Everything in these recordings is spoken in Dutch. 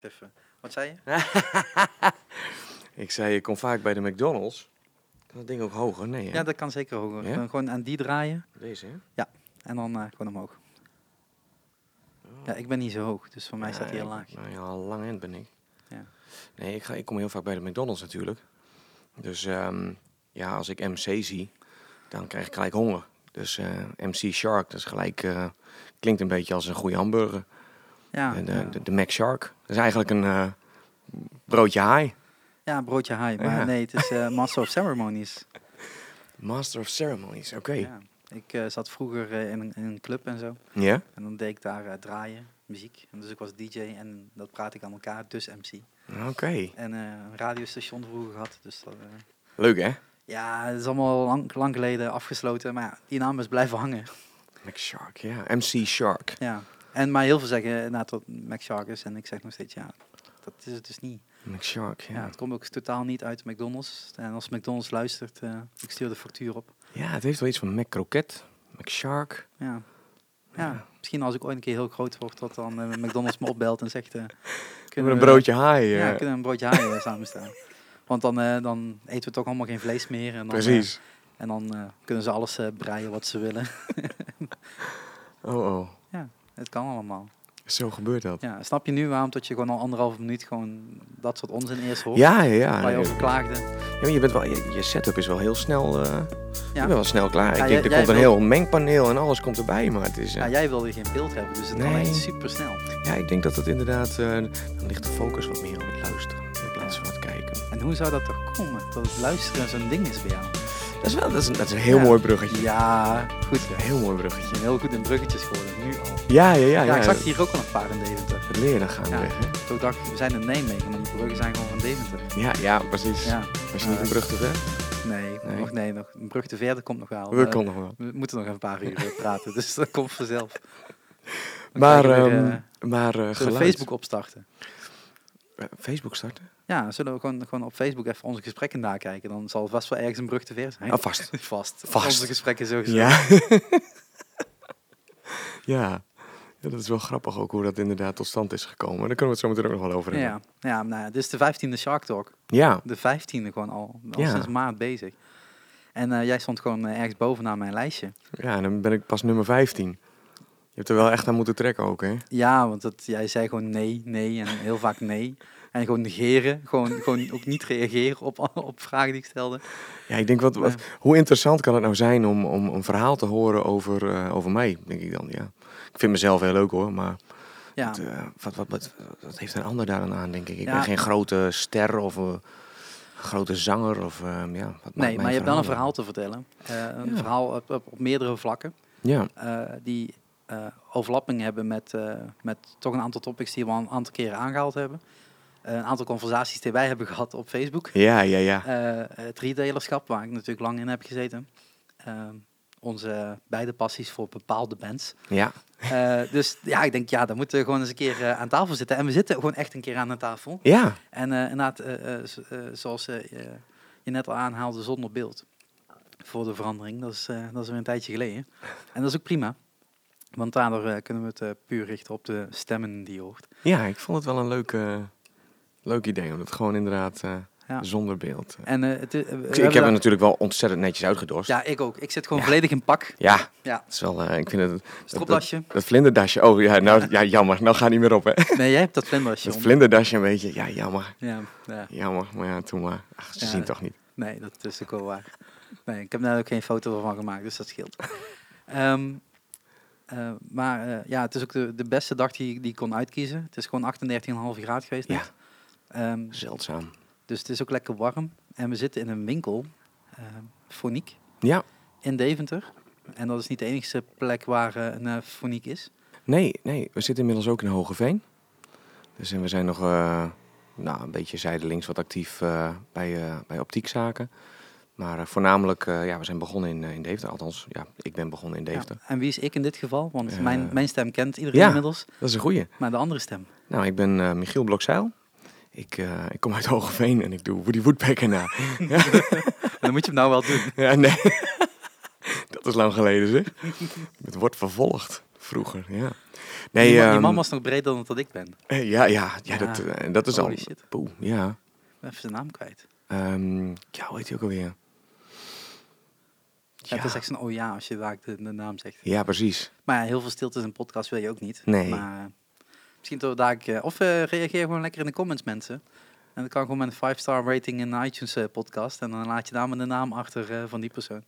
Even. Wat zei je? ik zei, je komt vaak bij de McDonald's. Kan dat ding ook hoger? Nee, hè? Ja, dat kan zeker hoger. Ja? Gewoon- Gewoon aan die draaien Deze, hè? en dan eh, gewoon omhoog. Ja, ik ben niet zo hoog, dus voor mij staat hij heel Ja, laag. Nou ja, lang end ben ik. Ja. Nee, ik, ga, ik kom heel vaak bij de McDonald's natuurlijk. Dus ehm, ja, als ik MC zie, dan krijg ik gelijk honger. Dus eh, MC Shark, dat is gelijk, eh, klinkt een beetje als een goede hamburger. Ja, En de, ja. de, de Mac Shark, dat is eigenlijk een eh, broodje haai. ja, broodje high. Maar Ja. nee, het is eh, Master of Ceremonies. Master of Ceremonies, oké. Ja. Ik eh, zat vroeger eh, in, een, in een club en zo. Ja? En dan deed ik daar eh, draaien, muziek. En dus ik was DJ en dat praat ik aan elkaar, dus MC. Oké. En eh, een radiostation vroeger gehad. Dus dat, eh, Leuk hè? ja, het is allemaal lang, lang geleden afgesloten. Maar ja, die naam is blijven hangen. Mac Shark, ja. MC Shark. Ja. En maar heel veel zeggen inderdaad dat het Mac Shark is. En ik zeg nog steeds, ja, dat is het dus niet. Mac Shark, Ja. ja. het komt ook totaal niet uit McDonald's. En als McDonald's luistert, eh, ik stuur de factuur op. Ja, het heeft wel iets van Mac Croquette, Mac Shark. Ja. Ja, Ja. misschien als ik ooit een keer heel groot word, dat dan eh, McDonald's me opbelt en zegt... eh kunnen een we- broodje haai. Ja, eh. kunnen we een broodje haai eh, samenstellen. Want dan, eh, dan eten we toch allemaal geen vlees meer. En dan, eh, Precies. en dan eh, kunnen ze alles eh, breien wat ze willen. Oh, oh. Het kan allemaal. Zo gebeurt dat. Ja, snap je nu waarom dat je gewoon al anderhalve minuut gewoon dat soort onzin eerst hoort? Ja, ja, ja. Waar je Ja, over klaagde. maar je, bent wel, je, je setup is wel heel snel, eh je Ja. bent wel snel klaar. Ja, ik denk, er komt een wil- heel mengpaneel en alles komt erbij, maar het is... eh, Ja, jij wilde geen beeld hebben, dus het kan Nee. echt super snel. ja, ik denk dat het inderdaad, eh, dan ligt de focus wat meer op het luisteren in plaats van het kijken. En hoe zou dat toch komen? Dat het luisteren zo'n ding is bij jou? Dat is wel, dat is een, dat is een heel Ja. mooi bruggetje. Ja, goed. Een heel mooi Je bruggetje. heel goed in bruggetjes geworden, nu al. Ja, ja, ja. Ja, ja, ik zag hier ook al een paar in Deventer. Het leren gaan Ja. weg, hè? Toen dacht ik, we zijn in Nijmegen, maar die bruggen zijn gewoon van Deventer. Ja, ja, precies. Ja. Was je niet een brug te ver? Nee, Nee. nog nee, nog een brug te verder komt nog wel. Dat Eh, kon nog wel. we moeten nog een paar uur eh, praten, dus dat komt vanzelf. Dan Maar, we weer, eh, maar eh, we geluid. Facebook opstarten? Facebook starten? Ja, zullen we gewoon, gewoon op Facebook even onze gesprekken nakijken? Dan zal vast wel ergens een brug te ver zijn. Oh, vast. Vast. Vast. Onze gesprekken sowieso. Ja. ja. Ja, dat is wel grappig ook hoe dat inderdaad tot stand is gekomen. Daar kunnen we het zo meteen ook nog wel over hebben. Ja, ja nou, ja, dit is de vijftiende Shark Talk. Ja, De vijftiende gewoon al. Al Ja. sinds maart bezig. En eh, jij stond gewoon eh, ergens bovenaan mijn lijstje. ja, en dan ben ik pas nummer 15. Je hebt er wel echt aan moeten trekken ook, hè? Ja, want dat, jij zei gewoon nee, nee en heel vaak nee. En gewoon negeren. Gewoon, gewoon ook niet reageren op, op vragen die ik stelde. Ja, ik denk, wat, wat, hoe interessant kan het nou zijn om, om een verhaal te horen over, eh, over mij, denk ik dan, ja. Ik vind mezelf heel leuk hoor, maar Ja, wat, eh, wat, wat, wat, wat heeft een ander daaraan aan, denk ik. Ik Ja. ben geen grote ster of een grote zanger of, ehm, ja, wat nee, maar je hebt wel een verhaal te vertellen. Eh, een Ja. verhaal op, op, op meerdere vlakken. Ja, die overlapping hebben met, met toch een aantal topics die we al een aantal keren aangehaald hebben. Een aantal conversaties die wij hebben gehad op Facebook. ja, ja, ja. Eh, het retailerschap, waar ik natuurlijk lang in heb gezeten. Eh, onze beide passies voor bepaalde bands. Ja, Eh, dus ja, ik denk, ja, dan moeten we gewoon eens een keer aan tafel zitten. En we zitten gewoon echt een keer aan de tafel. ja. En inderdaad, zoals je net al aanhaalde, zonder beeld. Voor de verandering, dat is, eh, dat is weer een tijdje geleden. En dat is ook prima. Want daardoor kunnen we het puur richten op de stemmen die je hoort. Ja, ik vond het wel een leuk, eh, leuk idee, om het gewoon inderdaad eh, Ja. zonder beeld. eh. En, eh, het, ik, heb het natuurlijk wel ontzettend netjes uitgedorst. Ja, ik ook. Ik zit gewoon Ja. volledig in pak. ja Ja, het is wel, ik vind het, stropdasje. dat vlinderdasje, oh ja, nou, ja, jammer, nou gaat niet meer op hè. Nee, jij hebt dat vlinderdasje Het om. vlinderdasje een beetje, ja, jammer, Ja, ja, jammer, maar ja, toen maar. Ach, ze zien toch niet. nee, dat is ook wel waar. Nee, ik heb daar ook geen foto van gemaakt, dus dat scheelt. Ehm, eh, maar ja, het is ook de, de beste dag die, die ik kon uitkiezen. Het is gewoon 38,5 graden geweest Ja. net. Ehm, Zeldzaam. dus het is ook lekker warm. En we zitten in een winkel, uh, Foniek, Ja, in Deventer. En dat is niet de enige plek waar eh, een uh, Foniek is. nee, nee, we zitten inmiddels ook in Hogeveen. Dus en we zijn nog uh, nou, een beetje zijdelings wat actief bij, bij optiekzaken. Maar voornamelijk, ja, we zijn begonnen in, in Deventer. Althans, ja, ik ben begonnen in Deventer. Ja, en wie is ik in dit geval? Want mijn, mijn stem kent iedereen ja. inmiddels. Dat is een goeie. Maar de andere stem? Nou, ik ben Michiel Blokzeil. Ik, uh, ik kom uit Hogeveen en ik doe Woody Woodpecker na. Dan moet je hem nou wel doen. Ja, nee. Dat is lang geleden zeg. Het wordt vervolgd. Vroeger, ja. Nee, die ehm, man was nog breder dan dat ik ben. eh, ja, ja, ja, Ja. dat, eh, dat is al... Shit. Poeh, ja. Even zijn naam kwijt. Ehm, ja, hoe heet hij ook alweer? Ja. Het is echt zo'n oh ja als je vaak de, de naam zegt. ja, precies. Maar ja, heel veel stilte in een podcast wil je ook niet. Nee. Maar misschien toch daar... of eh, reageer gewoon lekker in de comments, mensen. En dan kan gewoon met een 5-star rating in de iTunes eh, podcast. En dan laat je daar maar de naam achter eh, van die persoon.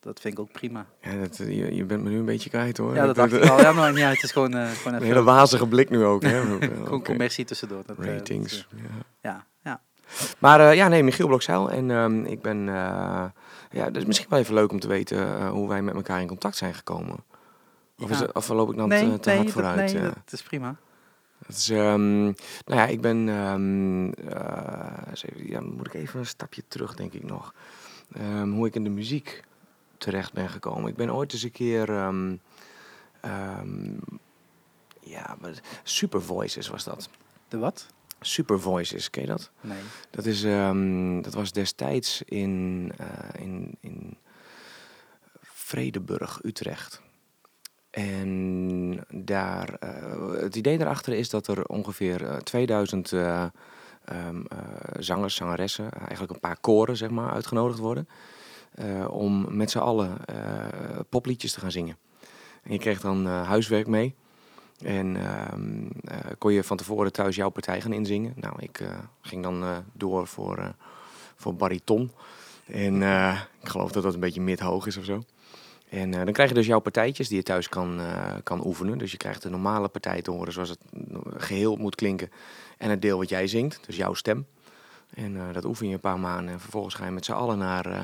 Dat vind ik ook prima. Ja, dat, je, je bent me nu een beetje kwijt hoor. Ja, dat dacht ik al. Ja, maar uit. Het is gewoon, gewoon Een hele wazige blik nu ook. Hè? gewoon commercie tussendoor. Dat, dat, Ratings. ja. ja, ja. Maar ja, nee, Michiel Blokzeil. En ehm, ik ben... ja, dat is misschien wel even leuk om te weten hoe wij met elkaar in contact zijn gekomen. Of, Ja. is of loop ik dan nee, te, te nee, hard dat, vooruit? nee, dat is prima. Het is, ehm, nou ja, ik ben, ehm, eh, eens even, ja, moet ik even een stapje terug, denk ik nog. Ehm, hoe ik in de muziek terecht ben gekomen. Ik ben ooit eens een keer, ehm, ehm, ja, Super Voices was dat. De wat? Super Voices, ken je dat? Nee. Dat, is, ehm, dat was destijds in, eh, in, in Vredeburg, Utrecht. En daar, eh, het idee daarachter is dat er ongeveer eh, 2000 eh, ehm, eh, zangers, zangeressen, eigenlijk een paar koren zeg maar, uitgenodigd worden. om met z'n allen popliedjes te gaan zingen. En je kreeg dan huiswerk mee. En ehm, eh, kon je van tevoren thuis jouw partij gaan inzingen. Nou, ik ging dan door voor, voor bariton. En ik geloof dat dat een beetje mid-hoog is of zo. En eh, dan krijg je dus jouw partijtjes die je thuis kan, eh, kan oefenen. Dus je krijgt de normale partij te horen zoals het geheel moet klinken. En het deel wat jij zingt, dus jouw stem. En eh, dat oefen je een paar maanden. En vervolgens ga je met z'n allen naar eh,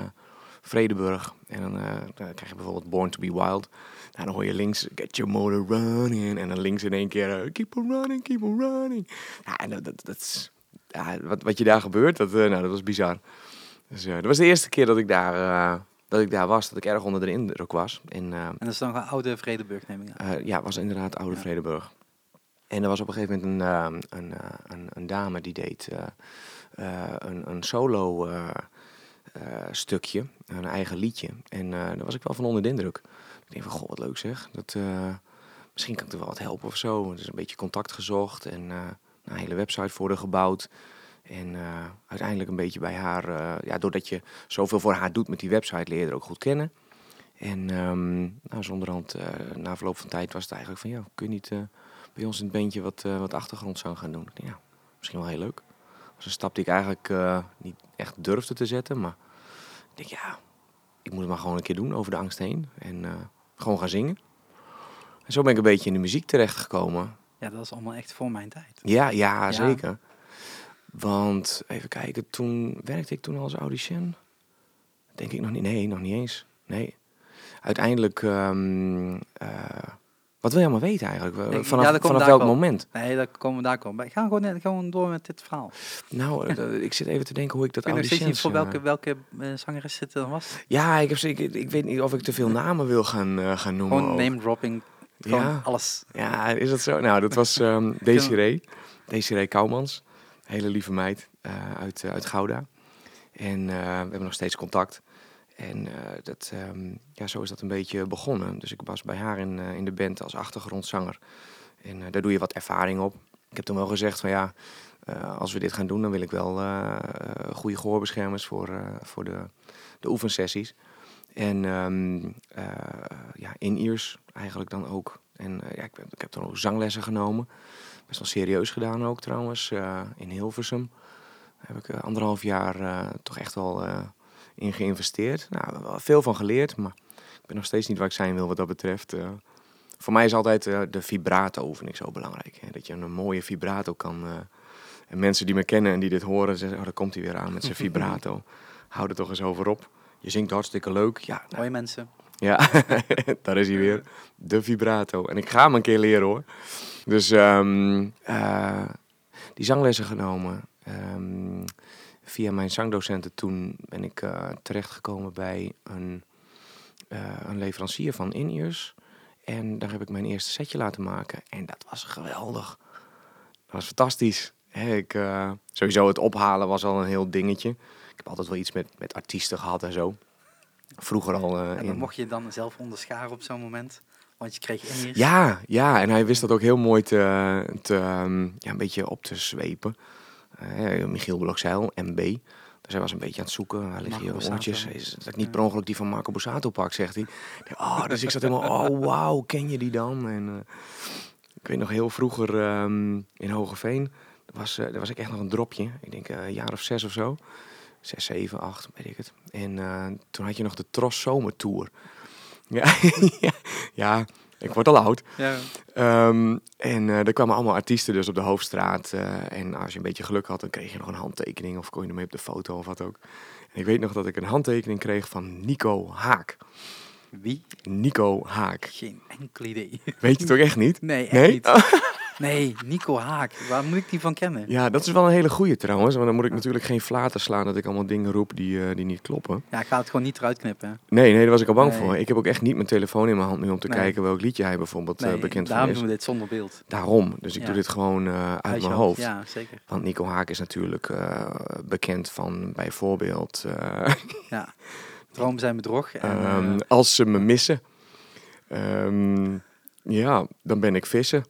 Vredeburg. En dan, eh, dan krijg je bijvoorbeeld Born to be Wild. Nou, dan hoor je links Get your motor running. En dan links in één keer eh, Keep on running, keep on running. Ja, en dat, dat, wat, wat je daar gebeurt, dat, eh, nou, dat was bizar. Dus eh, dat was de eerste keer dat ik daar, eh, dat ik daar was. Dat ik erg onder de indruk was. En eh, En dat is dan een oude Vredeburg, neem ik aan. eh, ja, was inderdaad Oude Ja. Vredeburg. En er was op een gegeven moment een, eh, een, een, een dame die deed een, een solo stukje, een eigen liedje. En daar was ik wel van onder de indruk. Ik denk van, goh, wat leuk zeg. Dat, misschien kan ik er wel wat helpen of zo. Dus een beetje contact gezocht en een hele website voor haar gebouwd. En eh, uiteindelijk een beetje bij haar, eh, ja, doordat je zoveel voor haar doet met die website, leer je haar ook goed kennen. En ehm nou, zonderhand, eh, na verloop van tijd was het eigenlijk van, ja, kun je niet bij ons in het bandje wat, wat achtergrondzang gaan doen? Ja, misschien wel heel leuk. Dat was een stap die ik eigenlijk niet echt durfde te zetten, maar ik denk, ja, ik moet het maar gewoon een keer doen over de angst heen. En gewoon gaan zingen. En zo ben ik een beetje in de muziek terechtgekomen. Ja, dat is allemaal echt voor mijn tijd. Ja, ja, Ja. zeker. Want, even kijken, toen werkte ik toen al als audition? Denk ik nog niet. Nee, nog niet eens. Nee. Uiteindelijk, ehm, eh, wat wil je allemaal weten eigenlijk? Vanaf, ja, vanaf welk wel. moment? Nee, daar komen we daar komen. Ga gewoon, net- gewoon door met dit verhaal. Nou, eh, ik zit even te denken hoe ik dat Ik weet niet auditions... voor welke, welke eh, zangeres het dan was. Ja, ik, heb, ik, ik weet niet of ik te veel namen wil gaan, gaan noemen. Gewoon ook. name dropping. Gewoon Ja. alles. Ja, is dat zo? Nou, dat was ehm Desiree. Desiree Kouwmans. Hele lieve meid eh, uit, eh, uit Gouda. En eh, we hebben nog steeds contact. En dat, ehm, ja, zo is dat een beetje begonnen. Dus ik was bij haar in, in de band als achtergrondzanger. En daar doe je wat ervaring op. Ik heb toen wel gezegd van ja, als we dit gaan doen, dan wil ik wel eh, goede gehoorbeschermers voor, voor de, de oefensessies. En ehm, eh, ja, in-ears eigenlijk dan ook. En ja, ik, ik heb dan ook zanglessen genomen. Best wel serieus gedaan ook trouwens, eh, in Hilversum. Daar heb ik eh, anderhalf jaar eh, toch echt wel in geïnvesteerd. Nou, wel veel van geleerd, maar ik ben nog steeds niet waar ik zijn wil wat dat betreft. voor mij is altijd de vibrato vind ik zo belangrijk. Hè? Dat je een mooie vibrato kan... en mensen die me kennen en die dit horen, zeggen, oh, daar komt hij weer aan met zijn vibrato. Hou er toch eens over op. Je zingt hartstikke leuk. Ja, nou, Hoi mensen. Ja, daar is hij weer. De vibrato. En ik ga hem een keer leren hoor. Dus ehm, eh, die zanglessen genomen. Ehm, via mijn zangdocenten toen ben ik eh, terechtgekomen bij een, eh, een leverancier van in-ears. En daar heb ik mijn eerste setje laten maken. En dat was geweldig. Dat was fantastisch. Ik, sowieso het ophalen was al een heel dingetje. Ik heb altijd wel iets met, met artiesten gehad en zo. Vroeger al. eh, En dan mocht je dan zelf onderscharen op zo'n moment. Want je kreeg in hier. Ja, ja, en hij wist dat ook heel mooi te, te ehm, ja, een beetje op te zwepen. Eh, Michiel Blokzeil, MB. Dus hij was een beetje aan het zoeken. Waar liggen oortjes? Borsato. Is dat ik niet per ongeluk die van Marco Borsato pak, zegt hij. Oh, dus ik zat helemaal, oh wauw, ken je die dan? En eh, ik weet nog heel vroeger ehm, in Hogeveen, was, daar was ik echt nog een dropje. Ik denk een jaar of zes of zo. Zes, zeven, acht, weet ik het. En eh, toen had je nog de Tros Zomertour. Ja, ja, ik word al oud. Ja. Ehm, en eh er kwamen allemaal artiesten dus op de hoofdstraat. eh, en als je een beetje geluk had, dan kreeg je nog een handtekening of kon je ermee op de foto of wat ook. En ik weet nog dat ik een handtekening kreeg van Nico Haak. Wie? Nico Haak. Geen enkel idee. Weet je toch echt niet? Nee, echt Nee? niet. Nee, Nico Haak. Waar moet ik die van kennen? Ja, dat is wel een hele goeie trouwens. Want dan moet ik natuurlijk geen flaten slaan dat ik allemaal dingen roep die, eh, die niet kloppen. Ja, ik ga het gewoon niet eruit knippen. hè. Nee, nee, daar was ik al bang Nee. voor. Ik heb ook echt niet mijn telefoon in mijn hand nu om te Nee. kijken welk liedje hij bijvoorbeeld eh, bekend van daarom is. doen we dit zonder beeld. Daarom. Dus ik Ja. doe dit gewoon eh, uit mijn hoofd. Ja, zeker. Want Nico Haak is natuurlijk bekend van bijvoorbeeld Ja. Droom zijn bedrog. En, ehm, eh, Als ze me missen. Ehm, ja, dan ben ik vissen.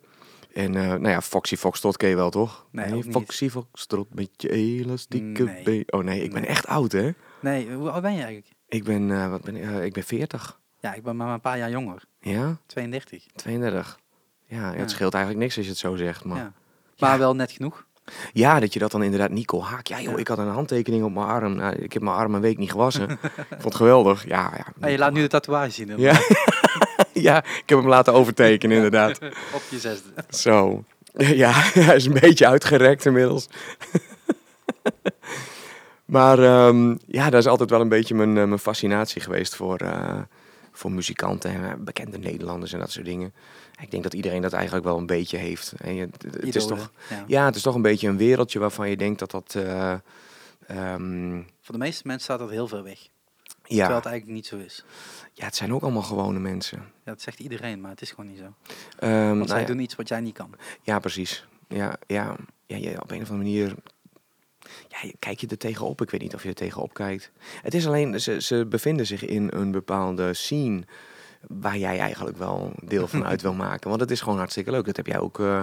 En eh, nou ja, Foxy Foxtrot ken je wel toch? Nee, niet. Foxy Foxtrot met je elastieke Nee. been. Oh nee, ik ben Nee. echt oud hè? nee, hoe oud ben je eigenlijk? Ik ben, eh, wat ben ik? Eh, ik ben 40. Ja, ik ben maar een paar jaar jonger. Ja, 32. 32. Ja, ja, Ja. het scheelt eigenlijk niks als je het zo zegt. Maar Ja. Maar wel net genoeg. Ja, dat je dat dan inderdaad Nico Haak. Ja, joh, Ja. ik had een handtekening op mijn arm. Nou, ik heb mijn arm een week niet gewassen. ik vond het geweldig. Ja, ja. Hey, je laat nu de tatoeage zien. Ja. ja, ik heb hem laten overtekenen, inderdaad. Op je zesde. Zo. Ja, hij is een beetje uitgerekt inmiddels. maar ehm, ja, dat is altijd wel een beetje mijn, eh, mijn fascinatie geweest voor, eh, voor muzikanten en eh, bekende Nederlanders en dat soort dingen. Ik denk dat iedereen dat eigenlijk wel een beetje heeft. En je- het- is toch, Ja. ja, het is toch een beetje een wereldje waarvan je denkt dat dat... ehm, Voor de meeste mensen staat dat heel veel weg. ja, Terwijl het eigenlijk niet zo is. ja, het zijn ook allemaal gewone mensen. Ja, dat zegt iedereen, maar het is gewoon niet zo. Ehm, Want nou zij doen iets wat jij niet kan. ja, precies. Ja, ja, ja, ja, op een of andere manier ja, je- kijk je er tegenop. Ik weet niet of je er tegenop kijkt. Het is alleen, ze, ze bevinden zich in een bepaalde scene waar jij eigenlijk wel deel van uit wil maken. Want het is gewoon hartstikke leuk. Dat heb jij ook eh,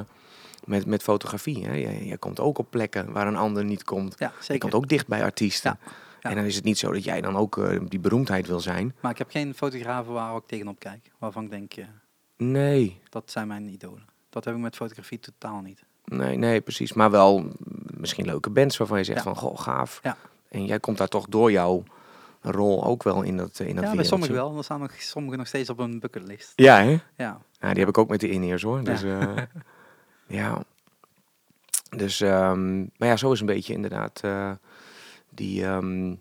met, met fotografie. Hè? Jij, jij komt ook op plekken waar een ander niet komt. Ja, Je zeker. komt ook dicht bij artiesten. Ja, ja. En dan is het niet zo dat jij dan ook eh, die beroemdheid wil zijn. Maar ik heb geen fotografen waar ik tegenop kijk. Waarvan ik denk, eh, Nee, dat zijn mijn idolen. Dat heb ik met fotografie totaal niet. Nee, nee, precies. Maar wel mm, misschien leuke bands waarvan je zegt van, goh, gaaf. En jij komt daar toch door jouw rol ook wel in dat, eh, in dat ja, bij sommigen wel. Er staan nog sommigen nog steeds op een bucketlist. Ja, hè? Ja, Ja, die heb ik ook met de in hoor. Dus, ja. ja. Dus, ehm, maar ja, zo is een beetje inderdaad eh, die, ehm,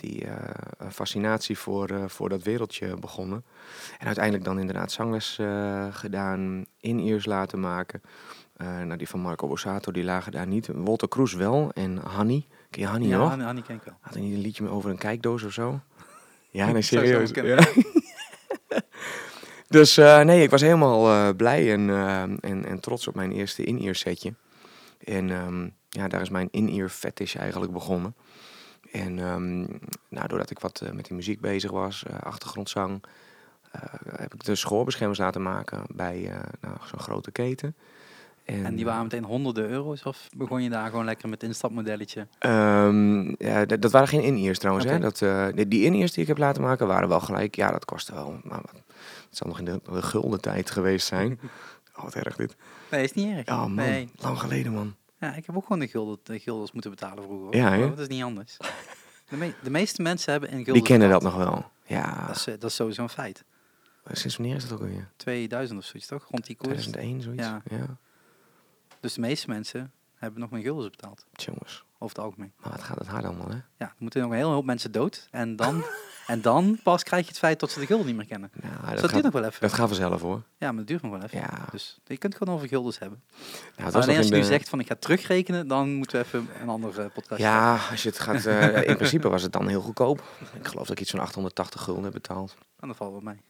die eh, fascinatie voor, eh, voor dat wereldje begonnen. En uiteindelijk dan inderdaad zangles eh, gedaan, in-ears laten maken. Eh, nou, die van Marco Borsato, die lagen daar niet. Walter Kroes wel en Hanny. Ken je Hanny ja nog? Ken ik wel. Had hij niet een liedje over een kijkdoos of zo? Ja, nee, serieus. Ja. dus eh, nee, ik was helemaal eh, blij en, eh, en, en trots op mijn eerste in-ear setje. En ehm, ja, daar is mijn in-ear fetish eigenlijk begonnen. En ehm, nou, doordat ik wat met die muziek bezig was, achtergrondzang, heb ik de schoorbeschermers laten maken bij nou, zo'n grote keten. En die waren meteen honderden euro's? Of begon je daar gewoon lekker met instapmodelletje? Ehm, ja, dat, waren geen in-ears trouwens. Hè? Dat, eh, die, in-ears die ik heb laten maken waren wel gelijk. Ja, dat kostte wel. Maar het zal nog in de, de gulden tijd geweest zijn. oh, wat erg dit. Nee, is niet erg. Man. Nee. Lang geleden, man. Ja, ik heb ook gewoon de, gulden, de guldens moeten betalen vroeger. Ja, dat is niet anders. De, me- de meeste mensen hebben een gulden Die kennen dat nog wel. Ja. Dat is, eh, dat is sowieso een feit. Sinds wanneer is dat ook alweer? 2000 of zoiets, toch? Rond die koers. 2001, zoiets? Ja. ja. Dus de meeste mensen hebben nog mijn guldens betaald. Jongens. Over het algemeen. Maar wat gaat het hard allemaal, hè? Ja, er moeten nog een hele hoop mensen dood. En dan, en dan pas krijg je het feit dat ze de gulden niet meer kennen. Dus dat, dat duurt nog wel even. dat gaat vanzelf, hoor. Ja, maar dat duurt nog wel even. Ja. Dus je kunt gewoon over guldens hebben. Nou, als je nu zegt van ik ga terugrekenen, dan moeten we even een andere podcast Ja, als je het gaat... eh, in principe was het dan heel goedkoop. Ik geloof dat ik iets van 880 gulden heb betaald. En dat valt wel mee.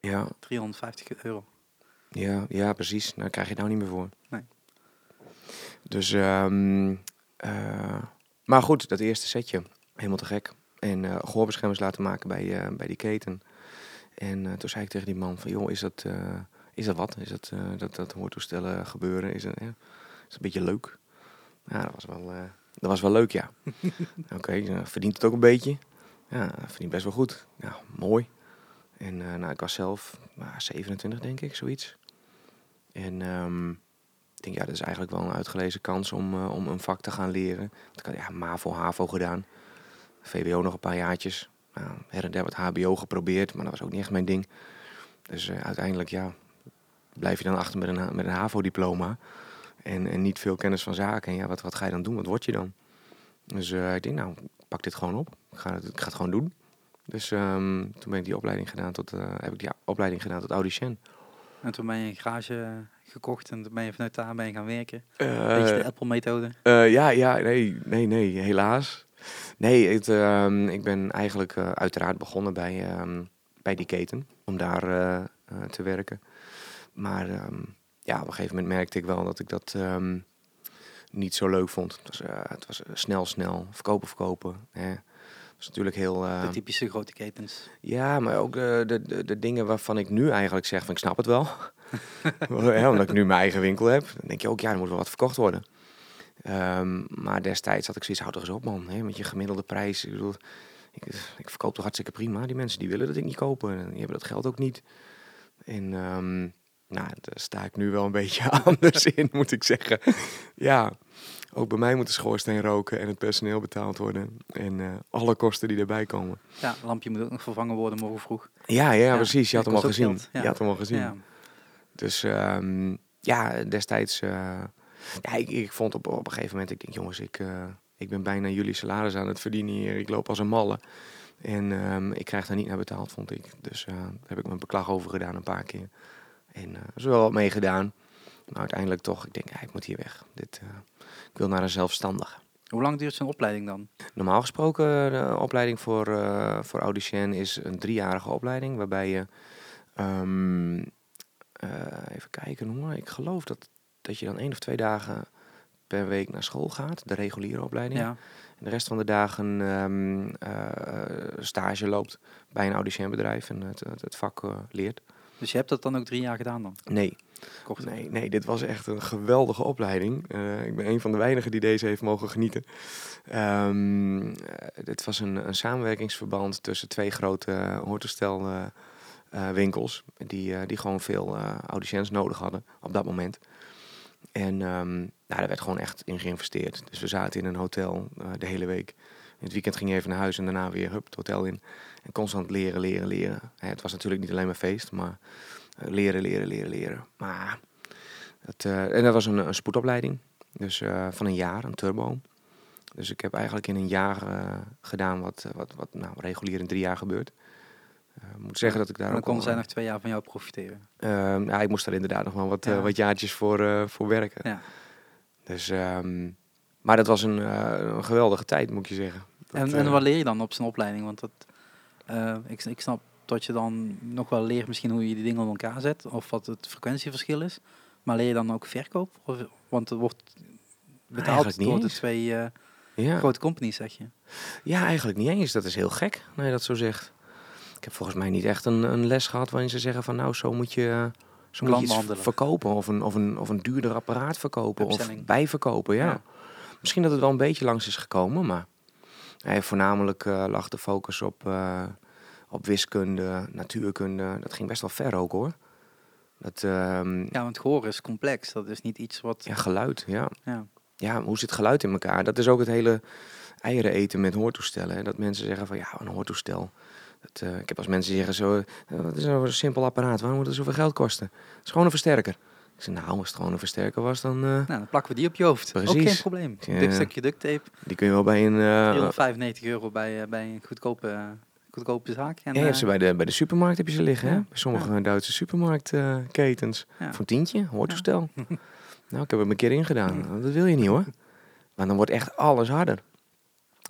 Ja, 350 euro. Ja, ja, precies. Daar krijg je het nou niet meer voor. Nee. Dus, ehm, eh, maar goed, dat eerste setje, helemaal te gek. En eh gehoorbeschermers laten maken bij, eh, bij die keten. En toen zei ik tegen die man van, joh, is dat, is dat wat? Is dat, dat, dat hoortoestellen gebeuren? Is, ja, is een beetje leuk? Ja, dat was wel, dat was wel leuk, ja. Oké, verdient het ook een beetje? Ja, verdient best wel goed. Ja, mooi. En nou, ik was zelf nou, 27, denk ik, zoiets. En ehm, ik denk, ja, dat is eigenlijk wel een uitgelezen kans om, eh, om een vak te gaan leren. Ik had ja, MAVO, HAVO gedaan. VWO nog een paar jaartjes. Nou, her en der wat HBO geprobeerd, maar dat was ook niet echt mijn ding. Dus eh, uiteindelijk, ja, blijf je dan achter met een, met een HAVO-diploma. En, en niet veel kennis van zaken. En ja, wat, wat ga je dan doen? Wat word je dan? Dus eh, ik denk, nou, pak dit gewoon op. Ik ga het, ik ga het gewoon doen. Dus ehm, toen ben ik die opleiding gedaan tot, heb ik die opleiding gedaan tot audicien. En toen ben je een garage gekocht en ben je vanuit daar ben je gaan werken. Eh, Beetje de Apple-methode. Eh, ja, ja, nee, nee, nee, helaas. Nee, het, ehm, ik ben eigenlijk eh, uiteraard begonnen bij, ehm, bij die keten, om daar te werken. Maar ehm, ja, op een gegeven moment merkte ik wel dat ik dat niet zo leuk vond. Het was, het was snel, snel, verkopen, verkopen. Hè. Was natuurlijk heel... De eh, typische grote ketens. ja, maar ook de, de, de, de dingen waarvan ik nu eigenlijk zeg van ik snap het wel. ja, omdat ik nu mijn eigen winkel heb. Dan denk je ook, ja, er moet wel wat verkocht worden. Ehm, maar destijds had ik zoiets, houd er eens op man, hè, met je gemiddelde prijs. Ik, bedoel, ik, ik verkoop toch hartstikke prima. Die mensen die willen dat ik niet kopen. En die hebben dat geld ook niet. En ehm, nou, daar sta ik nu wel een beetje anders in, moet ik zeggen. ja, ook bij mij moet de schoorsteen roken en het personeel betaald worden. En eh, alle kosten die erbij komen. Ja, het lampje moet ook nog vervangen worden morgen vroeg. Ja, ja, Ja, precies. Je had hem al gezien. geld, ja. Je had hem al gezien. Ja. Dus ehm, ja, destijds... eh, ja, ik, ik vond op, op een gegeven moment... Ik denk, jongens, ik, eh, ik ben bijna jullie salaris aan het verdienen hier. Ik loop als een malle. En ehm, ik krijg daar niet naar betaald, vond ik. Dus daar heb ik mijn beklag over gedaan een paar keer. En eh, er is wel wat mee gedaan. Maar uiteindelijk toch, ik denk, ja, ik moet hier weg. Dit, eh, ik wil naar een zelfstandige. Hoe lang duurt zo'n opleiding dan? Normaal gesproken, de opleiding voor, eh voor audicien is een driejarige opleiding. Waarbij je, ehm, eh, even kijken hoor, ik geloof dat, dat je dan één of twee dagen per week naar school gaat. De reguliere opleiding. Ja. En de rest van de dagen eh, stage loopt bij een audiciënbedrijf en het, het, het vak leert. Dus je hebt dat dan ook drie jaar gedaan dan? Nee, Nee, nee, dit was echt een geweldige opleiding. Eh, ik ben een van de weinigen die deze heeft mogen genieten. Ehm, eh, dit was een, een samenwerkingsverband tussen twee grote uh, hoortoestel eh, eh. Die, eh, die gewoon veel eh audiciëns nodig hadden op dat moment. En ehm, nou, daar werd gewoon echt in geïnvesteerd. Dus we zaten in een hotel eh, de hele week. In het weekend ging je even naar huis en daarna weer hup, het hotel in. En constant leren, leren, leren. Hè, het was natuurlijk niet alleen maar feest, maar eh, leren, leren, leren, leren. Maar dat, eh, en dat was een, een spoedopleiding. Dus eh, van een jaar, een turbo. Dus ik heb eigenlijk in een jaar eh, gedaan wat, wat, wat nou, regulier in drie jaar gebeurt. Ik moet zeggen dat ik daar dan wel, zij nog twee jaar van jou profiteren. Ehm, ja, ik moest daar inderdaad nog wel wat, Ja. wat jaartjes voor, voor werken. Ja. Dus, ehm, maar dat was een, een geweldige tijd, moet je zeggen. Dat, En, en wat leer je dan op zo'n opleiding? Want dat, ik, ik snap dat je dan nog wel leert misschien hoe je die dingen op elkaar zet. Of wat het frequentieverschil is. Maar leer je dan ook verkoop? Of, want er wordt betaald door de twee ja. grote companies, zeg je. ja, eigenlijk niet eens. Dat is heel gek, je dat zo zegt. Ik heb volgens mij niet echt een, een les gehad waarin ze zeggen van nou, zo moet je, zo moet je iets verkopen. Of een, of, een, of een duurder apparaat verkopen. Upselling. Of bijverkopen, ja. Ja. Misschien dat het wel een beetje langs is gekomen, maar eh, voornamelijk eh, lag de focus op, eh, op wiskunde, natuurkunde. Dat ging best wel ver ook hoor. Dat, ehm, Ja, want gehoor is complex. Dat is niet iets wat... ja, geluid, ja. Ja. ja, hoe zit geluid in elkaar? Dat is ook het hele eieren eten met hoortoestellen. Hè? Dat mensen zeggen van ja, een hoortoestel. Dat, eh, ik heb als mensen zeggen zo, eh, wat is nou een simpel apparaat? Waarom moet het zoveel geld kosten? Het is gewoon een versterker. Ik zeg nou, als het gewoon een versterker was, dan uh, Nou, dan plakken we die op je hoofd. Ook Precies. geen probleem. Ja. Stukje duct tape. die kun je wel bij een... eh, 395 euro bij, eh, bij een goedkope, eh, goedkope zaak. En, ja, je hebt ze eh, bij de, bij de supermarkt heb je ze liggen, hè? Bij sommige Duitse supermarktketens. Voor een tientje, hoortoestel. nou, ik heb hem een keer ingedaan. Dat wil je niet hoor. Maar dan wordt echt alles harder.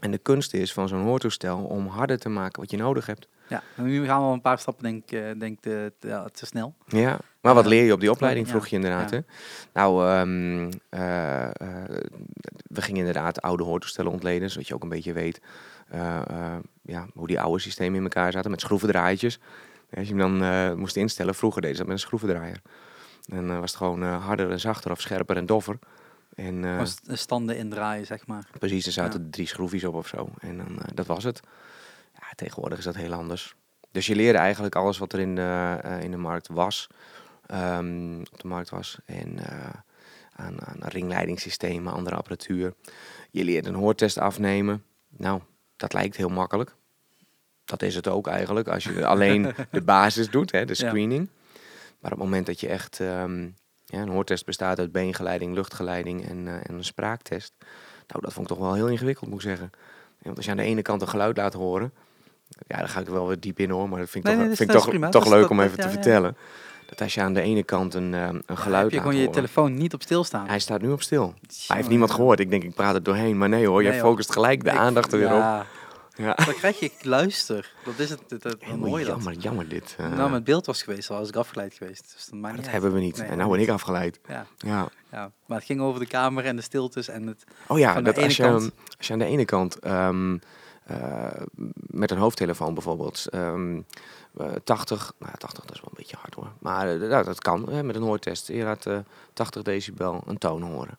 En de kunst is van zo'n hoortoestel om harder te maken wat je nodig hebt. Ja, nu gaan we al een paar stappen, denk ik, eh, denk de, de- ja, te snel. Ja, maar wat Ja. leer je op die opleiding, vroeg je inderdaad. Ja. Hè? Nou, ehm, eh, eh, we gingen inderdaad oude hoortoestellen ontleden, zodat je ook een beetje weet eh, eh, ja, hoe die oude systemen in elkaar zaten met schroevendraaitjes. Als je hem dan eh, moest instellen, vroeger deden ze dat met een schroevendraaier. En dan was het gewoon eh, harder en zachter of scherper en doffer. En eh, st- standen indraaien, zeg maar. precies, er zaten drie schroefjes op of zo. En dan, eh, dat was het. Ja, tegenwoordig is dat heel anders. Dus je leerde eigenlijk alles wat er in de, eh, in de markt was. ehm, op de markt was. En eh, aan, aan ringleidingssystemen, andere apparatuur. Je leert een hoortest afnemen. Nou, dat lijkt heel makkelijk. Dat is het ook eigenlijk, als je alleen de basis doet, hè, de Ja. screening. Maar op het moment dat je echt... ehm, ja, een hoortest bestaat uit beengeleiding, luchtgeleiding en, eh, en een spraaktest. Nou, dat vond ik toch wel heel ingewikkeld, moet ik zeggen. Want als je aan de ene kant een geluid laat horen... Ja, daar ga ik wel weer diep in hoor, maar dat vind ik Nee, toch, nee, vind ik toch, toch leuk dat- om dat- even te ja, ja. Dat als je aan de ene kant een, eh, een Ja, geluid heb je gewoon je horen... telefoon niet op stilstaan. Hij staat nu op stil. Hij heeft niemand ja. gehoord. Ik denk, ik praat het doorheen. Maar nee hoor, jij Nee, focust gelijk de Ik- aandacht er weer op. ja, Ja. Dan krijg je luister. Dat is het. het, het Helemaal mooie dat. jammer, jammer dit. eh, Nou, met beeld was geweest, al was ik afgeleid geweest. Dus dat maar dat hebben we niet. Nee, en nou ben ik afgeleid. Ja, Ja. ja, maar het ging over de kamer en de stiltes en het... Oh ja, dat als, je, kant- als je aan de ene kant ehm, eh, met een hoofdtelefoon bijvoorbeeld ehm, eh, 80, nou 80 dat is wel een beetje hard hoor, maar eh, dat, dat kan hè, met een hoortest. Je laat eh, 80 decibel een toon horen.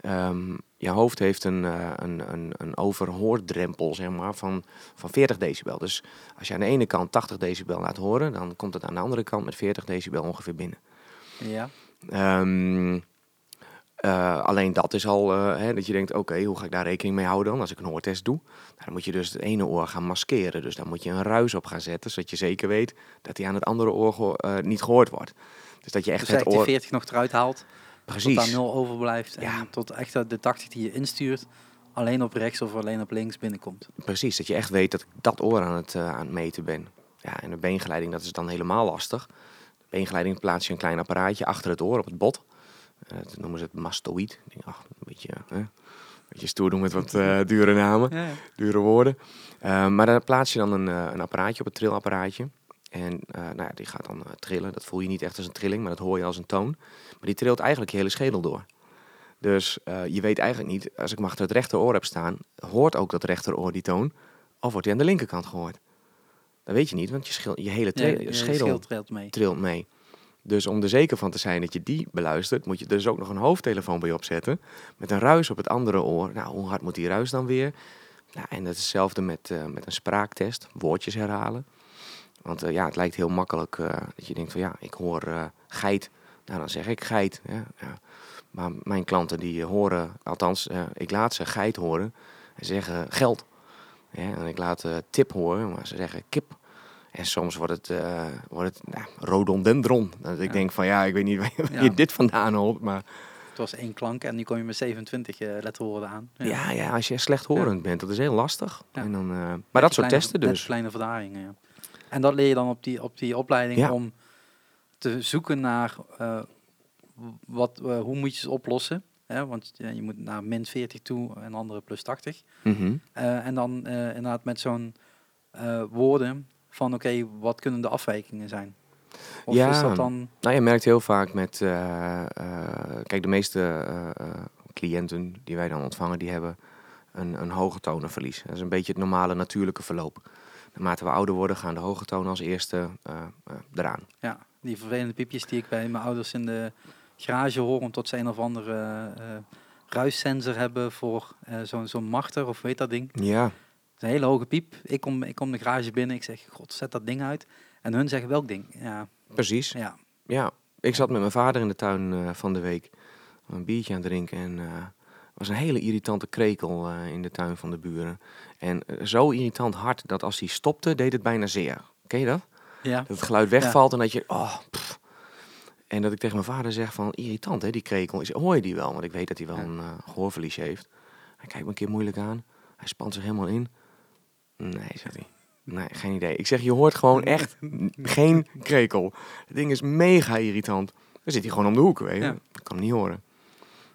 Ehm, je hoofd heeft een, eh, een, een, een overhoordrempel zeg maar, van, van 40 decibel. Dus als je aan de ene kant 80 decibel laat horen, dan komt het aan de andere kant met 40 decibel ongeveer binnen. Ja, Ehm, eh, alleen dat is al eh, hè, dat je denkt, oké, hoe ga ik daar rekening mee houden dan als ik een hoortest doe? Nou, dan moet je dus het ene oor gaan maskeren. Dus daar moet je een ruis op gaan zetten, zodat je zeker weet dat hij aan het andere oor geho- eh, niet gehoord wordt. Dus dat je echt dus het die oor... 40 nog eruit haalt, tot Precies. daar nul overblijft. Ja. En tot echt de 80 die je instuurt, alleen op rechts of alleen op links binnenkomt. Precies, dat je echt weet dat ik dat oor aan het, aan het meten ben. Ja, en de beengeleiding, dat is dan helemaal lastig. De beengeleiding plaats je een klein apparaatje achter het oor op het bot. Eh, dat noemen ze het mastoïd. Ik denk, ach, een beetje, hè, een beetje stoer doen met wat eh, dure namen. Ja, dure woorden. Eh, maar daar plaats je dan een, een apparaatje op, een trillapparaatje. En nou ja, die gaat dan trillen. Dat voel je niet echt als een trilling, maar dat hoor je als een toon. Maar die trilt eigenlijk je hele schedel door. Dus je weet eigenlijk niet, als ik achter het rechteroor heb staan, hoort ook dat rechteroor die toon? Of wordt die aan de linkerkant gehoord? Dat weet je niet, want je, schil, je hele je schedel trilt mee. trilt mee. Dus om er zeker van te zijn dat je die beluistert, moet je dus ook nog een hoofdtelefoon bij opzetten. Met een ruis op het andere oor. Nou, hoe hard moet die ruis dan weer? Nou, en hetzelfde met, eh, met een spraaktest. Woordjes herhalen. Want eh, ja, het lijkt heel makkelijk eh, dat je denkt van ja, ik hoor geit. Nou, dan zeg ik geit. Ja. Maar mijn klanten die horen, althans, ik laat ze geit horen en zeggen geld. En ik laat tip horen, maar ze zeggen kip. En soms wordt het, eh, wordt het nou, rhododendron. Dat ik Ja. denk van ja, ik weet niet waar je, Ja. dit vandaan hoort. Maar Het was één klank en nu kom je met 27 eh, letterwoorden aan. ja. Ja, als je slechthorend bent, dat is heel lastig. En dan, eh, maar dat soort testen dus. kleine verdaringen, ja. En dat leer je dan op die, op die opleiding om te zoeken naar wat, hoe moet je ze oplossen. Hè? Want je moet naar min 40 toe en andere plus 80. Mhm. En dan inderdaad met zo'n woorden van oké, wat kunnen de afwijkingen zijn? Of Ja. is dat dan... Nou, je merkt heel vaak met... eh, eh, kijk, de meeste eh, cliënten die wij dan ontvangen, die hebben een, een hoge tonenverlies. Dat is een beetje het normale natuurlijke verloop. Naarmate we ouder worden, gaan de hoge tonen als eerste eraan. Ja, die vervelende piepjes die ik bij mijn ouders in de garage hoor, omdat ze een of andere ruissensor hebben voor zo'n zo'n machter of weet dat ding. Ja, een hele hoge piep. Ik kom, ik kom de garage binnen, ik zeg, god, zet dat ding uit. En hun zeggen, welk ding? Ja, precies. ja. Ja, ik zat met mijn vader in de tuin eh, van de week. Een biertje aan het drinken. En er was een hele irritante krekel eh, in de tuin van de buren. En zo irritant hard dat als hij stopte, deed het bijna zeer. Ken je dat? ja. Dat het geluid wegvalt en dat je... Oh, pff. En dat ik tegen mijn vader zeg van, irritant hè, die krekel. Zeg, hoor je die wel? Want ik weet dat hij wel Ja. een eh, gehoorverlies heeft. Hij kijkt me een keer moeilijk aan. Hij spant zich helemaal in. Nee, zegt hij. Nee, geen idee. Ik zeg, je hoort gewoon echt geen krekel. Het ding is mega irritant. Dan zit hij gewoon om de hoek, weet je. Ja. Ik kan hem niet horen.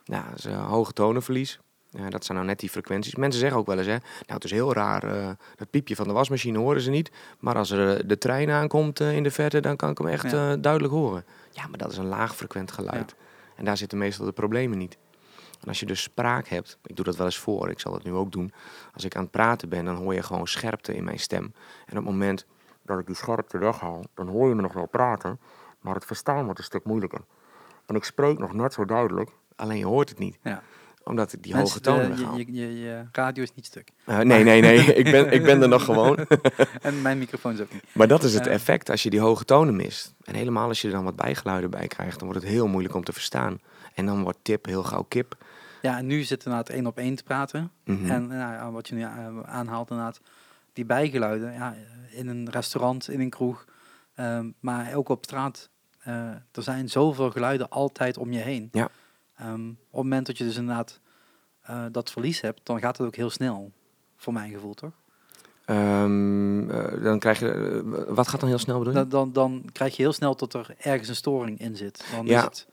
Nou, dat is een hoge tonenverlies. Ja, dat zijn nou net die frequenties. Mensen zeggen ook wel eens, hè, nou het is heel raar, eh, dat piepje van de wasmachine horen ze niet. Maar als er eh, de trein aankomt eh, in de verte, dan kan ik hem echt Ja. eh, duidelijk horen. Ja, maar dat is een laag frequent geluid. En daar zitten meestal de problemen niet. En als je dus spraak hebt, ik doe dat wel eens voor, ik zal dat nu ook doen. Als ik aan het praten ben, dan hoor je gewoon scherpte in mijn stem. En op het moment dat ik die scherpte weghaal, dan hoor je me nog wel praten, maar het verstaan wordt een stuk moeilijker. En ik spreek nog net zo duidelijk, alleen je hoort het niet. Ja. Omdat ik die Mensen, hoge tonen weghaal. je, je, radio is niet stuk. Eh, nee, nee, nee, ik ben, ik ben er nog gewoon. En mijn microfoon is ook niet. Maar dat is het Ja. effect als je die hoge tonen mist. En helemaal als je er dan wat bijgeluiden bij krijgt, dan wordt het heel moeilijk om te verstaan. En dan wordt tip heel gauw kip. Ja, en nu zitten we inderdaad één op één te praten. Mhm. En nou wat je nu eh, aanhaalt inderdaad, die bijgeluiden ja, in een restaurant, in een kroeg, ehm, maar ook op straat. eh, er zijn zoveel geluiden altijd om je heen. Ja. Ehm, op het moment dat je dus inderdaad eh, dat verlies hebt, dan gaat het ook heel snel. Voor mijn gevoel, toch? Ehm, eh, dan krijg je. wat gaat dan heel snel bedoel je? Dan, dan, dan krijg je heel snel dat er ergens een storing in zit. Dan Ja. is het,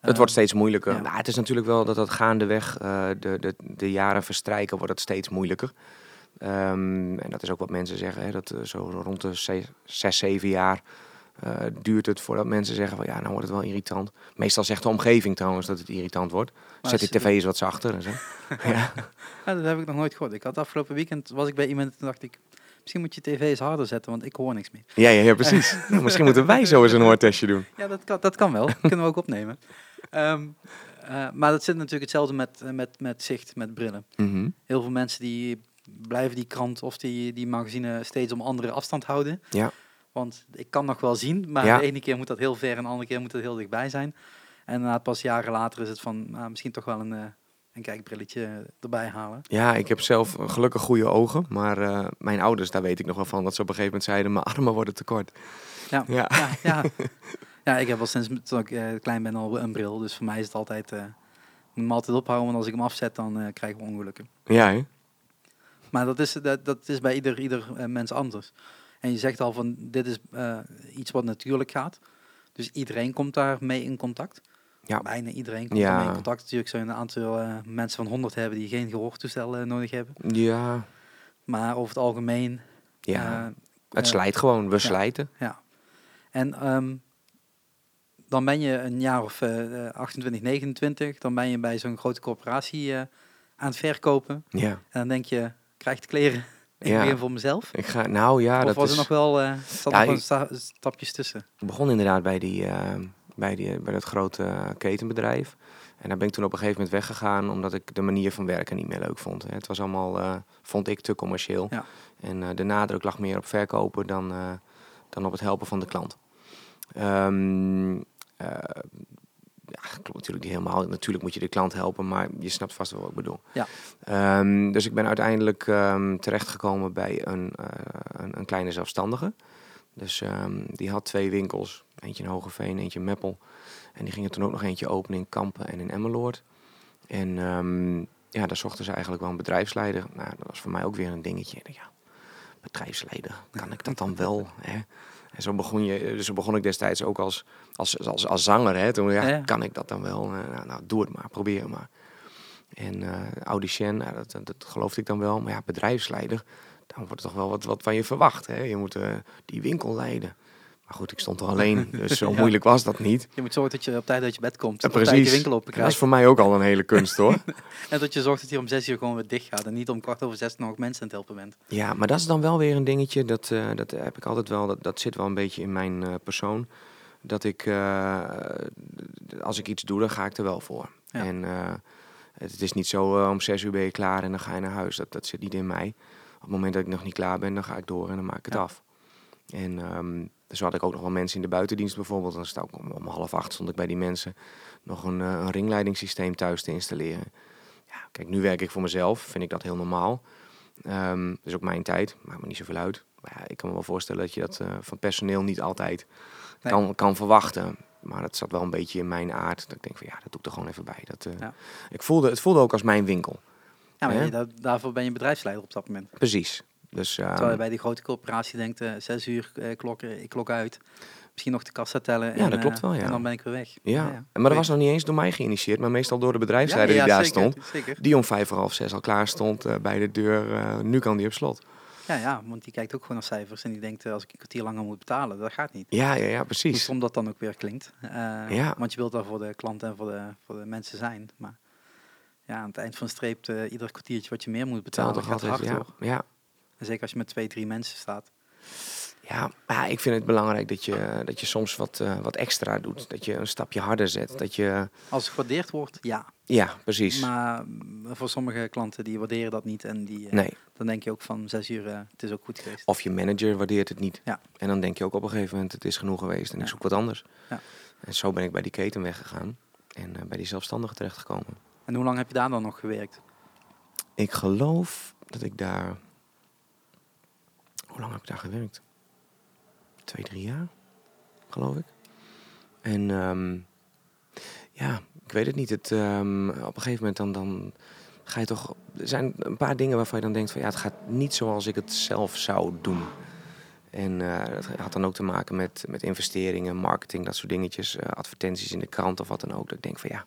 Het eh, wordt steeds moeilijker. ja. Nou, het is natuurlijk wel dat dat gaandeweg uh, de, de, de jaren verstrijken, wordt het steeds moeilijker. Um, en dat is ook wat mensen zeggen, hè, dat uh, zo rond de zes, zes zeven jaar uh, duurt het voordat mensen zeggen van ja, nou wordt het wel irritant. Meestal zegt de omgeving trouwens dat het irritant wordt. Maar Zet die tv eens wat zachter en zo. ja. Ja, dat heb ik nog nooit gehoord. Ik had afgelopen weekend, was ik bij iemand en dacht ik, misschien moet je tv eens harder zetten, want ik hoor niks meer. Ja, ja, ja, precies. nou, misschien moeten wij zo eens een hoortestje doen. Ja, dat kan, dat kan wel. Kunnen we ook opnemen. Ehm, eh, maar dat zit natuurlijk hetzelfde met, eh, met, met zicht, met brillen. Mhm. Heel veel mensen die blijven die krant of die, die magazine steeds om andere afstand houden. Ja. Want ik kan nog wel zien, maar Ja. de ene keer moet dat heel ver en de andere keer moet dat heel dichtbij zijn. En inderdaad pas jaren later is het van, nou, misschien toch wel een, eh, een kijkbrilletje erbij halen. Ja, ik heb zelf gelukkig goede ogen. Maar mijn ouders, daar weet ik nog wel van, dat ze op een gegeven moment zeiden, mijn armen worden te kort. Ja, Ja. ja. ja, ja. ik heb al sinds toen ik eh, klein ben al een bril, dus voor mij is het altijd, ik moet altijd ophouden, want als ik hem afzet dan eh, krijg ik ongelukken. Ja, hè? Maar dat is, dat, dat is bij ieder, ieder mens anders. En je zegt al van, dit is iets wat natuurlijk gaat. Dus iedereen komt daar mee in contact. Ja. Bijna iedereen komt Ja. daarmee in contact. Natuurlijk zou je een aantal mensen van 100 hebben die geen gehoortoestel eh, nodig hebben. Ja, Maar over het algemeen... ja. het slijt gewoon. We slijten. Ja. En ehm, dan ben je een jaar of eh, eh, 28, 29, dan ben je bij zo'n grote corporatie eh, aan het verkopen. Ja. En dan denk je, krijg ik de kleren? Ik Ja. begin voor mezelf. Ik ga, nou ja, of dat was is... er nog wel, eh zat Ja, nog wel ik- sta- stapjes tussen? Ik begon inderdaad bij, die, eh, bij, die, bij dat grote eh, ketenbedrijf. En daar ben ik toen op een gegeven moment weggegaan omdat ik de manier van werken niet meer leuk vond. Het was allemaal, eh, vond ik, te commercieel. Ja. En eh, de nadruk lag meer op verkopen dan, eh, dan op het helpen van de klant. Ehm, eh, ja, klopt natuurlijk niet helemaal. Natuurlijk moet je de klant helpen, maar je snapt vast wel wat ik bedoel. Ja. Ehm, dus ik ben uiteindelijk ehm, terechtgekomen bij een, eh, een, een kleine zelfstandige. Dus ehm, die had twee winkels. Eentje in Hogeveen, eentje in Meppel. En die gingen toen ook nog eentje openen in Kampen en in Emmeloord. En ehm, ja, daar zochten ze eigenlijk wel een bedrijfsleider. Nou, dat was voor mij ook weer een dingetje. Ja, bedrijfsleider, kan ik dat dan wel? Hè? En zo begon, je, dus zo begon ik destijds ook als, als, als, als zanger. Hè? Toen, ja, kan ik dat dan wel? Eh, Nou, nou, doe het maar, probeer het maar. En eh audition, nou, dat, dat, geloofde ik dan wel. Maar ja, bedrijfsleider, dan wordt er toch wel wat, wat van je verwacht. Hè? Je moet eh, die winkel leiden. Maar goed, ik stond er alleen, dus zo Ja. moeilijk was dat niet. Je moet zorgen dat je op tijd uit je bed komt. Ja, je precies. winkel open Dat is voor mij ook al een hele kunst hoor. En dat je zorgt dat je om zes uur gewoon weer dicht gaat. En niet om kwart over zes nog mensen aan het helpen bent. Ja, maar dat is dan wel weer een dingetje. Dat, eh, dat heb ik altijd wel. Dat, dat zit wel een beetje in mijn eh, persoon. Dat ik, eh, als ik iets doe, dan ga ik er wel voor. Ja. En eh, het is niet zo om zes uur ben je klaar en dan ga je naar huis. Dat, dat zit niet in mij. Op het moment dat ik nog niet klaar ben, dan ga ik door en dan maak ik het af. En ehm dus had ik ook nog wel mensen in de buitendienst bijvoorbeeld. Dan sta ik om, om half acht stond ik bij die mensen nog een, eh, een ringleidingssysteem thuis te installeren. Ja, kijk, nu werk ik voor mezelf, vind ik dat heel normaal. Dat is ook mijn tijd, maakt me niet zoveel uit. Maar ja, ik kan me wel voorstellen dat je dat eh, van personeel niet altijd Nee. kan, kan verwachten. Maar dat zat wel een beetje in mijn aard. Dat ik denk van ja, dat doe ik er gewoon even bij. Dat, eh, Ja. ik voelde, het voelde ook als mijn winkel. Ja, maar je- daarvoor ben je bedrijfsleider op dat moment. Precies. Dus, ehm, Terwijl je bij die grote corporatie denkt, eh, zes uur eh, klokken, ik klok uit. Misschien nog de kassa tellen. Ja, en, dat klopt eh, wel, ja. En dan ben ik weer weg. ja. maar dat was nog niet eens door mij geïnitieerd, maar meestal door de bedrijfsleider ja, die daar zeker, stond. Zeker. Die om vijf voor half zes al klaar stond bij de deur. Nu kan die op slot. Ja, ja, want die kijkt ook gewoon naar cijfers. En die denkt, als ik een kwartier langer moet betalen, dat gaat niet. Ja, ja, ja, precies. stom dat dan ook weer klinkt. Ja. Want je wilt daar voor de klant en voor de, voor de mensen zijn. Maar ja, aan het eind van de streep, ieder kwartiertje wat je meer moet betalen, dat gaat hard ja, ja. En zeker als je met twee, drie mensen staat. Ja, ik vind het belangrijk dat je, dat je soms wat, eh, wat extra doet. Dat je een stapje harder zet. Dat je, Als het gewaardeerd wordt, ja. ja, precies. Maar mm, voor sommige klanten die waarderen dat niet. En die, eh, Nee. dan denk je ook van zes uur, eh, het is ook goed geweest. Of je manager waardeert het niet. Ja. En dan denk je ook op een gegeven moment, het is genoeg geweest en ik zoek wat anders. Ja. En zo ben ik bij die keten weggegaan en eh, bij die zelfstandige terechtgekomen. En hoe lang heb je daar dan nog gewerkt? Ik geloof dat ik daar... Hoe lang heb ik daar gewerkt? Twee, drie jaar, geloof ik. En ehm, ja, ik weet het niet. Het, ehm, op een gegeven moment dan, dan ga je toch... Er zijn een paar dingen waarvan je dan denkt van... Ja, het gaat niet zoals ik het zelf zou doen. En eh, dat had dan ook te maken met, met investeringen, marketing, dat soort dingetjes. eh, advertenties in de krant of wat dan ook. Dat ik denk van ja,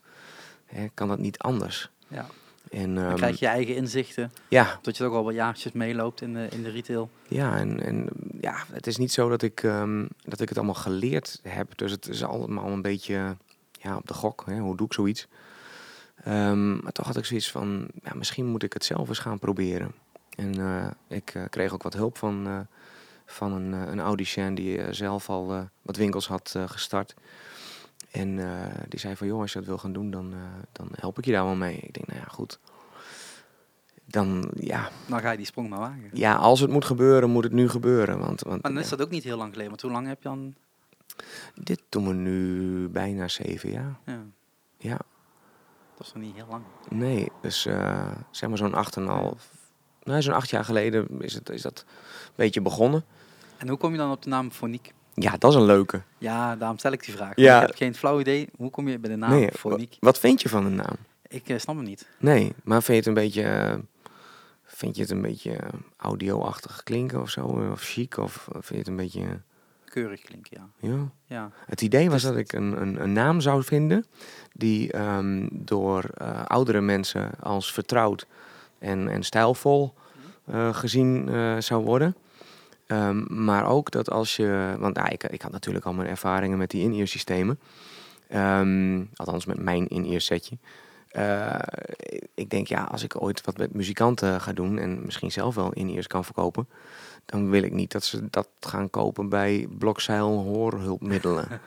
hè, kan dat niet anders? Ja. En, Dan ehm, krijg je je eigen inzichten. ja, Dat je ook al wat jaartjes meeloopt in de, in de retail. Ja, en, en ja, het is niet zo dat ik, ehm, dat ik het allemaal geleerd heb. Dus het is allemaal een beetje ja, op de gok. Hè? Hoe doe ik zoiets? Ehm, maar toch had ik zoiets van, ja, misschien moet ik het zelf eens gaan proberen. En eh, ik eh, kreeg ook wat hulp van, eh, van een, een audicien die zelf al wat winkels had gestart. En eh, die zei van, joh, als je dat wil gaan doen, dan, eh, dan help ik je daar wel mee. Ik denk, nou ja, goed. Dan, ja, Dan ga je die sprong maar wagen. ja, als het moet gebeuren, moet het nu gebeuren. Want, want Maar dan is dat ook niet heel lang geleden. Want hoe lang heb je dan... dit doen we nu bijna zeven jaar. Ja, Ja, dat is nog niet heel lang. nee, dus eh, zeg maar zo'n acht en half. Nou, zo'n acht jaar geleden is, het, is dat een beetje begonnen. En hoe kom je dan op de naam Foniek? Ja, dat is een leuke. Ja, daarom stel ik die vraag. Ja. Ik heb geen flauw idee. Hoe kom je bij de naam nee, Foniek? wat vind je van de naam? Ik eh, snap het niet. Nee, maar vind je het een beetje, eh, vind je het een beetje eh, audio-achtig klinken of zo? Of chic? Of vind je het een beetje, Keurig klinken, ja. ja... Ja, Het idee was Dus- dat ik een, een, een naam zou vinden die ehm, door oudere mensen als vertrouwd en, en stijlvol eh, gezien zou worden. Ehm, maar ook dat als je, want nou, ik, ik had natuurlijk al mijn ervaringen met die in-ear systemen. Ehm, althans met mijn in-ear setje. Eh, ik denk ja, als ik ooit wat met muzikanten ga doen en misschien zelf wel in-ears kan verkopen, dan wil ik niet dat ze dat gaan kopen bij blokzeil hoorhulpmiddelen.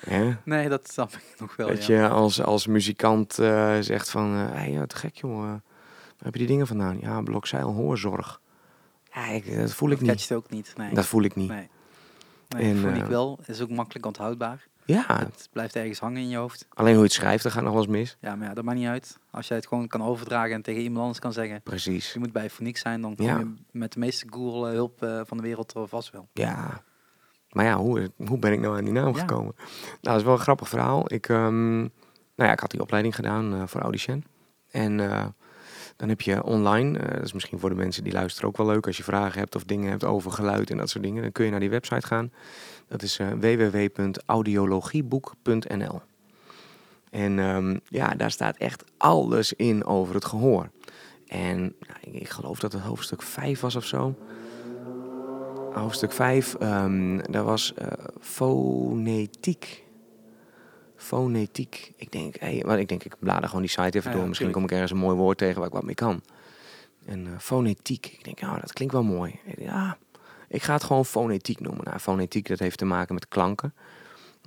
Hè? nee, dat snap ik nog wel. Dat ja. je als, als muzikant eh, zegt van, hé, hey, ja, te gek joh, eh, waar heb je die dingen vandaan? Ja, blokzeil hoorzorg. Ja, ik, dat voel ik Dat niet. catcht ook niet. Nee. Dat voel ik niet. nee. Nee, En, Foniek eh, wel. Is ook makkelijk onthoudbaar. Ja, Het blijft ergens hangen in je hoofd. alleen hoe je het schrijft, dat gaat nog wel eens mis. Ja, maar ja, dat maakt niet uit. Als jij het gewoon kan overdragen en tegen iemand anders kan zeggen... Precies. Je moet bij Foniek zijn, dan kom Ja. je met de meeste Google-hulp eh, van de wereld er vast wel. Ja. Maar ja, hoe, hoe ben ik nou aan die naam Ja. gekomen? Nou, dat is wel een grappig verhaal. Ik, ehm, nou ja, ik had die opleiding gedaan eh, voor Audicien. En eh, dan heb je online, eh, dat is misschien voor de mensen die luisteren ook wel leuk, als je vragen hebt of dingen hebt over geluid en dat soort dingen, dan kun je naar die website gaan. Dat is eh, www.audiologieboek.nl. En ehm, ja, daar staat echt alles in over het gehoor. En nou, ik, geloof dat het hoofdstuk 5 was of zo. Hoofdstuk 5, ehm dat was eh, fonetiek. Fonetiek. Ik denk, hey, maar ik denk, ik blader gewoon die site even Ja, door. Misschien kom ik ergens een mooi woord tegen waar ik wat mee kan. En eh, fonetiek. Ik denk, ja, dat klinkt wel mooi. Ja, ik ga het gewoon fonetiek noemen. Nou, fonetiek, dat heeft te maken met klanken.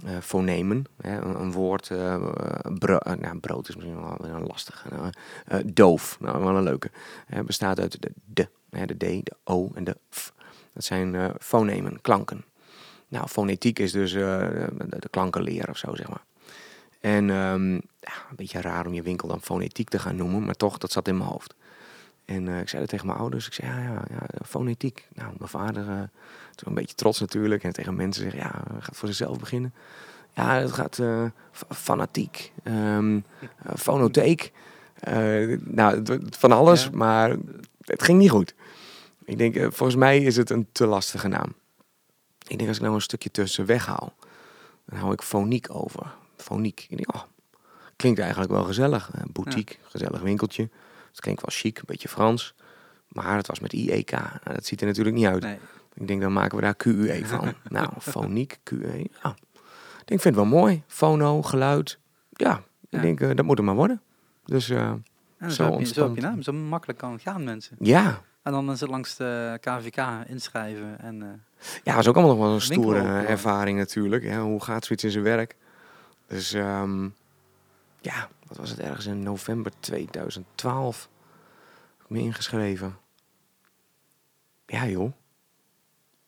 eh fonemen. Hè, een, een woord, eh bro- eh, nou, brood is misschien wel een lastige. Nou, eh, doof, nou, wel een leuke. Bestaat uit de de, hè, de d, de o en de f. Dat zijn eh fonemen, klanken. Nou, fonetiek is dus eh, de, de klankenleer of zo, zeg maar. En ehm, ja, een beetje raar om je winkel dan fonetiek te gaan noemen, maar toch, dat zat in mijn hoofd. En eh, ik zei dat tegen mijn ouders. Ik zei, ja, ja, ja fonetiek. Nou, mijn vader, eh toen een beetje trots natuurlijk. En tegen mensen zeggen, ja, gaat voor zichzelf beginnen. Ja, het gaat eh, f- fanatiek, ehm, eh, fonotheek. Eh, nou, het- het- van alles, Ja. maar het ging niet goed. Ik denk, eh, volgens mij is het een te lastige naam. Ik denk, als ik nou een stukje tussen weghaal, dan hou ik foniek over. Foniek. Ik oh, klinkt eigenlijk wel gezellig. Eh, boutique, gezellig winkeltje. Het klinkt wel chic, een beetje Frans. Maar het was met IEK. Nou, dat ziet er natuurlijk niet uit. Nee. Ik denk, dan maken we daar QUE van. nou, foniek, QE. Ja. Ik denk, vind het wel mooi. Fono, geluid. Ja, ik denk, eh, dat moet er maar worden. Dus eh, Zo heb je, zo heb ontstond- je naam. Zo makkelijk kan het gaan, mensen. ja, En dan is het langs de KVK inschrijven. En, Ja, dat is ook allemaal nog wel een stoere ervaring natuurlijk. Ja, hoe gaat zoiets in zijn werk? Dus ehm, ja, wat was het ergens in november 2012? Heb me ingeschreven. Ja joh.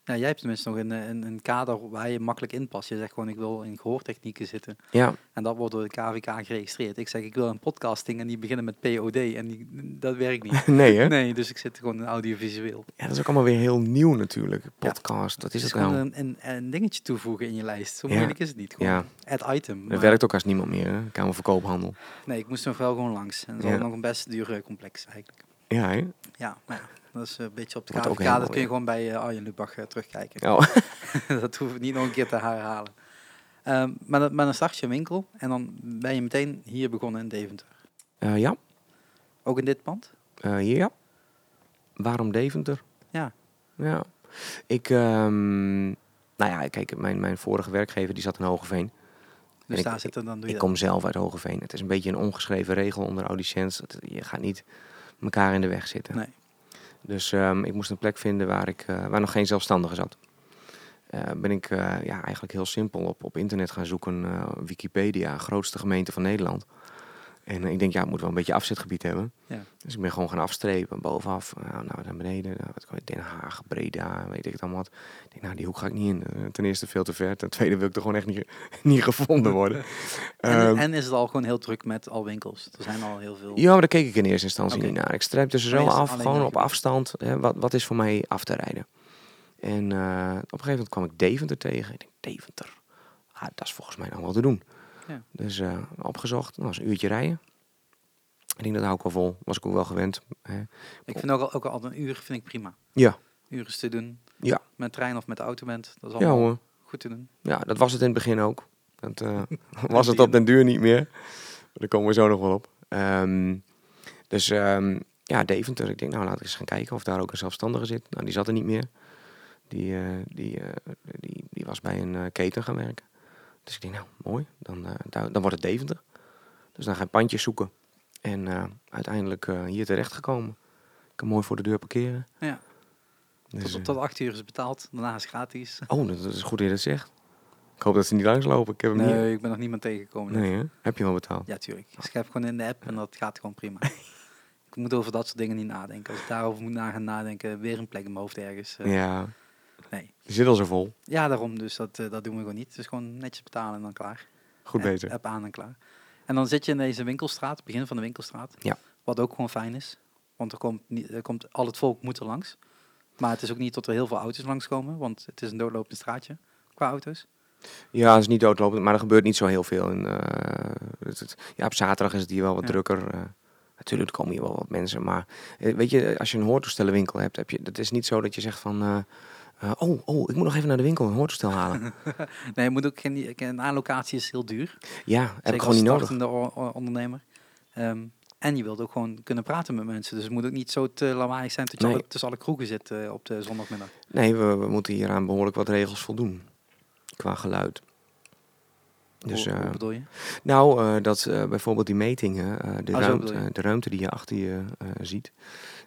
Ja, jij hebt tenminste nog een, een, een kader waar je makkelijk in past. Je zegt gewoon, ik wil in gehoortechnieken zitten. Ja, En dat wordt door de KVK geregistreerd. Ik zeg, ik wil een podcasting en die beginnen met POD. En die, dat werkt niet. nee hè? Nee, dus ik zit gewoon in audiovisueel. Ja, dat is ook allemaal weer heel nieuw natuurlijk. Podcast, is het het is gewoon nou? een, een, een dingetje toevoegen in je lijst. Zo Ja. moeilijk is het niet. Gewoon Ja. add item. Dat Maar werkt ook als niemand meer, hè? Kamer van Koophandel. Nee, ik moest nog wel gewoon langs. En dat is Ja. nog een best dure complex eigenlijk. Ja hè? Ja, maar ja, dat is een beetje op de KVK. Dat kun je gewoon bij eh, Arjen Lubach eh, terugkijken. Oh. dat hoef ik niet nog een keer te herhalen. Ehm, maar, dan, maar dan start je een winkel en dan ben je meteen hier begonnen in Deventer. Eh, ja, Ook in dit pand? Eh, ja. Waarom Deventer? Ja. Ja. Ik, ehm, nou ja, kijk, mijn, mijn vorige werkgever die zat in Hogeveen. Dus ik- daar zitten dan doe je Ik dat. kom zelf uit Hogeveen. Het is een beetje een ongeschreven regel onder audiciëns. Je gaat niet elkaar in de weg zitten. Nee. Dus ehm, ik moest een plek vinden waar, ik, eh, waar nog geen zelfstandige zat. Eh, ben ik eh, ja, eigenlijk heel simpel op, op internet gaan zoeken. Wikipedia, grootste gemeente van Nederland. En eh, ik denk, ja, het moet wel een beetje afzetgebied hebben. Ja. Dus ik ben gewoon gaan afstrepen, bovenaf, eh, nou, naar beneden. Nou, Den Haag, Breda, weet ik het allemaal wat. Ik denk, nou, die hoek ga ik niet in. Eh, ten eerste veel te ver. Ten tweede wil ik er gewoon echt niet, niet gevonden worden. En, Ehm, en is het al gewoon heel druk met al winkels? Er zijn al heel veel. ja, maar daar keek ik in eerste instantie niet naar. Ik streep dus zo af, gewoon op afstand. Hè, wat, wat is voor mij af te rijden? En op een gegeven moment kwam ik Deventer tegen. Ik denk, Deventer, ah, dat is volgens mij nog wel te doen. Ja. Dus eh, opgezocht, dat was een uurtje rijden. Ik denk, dat hou ik wel vol. Was ik ook wel gewend. Hè. Ik vind ook, al, ook al een uur vind ik prima. Ja, Uren is te doen. Ja. Met trein of met de auto bent. Dat is ja allemaal hoor. goed te doen. Ja, dat was het in het begin ook. Dat eh, was het op den duur niet meer. Daar komen we zo nog wel op. Ehm, dus ehm, ja, Deventer. Ik denk, nou laat ik eens gaan kijken of daar ook een zelfstandige zit. Nou, die zat er niet meer. Die, eh, die, die, die was bij een keten gaan werken. Dus ik denk, nou mooi, dan, eh, dan wordt het Deventer. Dus dan ga ik pandjes zoeken. En eh, uiteindelijk eh, hier terecht gekomen. Ik kan mooi voor de deur parkeren. Ja. Dus, Tot, tot acht uur is betaald. Daarna is het gratis. oh, dat, is goed dat je dat zegt. Ik hoop dat ze niet langslopen. Ik heb hem niet. Nee, ik ben nog niemand tegengekomen. Nee, hè? Heb je wel betaald? Ja, tuurlijk. Ik schrijf gewoon in de app en dat gaat gewoon prima. ik moet over dat soort dingen niet nadenken. Als ik daarover moet na gaan nadenken, weer een plek in mijn hoofd ergens. Ja, Nee. die zit al zo vol. Ja, daarom. Dus dat, eh, dat doen we gewoon niet. Dus gewoon netjes betalen en dan klaar. Goed bezig. App aan en klaar. En dan zit je in deze winkelstraat, begin van de winkelstraat. Ja. Wat ook gewoon fijn is. Want er komt, niet, er komt al het volk moet er langs. Maar het is ook niet tot er heel veel auto's langskomen. Want het is een doodlopend straatje qua auto's. Ja, het is niet doodlopend, maar er gebeurt niet zo heel veel. En, eh, het, het- ja, op zaterdag is het hier wel wat Ja. drukker. eh. natuurlijk komen hier wel wat mensen, maar weet je, als je een hoortoestellenwinkel hebt, heb je, het is niet zo dat je zegt van, eh, oh, oh, ik moet nog even naar de winkel een hoortoestel halen. Nee, je moet ook geen, een aanlocatie is heel duur. ja, heb ik gewoon niet als nodig. o- ondernemer. Ehm, en je wilt ook gewoon kunnen praten met mensen. Dus het moet ook niet zo te lawaaiig zijn dat je Nee. alle- tussen alle kroegen zit eh, op de zondagmiddag. Nee, we, we moeten hier aan behoorlijk wat regels voldoen. Qua geluid. Dus, hoe eh, bedoel je? Nou, dat bijvoorbeeld die metingen, de, Oh, ruimte, de ruimte die je achter je ziet,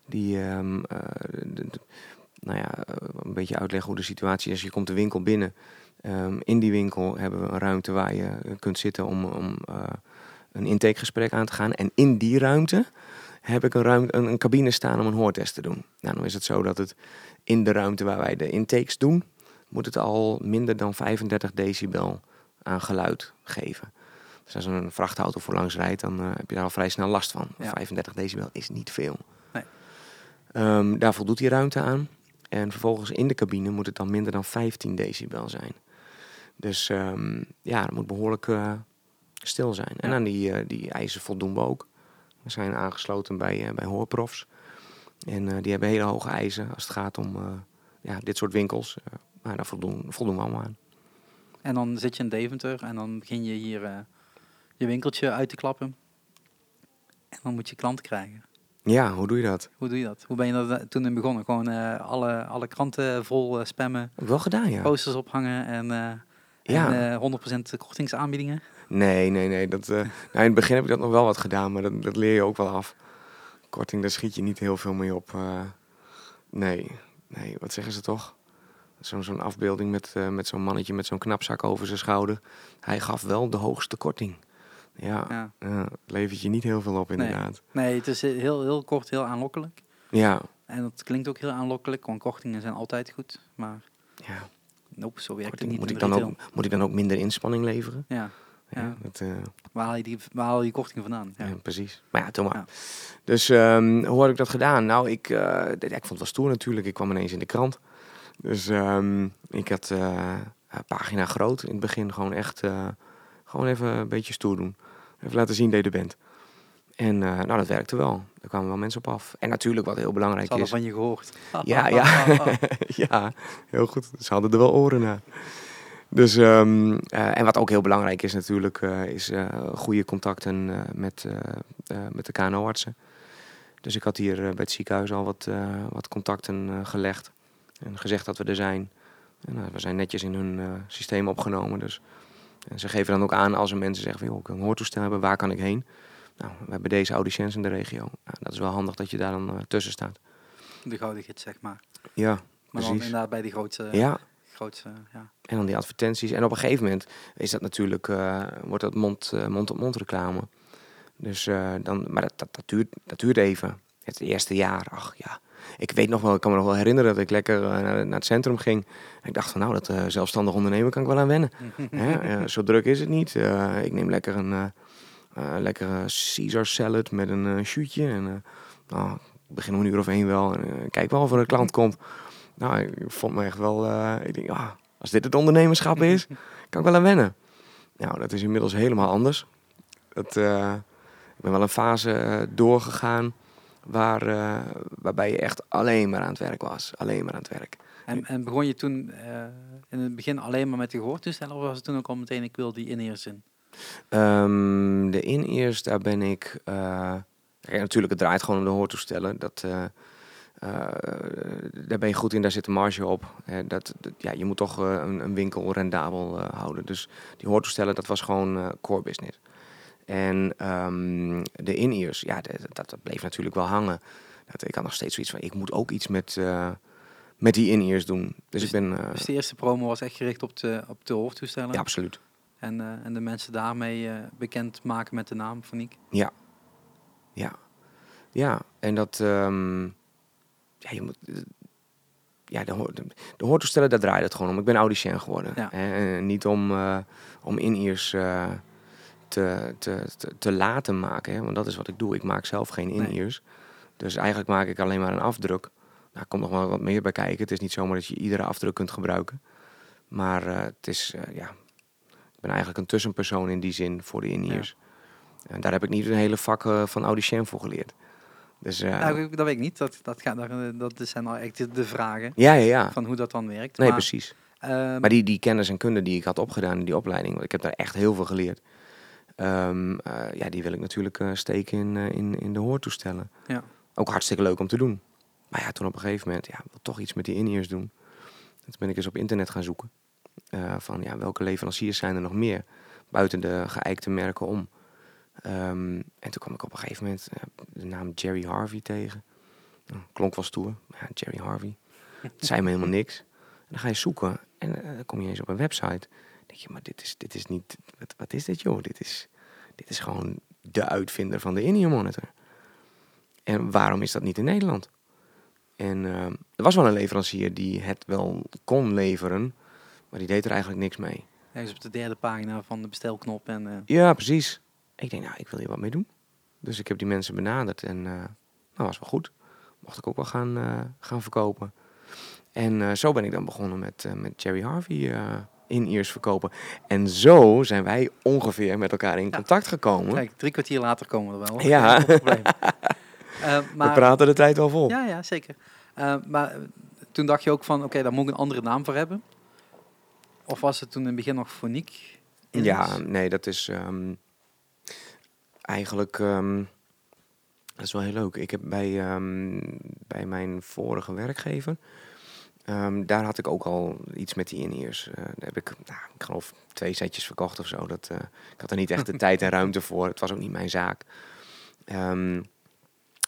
die, ehm, eh, de- de- nou ja, een beetje uitleggen hoe de situatie is. Je komt de winkel binnen. Ehm, in die winkel hebben we een ruimte waar je kunt zitten om, om eh, een intakegesprek aan te gaan. En in die ruimte heb ik een, ruimte, een, een cabine staan om een hoortest te doen. Nou, dan is het zo dat het in de ruimte waar wij de intakes doen, moet het al minder dan 35 decibel aan geluid geven. Dus als een vrachtauto voor langs rijdt, dan eh, heb je daar al vrij snel last van. Ja. 35 decibel is niet veel. Nee. Ehm, daar voldoet die ruimte aan. En vervolgens in de cabine moet het dan minder dan 15 decibel zijn. Dus ehm, ja, dat moet behoorlijk eh, stil zijn. En aan die, eh, die eisen voldoen we ook. We zijn aangesloten bij, eh, bij hoorprofs. En die hebben hele hoge eisen als het gaat om ja, dit soort winkels. Maar daar voldoen, voldoen we allemaal aan. En dan zit je in Deventer en dan begin je hier je winkeltje uit te klappen. En dan moet je klanten krijgen. Ja, hoe doe je dat? Hoe doe je dat? Hoe ben je er eh, toen in begonnen? Gewoon eh, alle, alle kranten vol eh, spammen, Heb ik wel gedaan, ja. posters ophangen en, Ja. en eh, 100% kortingsaanbiedingen. Nee, nee, nee. Dat, nou, in het begin heb ik dat nog wel wat gedaan, maar dat, dat leer je ook wel af. Korting, daar schiet je niet heel veel mee op. Nee, nee, wat zeggen ze toch? Zo'n zo'n afbeelding met, met zo'n mannetje met zo'n knapzak over zijn schouder. Hij gaf wel de hoogste korting. Ja, Ja. ja. levert je niet heel veel op inderdaad. Nee, het is heel, heel kort, heel aanlokkelijk. Ja, En dat klinkt ook heel aanlokkelijk, want kortingen zijn altijd goed. Maar ja. nope, zo werkt Korting. het niet Moet, ik dan ook, moet ik dan ook minder inspanning leveren? Ja, Ja, Ja. dat, eh, waar haal je die, waar haal je die korting vandaan? Ja. precies. Maar ja. Ja. Dus ehm, hoe had ik dat gedaan? Nou, ik, eh, ik vond het wel stoer natuurlijk. Ik kwam ineens in de krant. Dus ehm, ik had eh, pagina groot. In het begin gewoon echt, gewoon even een beetje stoer doen. Even laten zien dat je er bent. En eh, nou, dat werkte wel. Er kwamen wel mensen op af. En natuurlijk wat heel Ze belangrijk hadden is. van je gehoord. Ja, ja. ja, heel goed. Ze hadden er wel oren naar. Dus, ehm, eh, en wat ook heel belangrijk is natuurlijk, eh, is goede contacten met, met de KNO-artsen. Dus ik had hier bij het ziekenhuis al wat, wat contacten gelegd en gezegd dat we er zijn. En, we zijn netjes in hun systeem opgenomen. Dus. En ze geven dan ook aan als er mensen zeggen, van, joh, ik een hoortoestel hebben, waar kan ik heen? Nou, we hebben deze audiciëns in de regio. Nou, dat is wel handig dat je daar dan eh, tussen staat. De gouden gids, zeg maar. Ja, Maar dan Precies. inderdaad bij die grootste... ja. ja. En dan die advertenties. En op een gegeven moment is dat natuurlijk, eh, wordt dat mond, eh, mond-op-mond reclame. Dus dan, maar dat, dat, dat, duurt, dat duurt even. Het eerste jaar, ach ja. Ik weet nog wel, ik kan me nog wel herinneren dat ik lekker eh, naar, naar het centrum ging. En ik dacht van nou, dat eh, zelfstandig ondernemen kan ik wel aan wennen. Hè? Zo druk is het niet. Eh, ik neem lekker een lekkere Caesar salad met een shootje. En nou, ik begin om een uur of één wel. En kijk wel of er een klant komt. Nou, ik vond me echt wel... ik denk, ah, als dit het ondernemerschap is, kan ik wel aan wennen. Nou, dat is inmiddels helemaal anders. Dat, ik ben wel een fase doorgegaan waar, eh, waarbij je echt alleen maar aan het werk was. Alleen maar aan het werk. En, en begon je toen eh, in het begin alleen maar met de gehoortoestellen? Of was het toen ook al meteen, ik wil die in-ears in? Ehm, de in-ears, daar ben ik... eh, natuurlijk, het draait gewoon om de hoortoestellen. Dat, daar ben je goed in, daar zit de marge op. Hè, dat, dat- ja, je moet toch een, een winkel rendabel houden. Dus die hoortoestellen, dat was gewoon core business. En ehm, de in-ears, ja, dat, dat, bleef natuurlijk wel hangen. Dat, ik had nog steeds zoiets van, ik moet ook iets met, eh, met die in-ears doen. Dus, Dus- ik ben... eh, Dus de eerste promo was echt gericht op de, op de hoortoestellen? ja, absoluut. En, eh, en de mensen daarmee bekend maken met de naam Foniek? Ja. Ja. Ja, en dat... ehm, ja, je moet... Ja, de, de, de hoortoestellen, daar draait het gewoon om. Ik ben audicien geworden. Ja. En niet om, om in-ears te, te, te, te laten maken. Hè, want dat is wat ik doe. Ik maak zelf geen Nee. in-ears. Dus eigenlijk maak ik alleen maar een afdruk. Daar komt nog wel wat meer bij kijken. Het is niet zomaar dat je iedere afdruk kunt gebruiken. Maar eh, het is, eh, ja... Ik ben eigenlijk een tussenpersoon in die zin voor de in-ears. En daar heb ik niet een hele vak eh, van audicien voor geleerd. Dus Nou, dat weet ik niet. Dat, dat, gaat, dat zijn al echt de- vragen ja, ja, ja. van hoe dat dan werkt. Nee, maar, precies. ehm, Maar die, die kennis en kunde die ik had opgedaan in die opleiding, want ik heb daar echt heel veel geleerd. Ehm, eh, ja, die wil ik natuurlijk eh, steken in, eh, in, in de hoortoestellen. Ja. Ook hartstikke leuk om te doen. Maar ja, toen op een gegeven moment, ja, wil toch iets met die in-ears doen. En toen ben ik eens op internet gaan zoeken. van ja, welke leveranciers zijn er nog meer buiten de geëikte merken om. Ehm, en toen kwam ik op een gegeven moment de naam Jerry Harvey tegen. Nou, klonk wel stoer. Ja, Jerry Harvey. Het zei me helemaal niks. En dan ga je zoeken en dan kom je eens op een website. Je, maar dit is, dit is niet... Wat, wat is dit joh? Dit is, dit is gewoon de uitvinder van de in-ear monitor. En waarom is dat niet in Nederland? En eh, er was wel een leverancier die het wel kon leveren, maar die deed er eigenlijk niks mee. Ergens op de derde pagina van de bestelknop. En, eh, Ja, precies. Ik denk, nou, ik wil hier wat mee doen. Dus ik heb die mensen benaderd en eh dat was wel goed. Mocht ik ook wel gaan, gaan verkopen. En zo ben ik dan begonnen met, met Jerry Harvey in-ears verkopen. En zo zijn wij ongeveer met elkaar in Ja. contact gekomen. kijk, drie kwartier later komen we er wel. Ja. Probleem. Eh, We maar, praten de tijd wel vol. Ja, ja, zeker. Eh, maar eh, toen dacht je ook van, oké, daar moet ik een andere naam voor hebben. Of was het toen in het begin nog Foniek? Ja, nee, dat is ehm, eigenlijk. ehm, dat is wel heel leuk. Ik heb bij, ehm, bij mijn vorige werkgever. Ehm, daar had ik ook al iets met die in-ears. Eh, daar heb ik, nou, ik geloof, twee setjes verkocht of zo. Dat, eh, ik had er niet echt de tijd en ruimte voor. Het was ook niet mijn zaak. Ehm,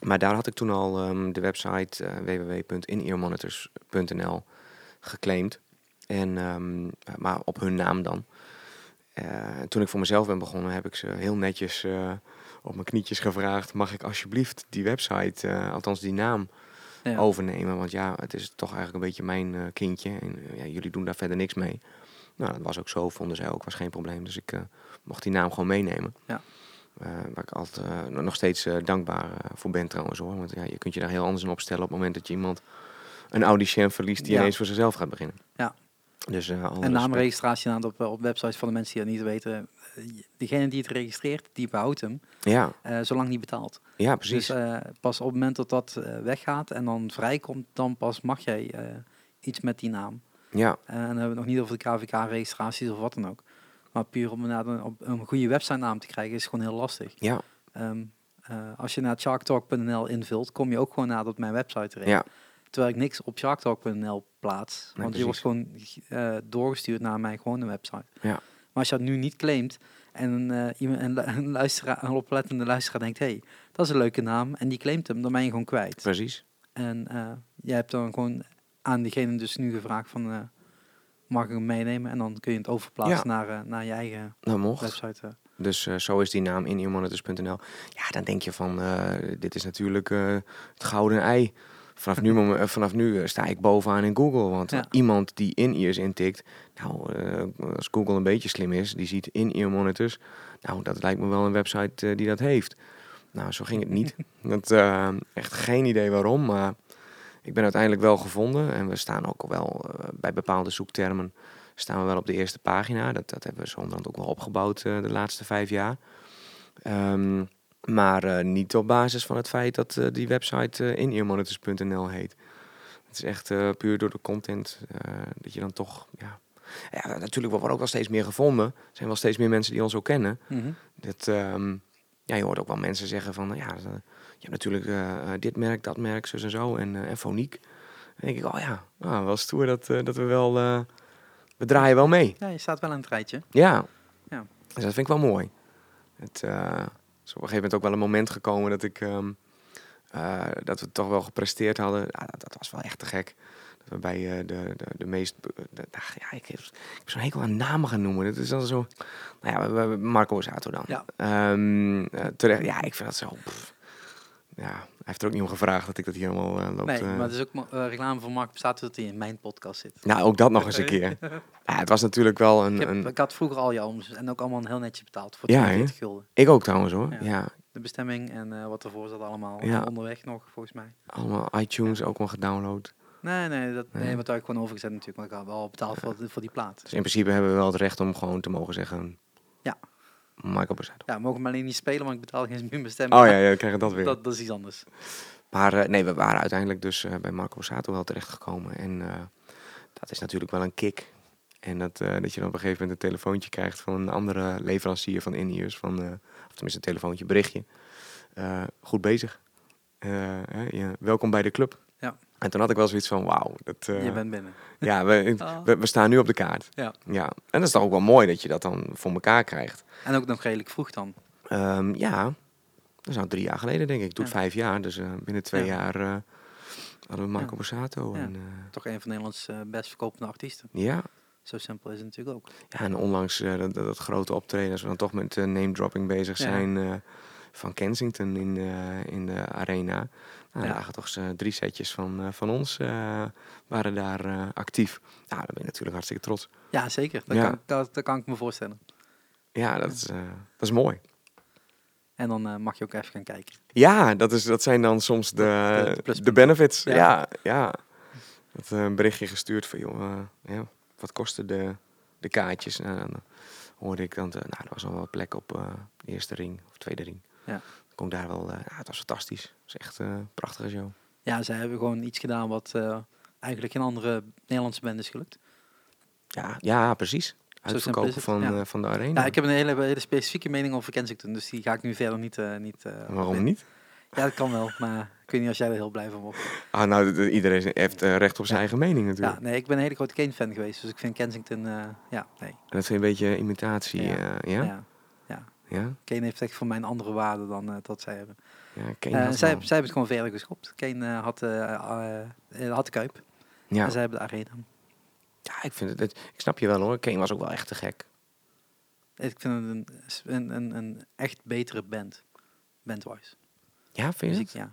Maar daar had ik toen al ehm, de website uh, www.inearmonitors.nl geclaimd. En, maar op hun naam dan. Toen ik voor mezelf ben begonnen, heb ik ze heel netjes op mijn knietjes gevraagd: mag ik alsjeblieft die website, althans die naam, ja. overnemen? Want ja, het is toch eigenlijk een beetje mijn kindje en ja, jullie doen daar verder niks mee. Nou, dat was ook zo, vonden zij ook, was geen probleem. Dus ik mocht die naam gewoon meenemen. Ja. waar ik altijd nog steeds dankbaar voor ben trouwens hoor. Want ja, je kunt je daar heel anders in opstellen op het moment dat je iemand een audicien verliest die ineens voor zichzelf gaat beginnen. Ja. Dus, en naamregistratie aan op, op websites van de mensen die dat niet weten. Eh, degene die het registreert, die behoudt hem. Ja. Uh, zolang niet betaalt. Ja, precies. Dus uh, pas op het moment dat dat weggaat en dan vrijkomt, dan pas mag jij iets met die naam. Ja. en dan hebben we het nog niet over de KVK-registraties of wat dan ook. Maar puur om een, op een goede website naam te krijgen is gewoon heel lastig. Ja. Um, als je naar sharktalk.nl invult, kom je ook gewoon naar op mijn website terecht. Ja. Terwijl ik niks op sharktalk.nl plaats. Nee, want je wordt gewoon uh, doorgestuurd naar mijn gewone website. Ja. Maar als je dat nu niet claimt en uh, iemand, een, een, luisteraar, een oplettende luisteraar denkt... hé, hey, dat is een leuke naam en die claimt hem, dan ben je gewoon kwijt. Precies. En uh, jij hebt dan gewoon aan diegene dus nu gevraagd van... mag ik hem meenemen? En dan kun je het overplaatsen ja. naar, naar je eigen nou, website. Dus uh, zo is die naam in earmonitors.nl. Ja, dan denk je van, uh, dit is natuurlijk uh, het gouden ei. Vanaf nu, vanaf nu sta ik bovenaan in Google. Want Ja. iemand die in-ears intikt, nou, als Google een beetje slim is, die ziet in-ear monitors. Nou, dat lijkt me wel een website die dat heeft. Nou, zo ging het niet. dat, echt geen idee waarom, maar ik ben uiteindelijk wel gevonden. En we staan ook wel bij bepaalde zoektermen staan we wel op de eerste pagina. Dat, dat hebben we zo ook wel opgebouwd de laatste vijf jaar. Um, maar uh, niet op basis van het feit dat uh, die website uh, inearmonitors.nl heet. Het is echt puur door de content dat je dan toch... Ja, ja, natuurlijk wordt ook wel steeds meer gevonden. Er zijn wel steeds meer mensen die ons ook kennen. Mm -hmm. dat, um, ja, je hoort ook wel mensen zeggen van... Ja, je hebt natuurlijk dit merk, dat merk, zo en zo. En, en Foniek. Dan denk ik, oh ja, ah, wel stoer dat, dat we wel... we draaien wel mee. Ja, je staat wel aan het rijtje. Ja. ja. Dus dat vind ik wel mooi. Het is op een gegeven moment ook wel een moment gekomen dat ik um, uh, dat we toch wel gepresteerd hadden. Ja, dat, dat, was wel echt te gek. Dat we bij uh, de, de, de meest. De, ja, ik heb, zo'n hekel aan namen gaan noemen. Dat is dan zo. Nou ja, Marco Osato dan. Ja. Um, uh, terecht, ja, ik vind dat zo. Pff, ja, heeft er ook niet om gevraagd dat ik dat hier allemaal uh, loop. Nee, maar het is ook uh, reclame voor Mark bestaat dat hij in mijn podcast zit. Nou, ook dat nog eens een keer. ja, het was natuurlijk wel een... Ik, heb, een... ik had vroeger al jouw en ook allemaal heel netjes betaald voor ja, 42 gulden. Ik ook trouwens hoor, ja. ja. De bestemming en uh, wat ervoor zat allemaal Ja. onderweg nog, volgens mij. Allemaal iTunes ook wel gedownload. Nee, nee, dat, nee. Wat ik gewoon overgezet natuurlijk, maar ik had wel betaald voor, voor die plaat. Dus in principe hebben we wel het recht om gewoon te mogen zeggen... Ja. Michael Borsato. Ja, mogen maar alleen niet spelen, want ik betaal geen meer bestemming. Oh ja, ja, we krijgen dat weer. Dat, dat is iets anders. Maar uh, nee, we waren uiteindelijk dus uh, bij Marco Borsato wel terechtgekomen. En uh, dat is natuurlijk wel een kick. En dat, dat je dan op een gegeven moment een telefoontje krijgt van een andere leverancier van in-ears. Van, of tenminste een telefoontje, berichtje. Goed bezig. ja, welkom bij de club. En toen had ik wel zoiets van, wauw. Dat, je bent binnen. Ja, we, Oh. we, we, staan nu op de kaart. Ja. ja. En dat is toch ook wel mooi dat je dat dan voor elkaar krijgt. En ook nog redelijk vroeg dan. Um, ja, dat is nou drie jaar geleden denk ik. Ik doe het Ja. vijf jaar, dus uh, binnen twee Ja. jaar uh, hadden we Marco. Borsato. En, Toch een van Nederlands best verkopende artiesten. ja. Zo simpel is het natuurlijk ook. ja, en onlangs dat, dat grote optreden, als we dan toch met uh, name dropping bezig zijn van Kensington in, in de arena. Nou, Ja. lagen toch uh, drie setjes van, uh, van ons uh, waren daar actief. Nou, daar ben ik natuurlijk hartstikke trots. Ja, zeker. Dat, Ja. Kan, dat, dat kan ik me voorstellen. Ja, dat is, dat is mooi. En dan uh, mag je ook even gaan kijken. Ja, dat, is, dat zijn dan soms de, De- de benefits. Ja. Ja, ja. Dat uh, een berichtje gestuurd van, joh, uh, ja, wat kosten de, de kaartjes? Nou, dan hoorde ik dan, nou, er was al wel plek op de eerste ring of tweede ring. Ja. Kon ik daar wel, uh, ja, het was fantastisch. Het was echt uh, een prachtige show. Ja, zij hebben gewoon iets gedaan wat uh, eigenlijk geen andere Nederlandse band is gelukt. Ja, ja precies. Uitverkopen van, ja. van de arena. Ja, ik heb een hele, hele specifieke mening over Kensington, dus die ga ik nu verder niet... Niet Waarom niet? Ja, dat kan wel, maar ik weet niet als jij er heel blij van wordt. Ah, nou, de- de- iedereen heeft uh, recht op zijn Ja. eigen mening natuurlijk. Ja, nee, ik ben een hele grote Kane-fan geweest, dus ik vind Kensington, uh, ja, nee. En dat is een beetje imitatie, ja? Ja. Ja. Kane heeft echt voor mij een andere waarde dan uh, dat zij hebben. Ja, Kane Eh, zij, zij hebben het gewoon verder geschopt. Kane eh, had, eh, eh, had de Kuip. ja. En zij hebben de Arena. ja, ik, vind het, het- ik snap je wel hoor. Kane was ook wel echt te gek. Ik vind het een, een, een, een echt betere band. Bandwise. Ja, vind je Muziek, ja.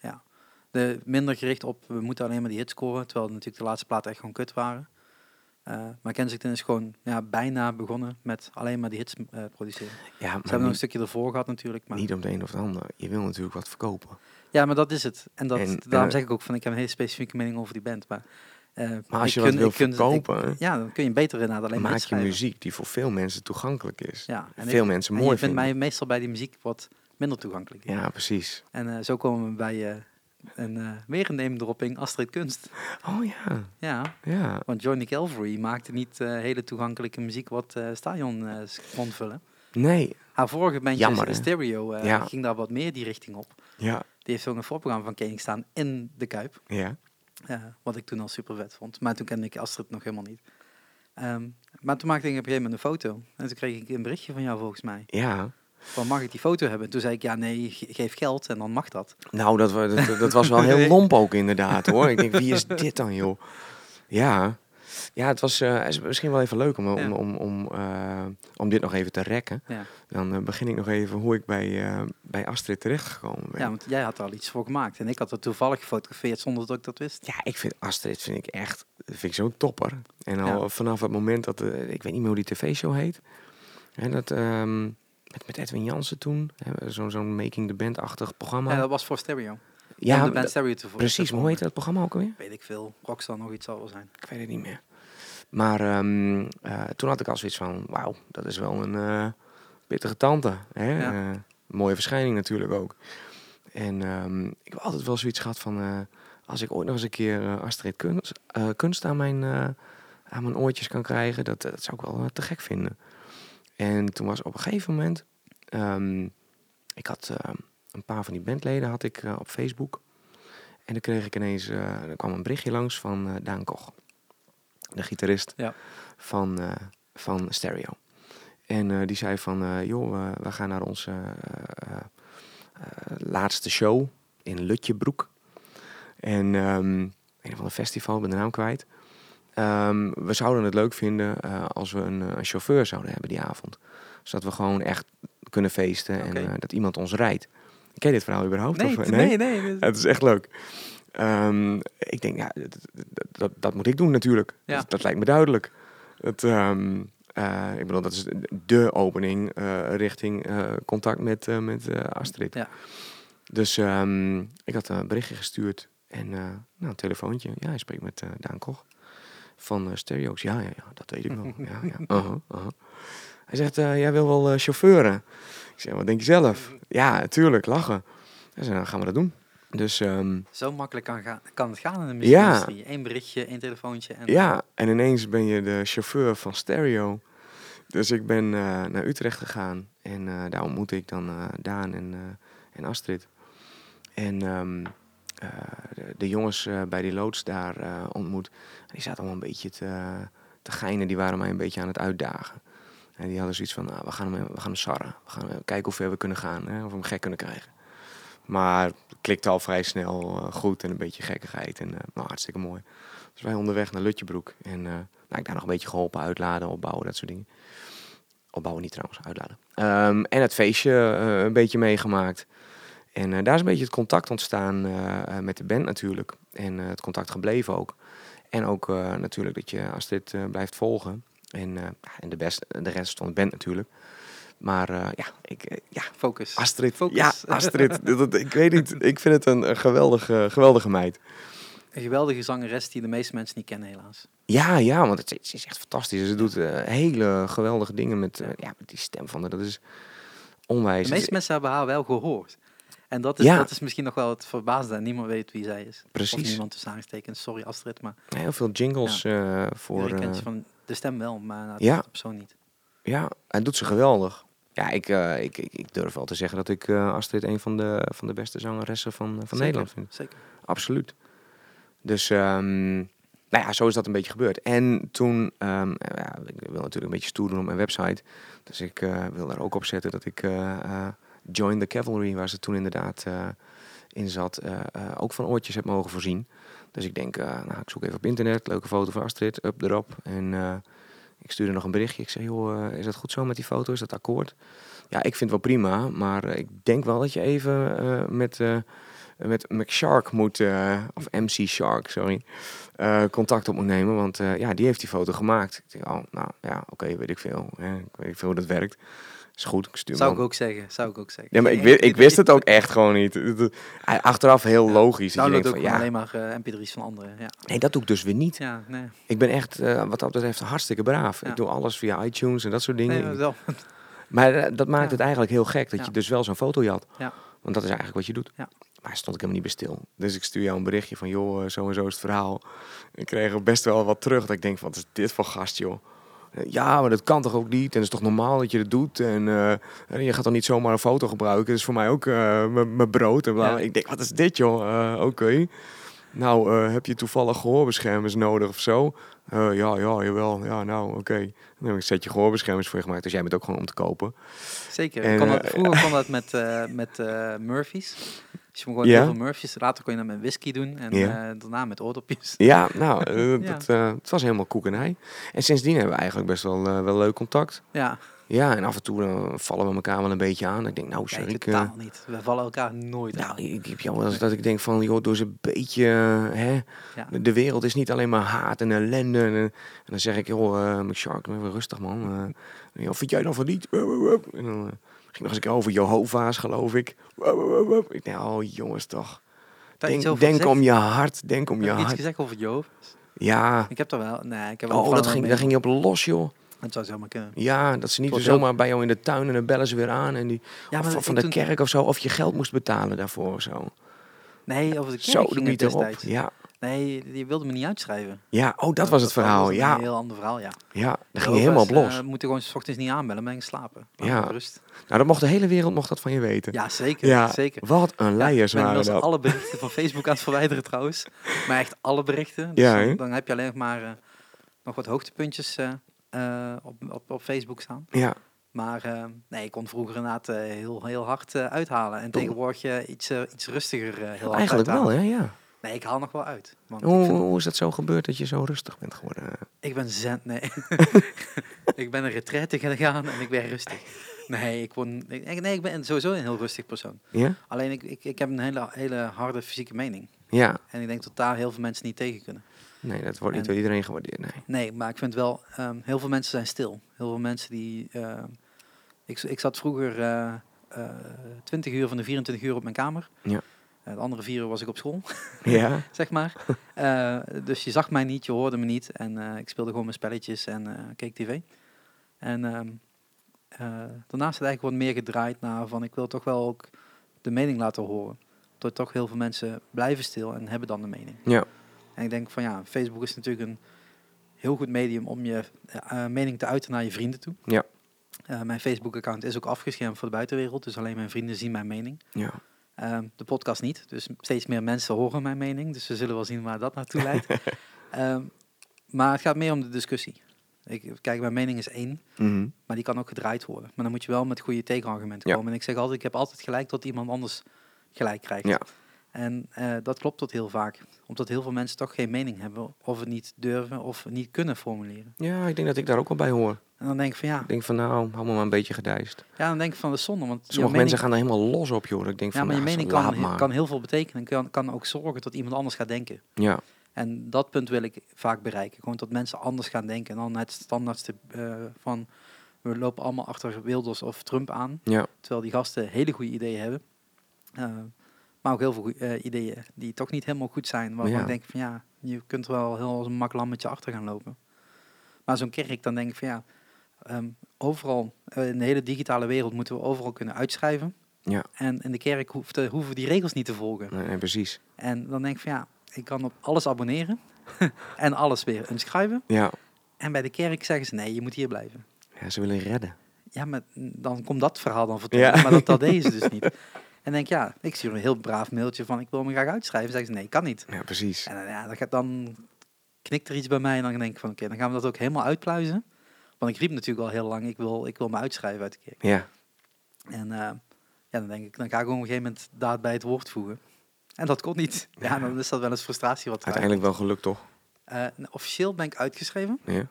ja. De, minder gericht op, we moeten alleen maar die hits scoren. Terwijl natuurlijk de laatste platen echt gewoon kut waren. Eh, maar Kensington is gewoon ja, bijna begonnen met alleen maar die hits eh, produceren. Ze Ja, maar hebben nog een stukje ervoor gehad natuurlijk. Maar, niet om de een of de ander. Je wil natuurlijk wat verkopen. Ja, maar dat is het. En, dat, En, daarom eh, zeg ik ook van, ik heb een hele specifieke mening over die band. Maar, eh, Maar als ik je wat wil ik ik- verkopen, ja, dan kun je beter inderdaad alleen maar maak je muziek die voor veel mensen toegankelijk is. Ja, en veel ik- mensen en mooi je vindt vinden. mij meestal bij die muziek wat minder toegankelijk. Ja, precies. En zo komen we bij een, eh weer een name-dropping, Astrid Kunst. Oh ja, Ja, ja. want Johnny Calvary maakte niet eh, hele toegankelijke muziek wat eh Stadion kon vullen. Nee, Haar vorige bandje, Jammer, hè? Stereo, Ja. ging daar wat meer die richting op. ja, Die heeft ook een voorprogramma van Koning staan in de Kuip. ja. wat ik toen al super vet vond. Maar toen kende ik Astrid nog helemaal niet. Ehm, maar toen maakte ik op een gegeven moment een foto. En toen kreeg ik een berichtje van jou volgens mij. Ja, Van mag ik die foto hebben? Toen zei ik ja nee, ge- geef geld en dan mag dat. nou dat, dat, dat was wel heel lomp ook inderdaad hoor. Ik denk, wie is dit dan joh? Ja, ja het was eh, is misschien wel even leuk om, om, Ja. om, om, eh, om dit nog even te rekken. Ja. Dan eh, begin ik nog even hoe ik bij, bij Astrid terechtgekomen ben. ja, want jij had er al iets voor gemaakt. En ik had het toevallig gefotografeerd zonder dat ik dat wist. Ja, ik vind Astrid vind ik echt vind ik zo'n topper. En al Ja. vanaf het moment dat, ik weet niet meer hoe die tv-show heet. En dat, ehm, met, met Edwin Jansen toen, zo'n zo'n Making the Band-achtig programma. Ja, dat was voor Stereo. Ja, de band Stereo te precies. Maar hoe heet dat programma ook alweer? Weet ik veel. Rockstar nog iets zal wel zijn. Ik weet het niet meer. Maar ehm, eh, toen had ik al zoiets van, wauw, dat is wel een eh, pittige tante. Hè? Ja. Eh, mooie verschijning natuurlijk ook. En ehm, ik heb altijd wel zoiets gehad van, als ik ooit nog eens een keer Astrid Kunst, kunst aan, mijn, aan mijn oortjes kan krijgen, dat, dat zou ik wel te gek vinden. En toen was op een gegeven moment, ehm, ik had eh, een paar van die bandleden had ik eh, op Facebook. En dan kreeg ik ineens, eh, er kwam een berichtje langs van eh, Daan Koch, de gitarist Ja. van, van Stereo. En die zei van, joh, we, gaan naar onze laatste show in Lutjebroek. En ehm een van een festival, ik ben de naam kwijt. Ehm, we zouden het leuk vinden eh, als we een, eh, een chauffeur zouden hebben die avond. Zodat we gewoon echt kunnen feesten en eh, dat iemand ons rijdt. Ken je dit verhaal überhaupt? Nee, of, nee, nee. dit- het is echt leuk. Ehm, ik denk, ja, dat, dat, moet ik doen natuurlijk. Ja. Dat, dat lijkt me duidelijk. Het, ehm, eh, ik bedoel, dat is de opening richting contact met, met Astrid. Ja. Dus ik had een berichtje gestuurd en nou, een telefoontje. Ja, hij spreekt met Daan Koch van eh, Stereo's. Ja, ja, ja, dat weet ik wel. ja, ja. uh-huh, uh-huh. Hij zegt, eh, jij wil wel eh, chauffeuren? Ik zeg, wat denk je zelf? Ja, natuurlijk, lachen. Hij zei, nou gaan we dat doen. Dus ehm, Zo makkelijk kan, gaan, kan het gaan in de Ja. muziekindustrie. Eén berichtje, één telefoontje. En ja, en ineens ben je de chauffeur van Stereo. Dus ik ben naar Utrecht gegaan en daar ontmoette ik dan Daan en, en Astrid. En ehm, eh, de, de jongens eh, bij die loods daar eh, ontmoet. Die zaten allemaal een beetje te, te geinen, die waren mij een beetje aan het uitdagen. En die hadden zoiets van, nou, we, gaan hem, we gaan sarren. We gaan eh, kijken hoe ver we kunnen gaan, hè, of we hem gek kunnen krijgen. Maar het klikte al vrij snel eh, goed en een beetje gekkigheid. En eh, nou, hartstikke mooi. Dus wij onderweg naar Lutjebroek. En eh, nou, ik daar nog een beetje geholpen, uitladen, opbouwen, dat soort dingen. Opbouwen niet trouwens, uitladen. Ehm, en het feestje eh, een beetje meegemaakt. En eh, daar is een beetje het contact ontstaan eh, eh, met de band natuurlijk. En het contact gebleven ook. En ook natuurlijk dat je als dit blijft volgen. En, en de, best, de rest stond de band natuurlijk. Maar ja, ik, ja, Focus. Astrid. Focus. Ja, Astrid. dat, dat- ik weet niet. Ik vind het een, een geweldige, geweldige meid. Een geweldige zangeres die de meeste mensen niet kennen helaas. Ja, ja, want het, is- ze is echt fantastisch. Ze doet hele geweldige dingen met, ja, met die stem van haar. Dat is onwijs. De meeste mensen hebben haar wel gehoord. En dat is, Ja. dat is misschien nog wel het verbaasde. Niemand weet wie zij is. Of Precies. niemand tussen aanstekens. Sorry Astrid, maar Heel veel jingles eh, voor. iedereen eh, je van de stem wel, maar nou, ja. de persoon niet. ja, en doet ze geweldig. Ja, ik, eh, ik, ik, ik durf wel te zeggen dat ik Astrid een van de, van de beste zangeressen van, van Zeker, Nederland vind. Zeker. Absoluut. Dus, ehm, nou ja, zo is dat een beetje gebeurd. En toen, ehm, ja, ik wil natuurlijk een beetje stoer doen op mijn website. Dus ik wil daar ook op zetten dat ik Join the Cavalry, waar ze toen inderdaad eh, in zat, eh, eh, ook van oortjes heb mogen voorzien. Dus ik denk, nou, ik zoek even op internet, leuke foto van Astrid, up erop. En ik stuurde nog een berichtje. Ik zei, joh, is dat goed zo met die foto? Is dat akkoord? Ja, ik vind het wel prima, maar ik denk wel dat je even met, met Mac Shark moet, of MC Shark, sorry, contact op moet nemen. Want ja, die heeft die foto gemaakt. Ik denk, oh, nou ja, oké, weet ik veel. Hè, ik weet veel hoe dat werkt. Is goed, ik stuur Zou ik ook zeggen, zou ik ook zeggen. ja, maar ik, wist, ik wist het ook echt gewoon niet. Achteraf heel logisch. Dat je Download denkt ook van, ja, alleen maar eh, mp3's van anderen. Ja, nee, dat doe ik dus weer niet. ja nee. Ik ben echt, eh, wat dat betreft, hartstikke braaf. Ja. Ik doe alles via iTunes en dat soort dingen. nee maar wel. Maar eh, dat maakt het eigenlijk heel gek dat je dus wel zo'n foto had. Ja. Want dat is eigenlijk wat je doet. Ja. Maar stond ik helemaal niet bij stil. Dus ik stuur jou een berichtje van, joh, zo en zo is het verhaal. Ik kreeg best wel wat terug. Dat ik denk, van, wat is dit voor gast, joh? Eh, Ja, maar dat kan toch ook niet? En het is toch normaal dat je dat doet? En eh, eh, je gaat dan niet zomaar een foto gebruiken. Dat is voor mij ook eh, m- mijn brood. En. Ja. Ik denk, wat is dit, joh? Eh, Oké. Nou, eh, heb je toevallig gehoorbeschermers nodig of zo? Eh, ja, ja, jawel. Ja, nou, oké. Dan heb ik een setje gehoorbeschermers voor je gemaakt. Dus jij bent ook gewoon om te kopen. Zeker. En, kon dat, eh, vroeger kon dat met, met Murphy's. Dus je moet gewoon heel veel Murphy's. Later kon je dat met whisky doen. En daarna met oordopjes. Ja, nou, Ja. Dat, het was helemaal koekenij. En sindsdien hebben we eigenlijk best wel, wel leuk contact. Ja, Ja, en af en toe eh, vallen we elkaar wel een beetje aan. Ik denk, nou, sorry. ik, totaal niet. We vallen elkaar nooit aan. nou, ik heb jou wel eens dat ik denk van, joh, eens een beetje, eh, hè. Ja. De, wereld is niet alleen maar haat en ellende. En, eh, en dan zeg ik, joh, uh, Shark, even rustig, man. Joh, vind jij dan van niet? En dan ging nog eens een keer over Jehovah's, geloof ik. Ik denk, oh, jongens, toch. Denk, denk gezegd? om je hart, denk om Heb je je iets hart. gezegd over Joop? Ja. Ik heb er wel. Nee, ik heb wel Oh, dat ging, daar ging je op los, joh. Het zou zomaar kunnen. Ja, dat ze niet zomaar bij jou in de tuin en dan bellen ze weer aan. En die, Ja, of van, de toen- kerk of zo, of je geld moest betalen daarvoor of zo. Nee, over de kerk Zo, ging het niet erop. destijds. Ja. Nee, die wilde me niet uitschrijven. ja, oh, dat was het verhaal. was een Ja, heel ander verhaal, ja. ja, daar ging je helemaal op los. eh, moeten gewoon 's ochtends niet aanbellen, ben ik slapen. Maar Ja. Rust. Nou, dat mocht de hele wereld mocht dat van je weten. Ja, zeker. Ja, zeker. Wat een Ja, leiers ik ben waren dat. alle berichten van Facebook aan het verwijderen trouwens. Maar echt alle berichten. Dus Ja, dan, heb je alleen nog maar eh, nog wat hoogtepuntjes eh, eh, op, op, op Facebook staan. Ja, Maar eh, nee, ik kon vroeger inderdaad eh, heel, heel hard eh, uithalen. En tegenwoordig eh, iets, eh, iets rustiger eh, heel hard eigenlijk wel, hè? Ja. Nee, ik haal nog wel uit. Want Hoe, vind- hoe is dat zo gebeurd dat je zo rustig bent geworden? ik ben zen, nee. ik ben een retraite gegaan en ik ben rustig. Nee, ik, word, ik, nee, ik ben sowieso een heel rustig persoon. Ja? Alleen ik, ik, ik heb een hele, hele harde fysieke mening. Ja. En ik denk dat daar heel veel mensen niet tegen kunnen. Nee, dat wordt niet door iedereen gewaardeerd, nee. Nee, maar ik vind wel, ehm, heel veel mensen zijn stil. Heel veel mensen die... ehm, ik, ik zat vroeger eh, eh, 20 uur van de 24 uur op mijn kamer. Ja. Eh, de andere vier uur was ik op school, Ja? zeg maar. Eh, dus je zag mij niet, je hoorde me niet. En eh, ik speelde gewoon mijn spelletjes en eh, keek tv. En ehm, eh, daarna is het eigenlijk wat meer gedraaid naar van... ik wil toch wel ook de mening laten horen. Door toch heel veel mensen blijven stil en hebben dan de mening. Ja. En ik denk van ja, Facebook is natuurlijk een heel goed medium om je eh, mening te uiten naar je vrienden toe. Ja. Eh, mijn Facebook-account is ook afgeschermd voor de buitenwereld, dus alleen mijn vrienden zien mijn mening. Ja. Ehm, de podcast niet, dus steeds meer mensen horen mijn mening, dus we zullen wel zien waar dat naartoe leidt. Ehm, maar het gaat meer om de discussie. Ik, kijk, mijn mening is één, Mhm. maar die kan ook gedraaid worden. Maar dan moet je wel met goede tegenargumenten Ja. komen. En ik zeg altijd, ik heb altijd gelijk tot iemand anders gelijk krijgt. Ja. En eh, dat klopt tot heel vaak. Omdat heel veel mensen toch geen mening hebben. Of het niet durven of niet kunnen formuleren. Ja, ik denk dat ik daar ook wel bij hoor. En dan denk ik van ja, Ik denk van, nou, hou me maar een beetje gedijst. ja dan denk ik van is zonde. Want Sommige mening, mensen gaan er helemaal los op, joh. Ik denk ja, van, maar je nou, mening kan, kan heel veel betekenen. Kan, kan ook zorgen dat iemand anders gaat denken. Ja, En dat punt wil ik vaak bereiken. Gewoon dat mensen anders gaan denken. En dan het standaardste eh, van we lopen allemaal achter Wilders of Trump aan. ja, Terwijl die gasten hele goede ideeën hebben. Eh, maar ook heel veel eh, ideeën die toch niet helemaal goed zijn. Waarvan Ja. ik denk van ja, je kunt er wel heel als een mak lammetje achter gaan lopen. Maar zo'n kerk, dan denk ik van ja, ehm, overal eh, in de hele digitale wereld moeten we overal kunnen uitschrijven. Ja. En in de kerk hoeft, eh, hoeven we die regels niet te volgen. nee, nee, precies. En dan denk ik van ja, ik kan op alles abonneren en alles weer unscriben. Ja. En bij de kerk zeggen ze nee, je moet hier blijven. ja, ze willen redden. Ja, maar dan komt dat verhaal dan vertellen. Ja. Maar dat, dat deden ze dus niet. En denk ja, ik stuur een heel braaf mailtje van ik wil me graag uitschrijven. Zeggen ze nee, kan niet. Ja, precies. En dan, ja, dan, dan knikt er iets bij mij en dan denk ik van oké, dan gaan we dat ook helemaal uitpluizen. Want ik riep natuurlijk al heel lang, ik wil, ik wil me uitschrijven uit de kerk. Ja, En eh, Ja, dan denk ik, dan ga ik op een gegeven moment daad bij het woord voegen. En dat kon niet. Ja, dan is dat wel eens frustratie wat Uiteindelijk wel gelukt, toch? Eh, officieel ben ik uitgeschreven, Ja.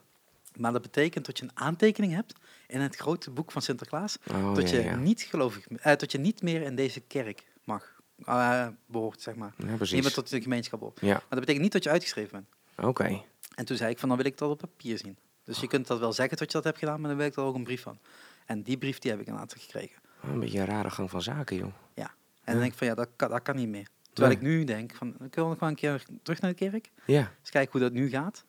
Maar dat betekent dat je een aantekening hebt in het grote boek van Sinterklaas. Oh, dat ja, je ja. niet gelovig, eh, dat je niet meer in deze kerk mag. eh behoort, zeg maar. Ja, Niet precies. meer tot de gemeenschap op. Ja, Maar dat betekent niet dat je uitgeschreven bent. oké. En toen zei ik van, dan wil ik dat op papier zien. Dus je kunt dat wel zeggen dat je dat hebt gedaan, maar dan wil ik er ook een brief van. En die brief die heb ik een aantal gekregen. Oh, Een beetje een rare gang van zaken, joh. En dan denk ik van, ja, dat kan, dat kan niet meer. Terwijl Nee. ik nu denk van, ik wil nog wel een keer terug naar de kerk. Ja, Eens kijken hoe dat nu gaat.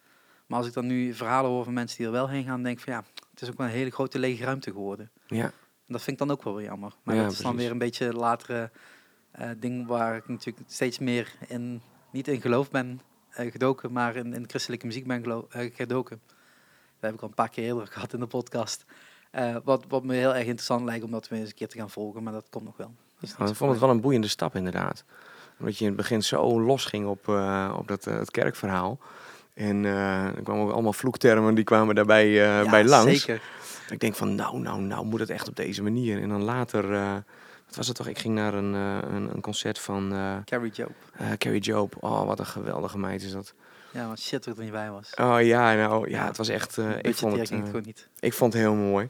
Maar als ik dan nu verhalen hoor van mensen die er wel heen gaan, denk ik van, ja, het is ook wel een hele grote lege ruimte geworden. ja. En dat vind ik dan ook wel weer jammer. Maar Ja, dat is dan precies. weer een beetje latere eh, ding waar ik natuurlijk steeds meer in, niet in geloof ben eh, gedoken, maar in, in christelijke muziek ben eh, gedoken. Dat heb ik al een paar keer eerder gehad in de podcast. Wat, wat me heel erg interessant lijkt om dat weer eens een keer te gaan volgen, maar dat komt nog wel. Oh, zo ik vond het wel een boeiende stap, inderdaad. Omdat je in het begin zo los ging op, op dat, het kerkverhaal. En eh, er kwamen ook allemaal vloektermen die kwamen daarbij eh, Ja, bij langs. Zeker. Ik denk van, nou, nou, nou, moet het echt op deze manier? En dan later, eh, wat was het toch? Ik ging naar een, een, een concert van Carrie Job. Carrie Job. Oh, wat een geweldige meid is dat. Ja, maar shit dat ik er niet bij was. Oh ja, nou, ja, het was echt, ik, vond het, niet. ik vond het heel mooi.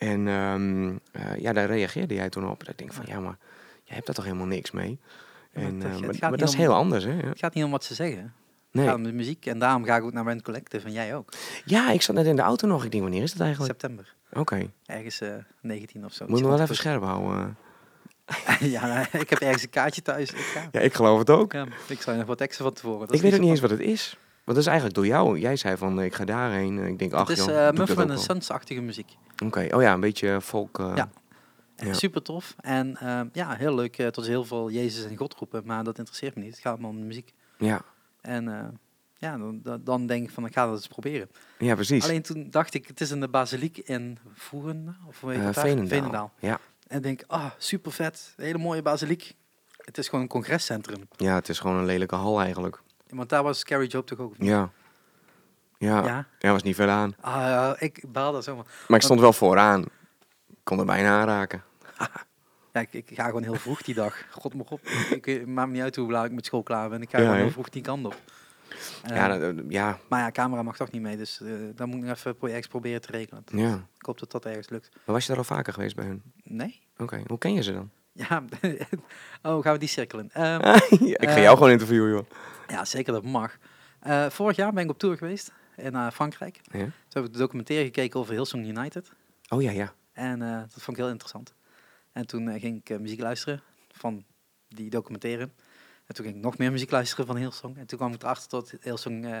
En ehm, eh, ja, daar reageerde jij toen op. Dat ik denk van, ja, maar jij hebt daar toch helemaal niks mee? Maar En, maar gaat maar dat is heel anders, hè? Het gaat niet om wat ze zeggen. Nee. gaat om de muziek. En daarom ga ik ook naar Rent Collective en jij ook. Ja, ik zat net in de auto nog. Ik denk, wanneer is dat eigenlijk? September. Oké, Ergens eh 19 of zo. moet je wel even scherp houden. rond- ja, ik heb ergens een kaartje thuis. Ik, ga. Ja, ik geloof het ook. Ja, ik zal je nog wat teksten van tevoren. Dat ik weet ook niet eens wat het is. Want dat is eigenlijk door jou. Jij zei van, eh, ik ga daarheen. En Ik denk, ach Het is eh dat Muffin. Sons-achtige muziek. Oké, oh ja, een beetje folk. eh, Ja. Ja. Super tof. En eh, ja, heel leuk eh, tot heel veel Jezus en God roepen. Maar dat interesseert me niet. Het gaat me om de muziek. ja. En eh, ja, dan, dan- denk ik van, ik ga dat eens proberen. Ja, precies. Alleen toen dacht ik, het is in de basiliek in Voeren, of Eh, het daar? Veenendaal. Ja. En ik denk, ah, super vet. Hele mooie basiliek. Het is gewoon een congrescentrum. ja, het is gewoon een lelijke hal eigenlijk. Want daar was Carrie Job toch ook? Ja. Ja, Ja. ja. was niet ver aan. Ah, ja, ik baalde zomaar. Maar ik stond wel vooraan. Ik kon er bijna aanraken. Ja, ik, ik ga gewoon heel vroeg die dag. God mag op. Ik, ik maakt me niet uit hoe laat ik met school klaar ben. Ik ga Ja, gewoon hè? heel vroeg die kant op. Eh, ja, dat- dat- ja, maar ja, camera mag toch niet mee. Dus eh dan moet ik nog even project proberen te regelen. ja. Ik hoop dat dat ergens lukt. Maar was je daar al vaker geweest bij hun? Nee? Oké, hoe ken je ze dan? Ja. oh, gaan we die cirkelen? Ehm, ik ga Eh, jou gewoon interviewen, joh. ja, zeker dat mag. Eh, vorig jaar ben ik op tour geweest in eh, Frankrijk. Ja? Toen heb ik de documentaire gekeken over Hillsong United. Oh ja, ja. En eh, dat vond ik heel interessant. En toen eh, ging ik eh, muziek luisteren van die documentaire. En toen ging ik nog meer muziek luisteren van Hillsong. En toen kwam ik erachter dat Hillsong eh,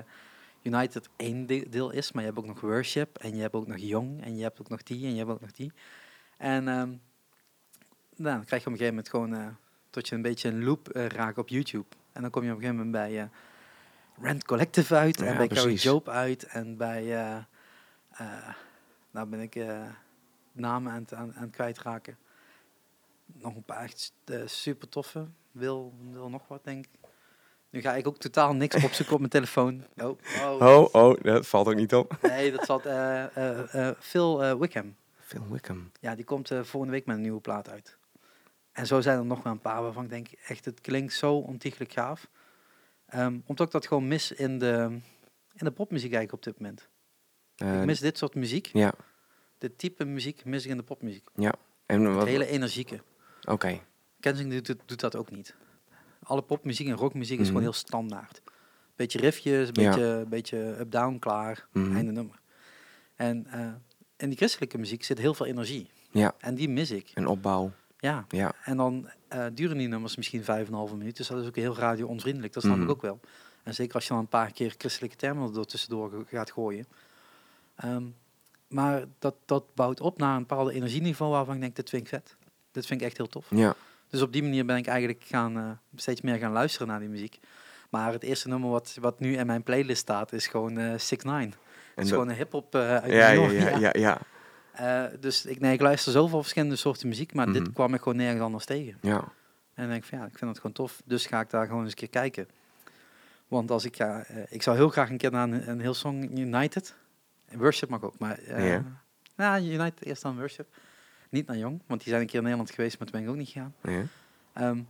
United één de- deel is. Maar je hebt ook nog Worship. En je hebt ook nog Young. En je hebt ook nog die. En je hebt ook nog die. En ehm, nou, dan krijg je op een gegeven moment gewoon... tot je een beetje een loop raakt op YouTube. En dan kom je op een gegeven moment bij... eh Rent Collective uit. Ja, en bij Carrie. Job uit. En bij... nou ben ik... namen aan aan, aan het kwijtraken. Nog een paar echt eh, super toffe. Wil, wil nog wat, denk ik. Nu ga ik ook totaal niks opzoeken op mijn telefoon. Oh, oh. Oh, oh, dat valt ook niet op. Nee, dat zat eh eh eh, Phil eh, Wickham. Phil Wickham. Ja, die komt volgende week met een nieuwe plaat uit. En zo zijn er nog wel een paar waarvan ik denk, echt, het klinkt zo ontiegelijk gaaf. Ehm, omdat ik dat gewoon mis in de, in de popmuziek eigenlijk op dit moment. Ik mis dit soort muziek. Ja, Dit type muziek mis ik in de popmuziek. en Het wat... hele energieke. Oké, Kensington doet, doet dat ook niet. Alle popmuziek en rockmuziek is Mhm. gewoon heel standaard. Beetje riffjes, een Ja. beetje, beetje up-down, klaar, Mhm. einde nummer. En eh, in die christelijke muziek zit heel veel energie. Ja. En die mis ik. een opbouw. Ja. Ja, En dan eh, duren die nummers misschien vijf en een halve minuut. Dus dat is ook heel radio-onvriendelijk. Dat snap Mhm. ik ook wel. En zeker als je dan een paar keer christelijke termen er tussendoor gaat gooien. Ehm, maar dat, dat bouwt op naar een bepaald energieniveau waarvan ik denk, dit vind ik vet. Dit vind ik echt heel tof. ja. Dus op die manier ben ik eigenlijk gaan, eh, steeds meer gaan luisteren naar die muziek. Maar het eerste nummer wat, wat nu in mijn playlist staat is gewoon eh Sick Nine. Het is gewoon een hip-hop eh, uit ja, New ja, York. ja, ja, ja, dus ik, nee, ik luister zoveel verschillende soorten muziek, maar Mhm. dit kwam ik gewoon nergens anders tegen. ja. En dan denk ik van ja, ik vind het gewoon tof. Dus ga ik daar gewoon eens een keer kijken. Want als ik ga, ik zou heel graag een keer naar een, een Hillsong United. Worship mag ook, maar Ja. nou, United eerst dan Worship. Niet naar Jong, want die zijn een keer in Nederland geweest, maar toen ben ik ook niet gegaan. Ja. Ehm,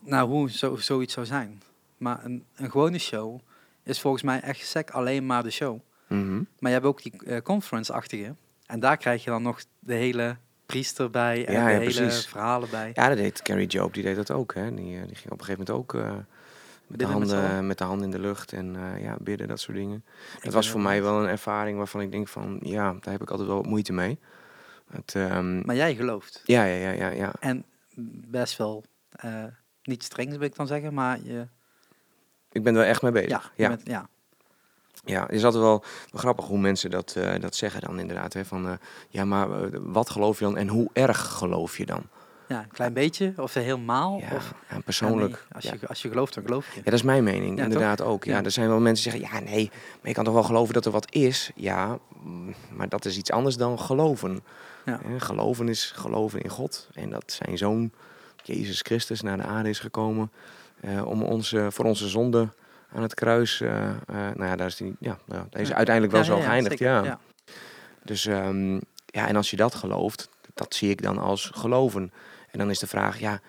nou, hoe zo, zoiets zou zijn. Maar een, een gewone show is volgens mij echt sec alleen maar de show. Mhm. Maar je hebt ook die eh, conference-achtige. En daar krijg je dan nog de hele priester bij en Ja, de ja, hele precies. verhalen bij. Ja, dat deed Carrie Job, die deed dat ook. Hè. Die, eh, die ging op een gegeven moment ook eh, met, de met handen, met de handen in de lucht en eh, ja, bidden, dat soort dingen. Ik Dat was voor mij wel een ervaring waarvan ik denk van, ja, daar heb ik altijd wel wat moeite mee. Het, ehm, Maar jij gelooft. ja, ja, ja, ja, ja. En best wel eh, niet streng, wil ik dan zeggen, maar je, Ik ben er wel echt mee bezig. ja, ja. bent- ja. Ja, het is altijd wel, wel grappig hoe mensen dat, eh, dat zeggen dan inderdaad. Hè, van, eh, ja, maar wat geloof je dan en hoe erg geloof je dan? ja, een klein beetje of helemaal. Ja, of, ja, persoonlijk. Ja, nee, als, je, als je gelooft, dan geloof je. Ja, dat is mijn mening, inderdaad ook. Ja, Ja. er zijn wel mensen die zeggen, ja, nee, maar je kan toch wel geloven dat er wat is? Ja, mm, maar dat is iets anders dan geloven. Ja. Geloven is geloven in God. En dat zijn zoon, Jezus Christus, naar de aarde is gekomen eh, om ons, eh, voor onze zonde aan het kruis, eh, eh, nou ja, daar is, die, ja, nou, daar is uiteindelijk wel zo geëindigd. ja. Dus ehm, ja, en als je dat gelooft, dat zie ik dan als geloven. En dan is de vraag, ja,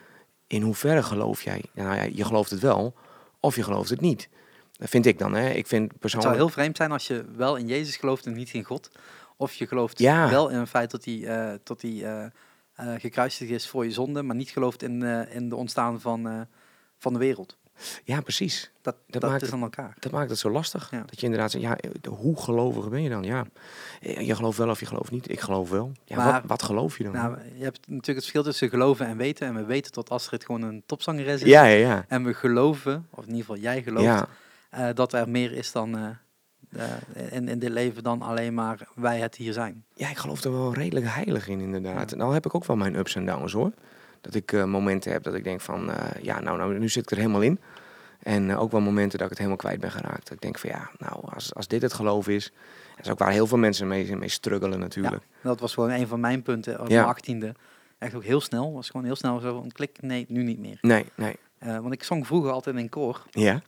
in hoeverre geloof jij? Nou ja, je gelooft het wel, of je gelooft het niet. Dat vind ik dan, hè. Ik vind Het zou persoonlijk... heel vreemd zijn als je wel in Jezus gelooft en niet in God. Of je gelooft Ja. wel in het feit dat hij, eh, dat hij gekruisigd is voor je zonde, maar niet gelooft in, eh, in de ontstaan van, eh, van de wereld. Ja, precies. Dat, Dat dat, maakt het- aan elkaar. Dat maakt het zo lastig. Ja. Dat je inderdaad zegt, ja, hoe gelovig ben je dan? Ja, je gelooft wel of je gelooft niet. Ik geloof wel. Ja, Maar- wat, wat geloof je dan? Nou, je hebt natuurlijk het verschil tussen geloven en weten. En we weten dat Astrid gewoon een topzangeres is. ja, ja, ja. En we geloven, of in ieder geval jij gelooft, Ja, eh, dat er meer is dan eh, in, in dit leven dan alleen maar wij het hier zijn. ja, ik geloof er wel redelijk heilig in, inderdaad. En dan heb ik ook wel mijn ups en downs, hoor. Dat ik eh, momenten heb dat ik denk van, eh, ja, nou, nou, nu zit ik er helemaal in. En ook wel momenten dat ik het helemaal kwijt ben geraakt. Dat ik denk van, ja, nou, als, als dit het geloof is... Dat is ook waar heel veel mensen mee, mee struggelen natuurlijk. Dat was gewoon een van mijn punten op Ja. mijn achttiende. Echt ook heel snel. Was gewoon heel snel zo een klik. Nee, nu niet meer. Nee, nee. Want ik zong vroeger altijd in een koor, Ja?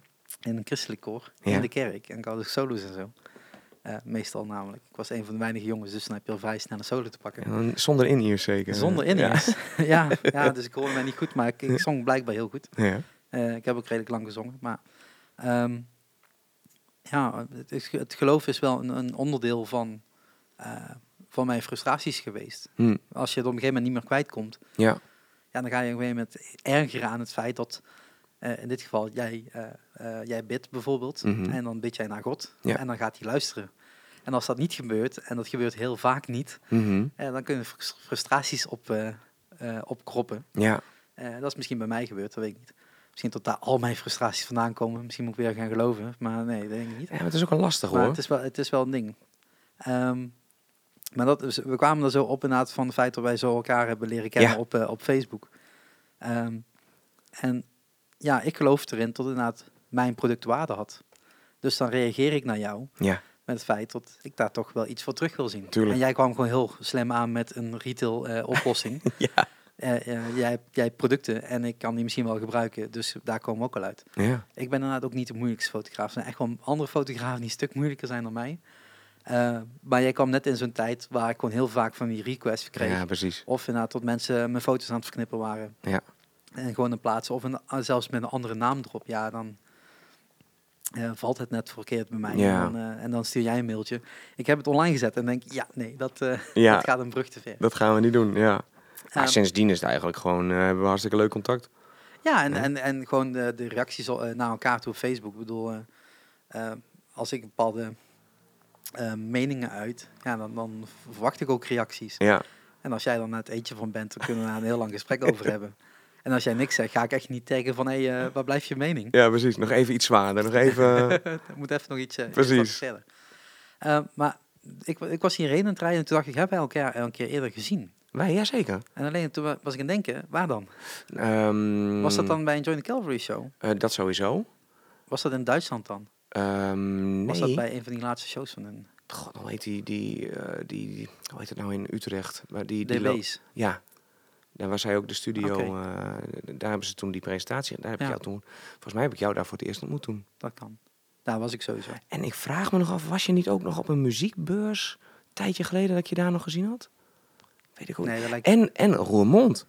In een christelijk koor, Ja. in de kerk. En ik had ook solo's en zo. Meestal namelijk. Ik was een van de weinige jongens, dus dan heb je al vrij snel een solo te pakken. En zonder in zeker. Zonder Ja. in ja. ja, dus ik hoorde mij niet goed, maar ik, ik zong blijkbaar heel goed. Ja. Eh, ik heb ook redelijk lang gezongen. Maar ehm, ja, het, is- het geloof is wel een, een onderdeel van, eh, van mijn frustraties geweest. Hm. Als je het op een gegeven moment niet meer kwijtkomt, ja. ja, dan ga je op een gegeven moment ergeren aan het feit dat, eh, in dit geval, jij, eh, jij bidt bijvoorbeeld. Mhm. En dan bid jij naar God. Ja. En dan gaat hij luisteren. En als dat niet gebeurt, en dat gebeurt heel vaak niet, Mhm. eh, dan kunnen frus- frustraties op, opkroppen. Ja. Dat is misschien bij mij gebeurd, dat weet ik niet. Misschien tot daar al mijn frustraties vandaan komen. Misschien moet ik weer gaan geloven, maar nee, dat denk ik niet. ja, maar het is ook wel lastig, Maar hoor. het is, wel, het is wel een ding. Ehm, maar dat we kwamen er zo op inderdaad van het feit dat wij zo elkaar hebben leren kennen Ja. op, op Facebook. Ehm, en ja, ik geloof erin dat inderdaad mijn product waarde had. Dus dan reageer ik naar jou Ja. met het feit dat ik daar toch wel iets voor terug wil zien. Tuurlijk. En jij kwam gewoon heel slim aan met een retail eh, oplossing. Ja. Eh, eh, jij, hebt- jij hebt producten en ik kan die misschien wel gebruiken, dus daar komen we ook al uit. Ja. Ik ben inderdaad ook niet de moeilijkste fotograaf. Er zijn echt wel andere fotografen die een stuk moeilijker zijn dan mij. Maar jij kwam net in zo'n tijd waar ik gewoon heel vaak van die requests kreeg. Ja, precies. Of inderdaad tot mensen mijn foto's aan het verknippen waren. Ja. En gewoon een plaatsen. Of een, zelfs met een andere naam erop. Ja, dan eh, valt het net verkeerd bij mij. Ja. En, dan, eh, en dan stuur jij een mailtje. Ik heb het online gezet en denk, ja, nee, dat, eh, Ja, dat gaat een brug te ver. dat gaan we niet doen, ja. Maar Ehm, sindsdien is het eigenlijk gewoon, hebben we hartstikke leuk contact. Ja, en, Ja. en, en gewoon de, de reacties naar elkaar toe op Facebook. Ik bedoel, als ik bepaalde meningen uit, ja, dan, dan verwacht ik ook reacties. Ja, En als jij dan naar het eentje van bent, dan kunnen we daar een heel lang gesprek over hebben. En als jij niks zegt, ga ik echt niet tegen van, hé, hey, eh, waar blijft je mening? ja precies. Nog even iets zwaarder. Nog even... Er moet even nog iets, eh, iets Precies. Eh, maar ik, ik was hierheen aan het rijden en toen dacht ik, hebben wij elkaar een keer eerder gezien? Wij, ja, zeker. En alleen toen wa- was ik aan het denken, waar dan? Ehm, Was dat dan bij een Join the Calvary show? eh, dat sowieso. Was dat in Duitsland dan? Ehm, Was dat bij een van die laatste shows van hun? God, hoe heet die, die, eh, die, die- hoe heet het nou in Utrecht? Waar die, die DB's. Ja, daar was hij ook de studio. Eh, daar hebben ze toen die presentatie. Daar heb ik jou toen. Volgens mij heb ik jou daar voor het eerst ontmoet toen. Dat kan. Daar was ik sowieso. En ik vraag me nog af, was je niet ook nog op een muziekbeurs een tijdje geleden dat ik je daar nog gezien had? Weet ik goed. Nee, dat lijkt... En, en Roermond.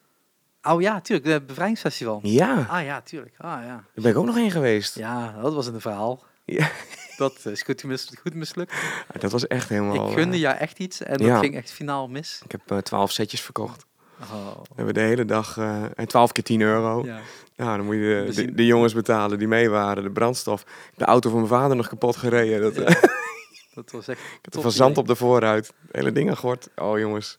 Oh ja, tuurlijk, het bevrijdingsfestival. Ja, Ah ja, tuurlijk. Ah ja. daar ben ik ook nog heen geweest. Ja, dat was een verhaal. Ja. Dat is goed, mis, goed mislukt. Dat was echt helemaal... ik gunde eh, jou echt iets en dat ging echt finaal mis. ik heb eh, twaalf setjes verkocht. Oh. We hebben de hele dag... eh, en 12 keer 10 euro. Ja. Nou, dan moet je de, de, jongens betalen die mee waren. De brandstof. De auto van mijn vader nog kapot gereden. Dat, Ja. Dat was echt Ik had van zand op de voorruit. Hele ding gort. Oh jongens.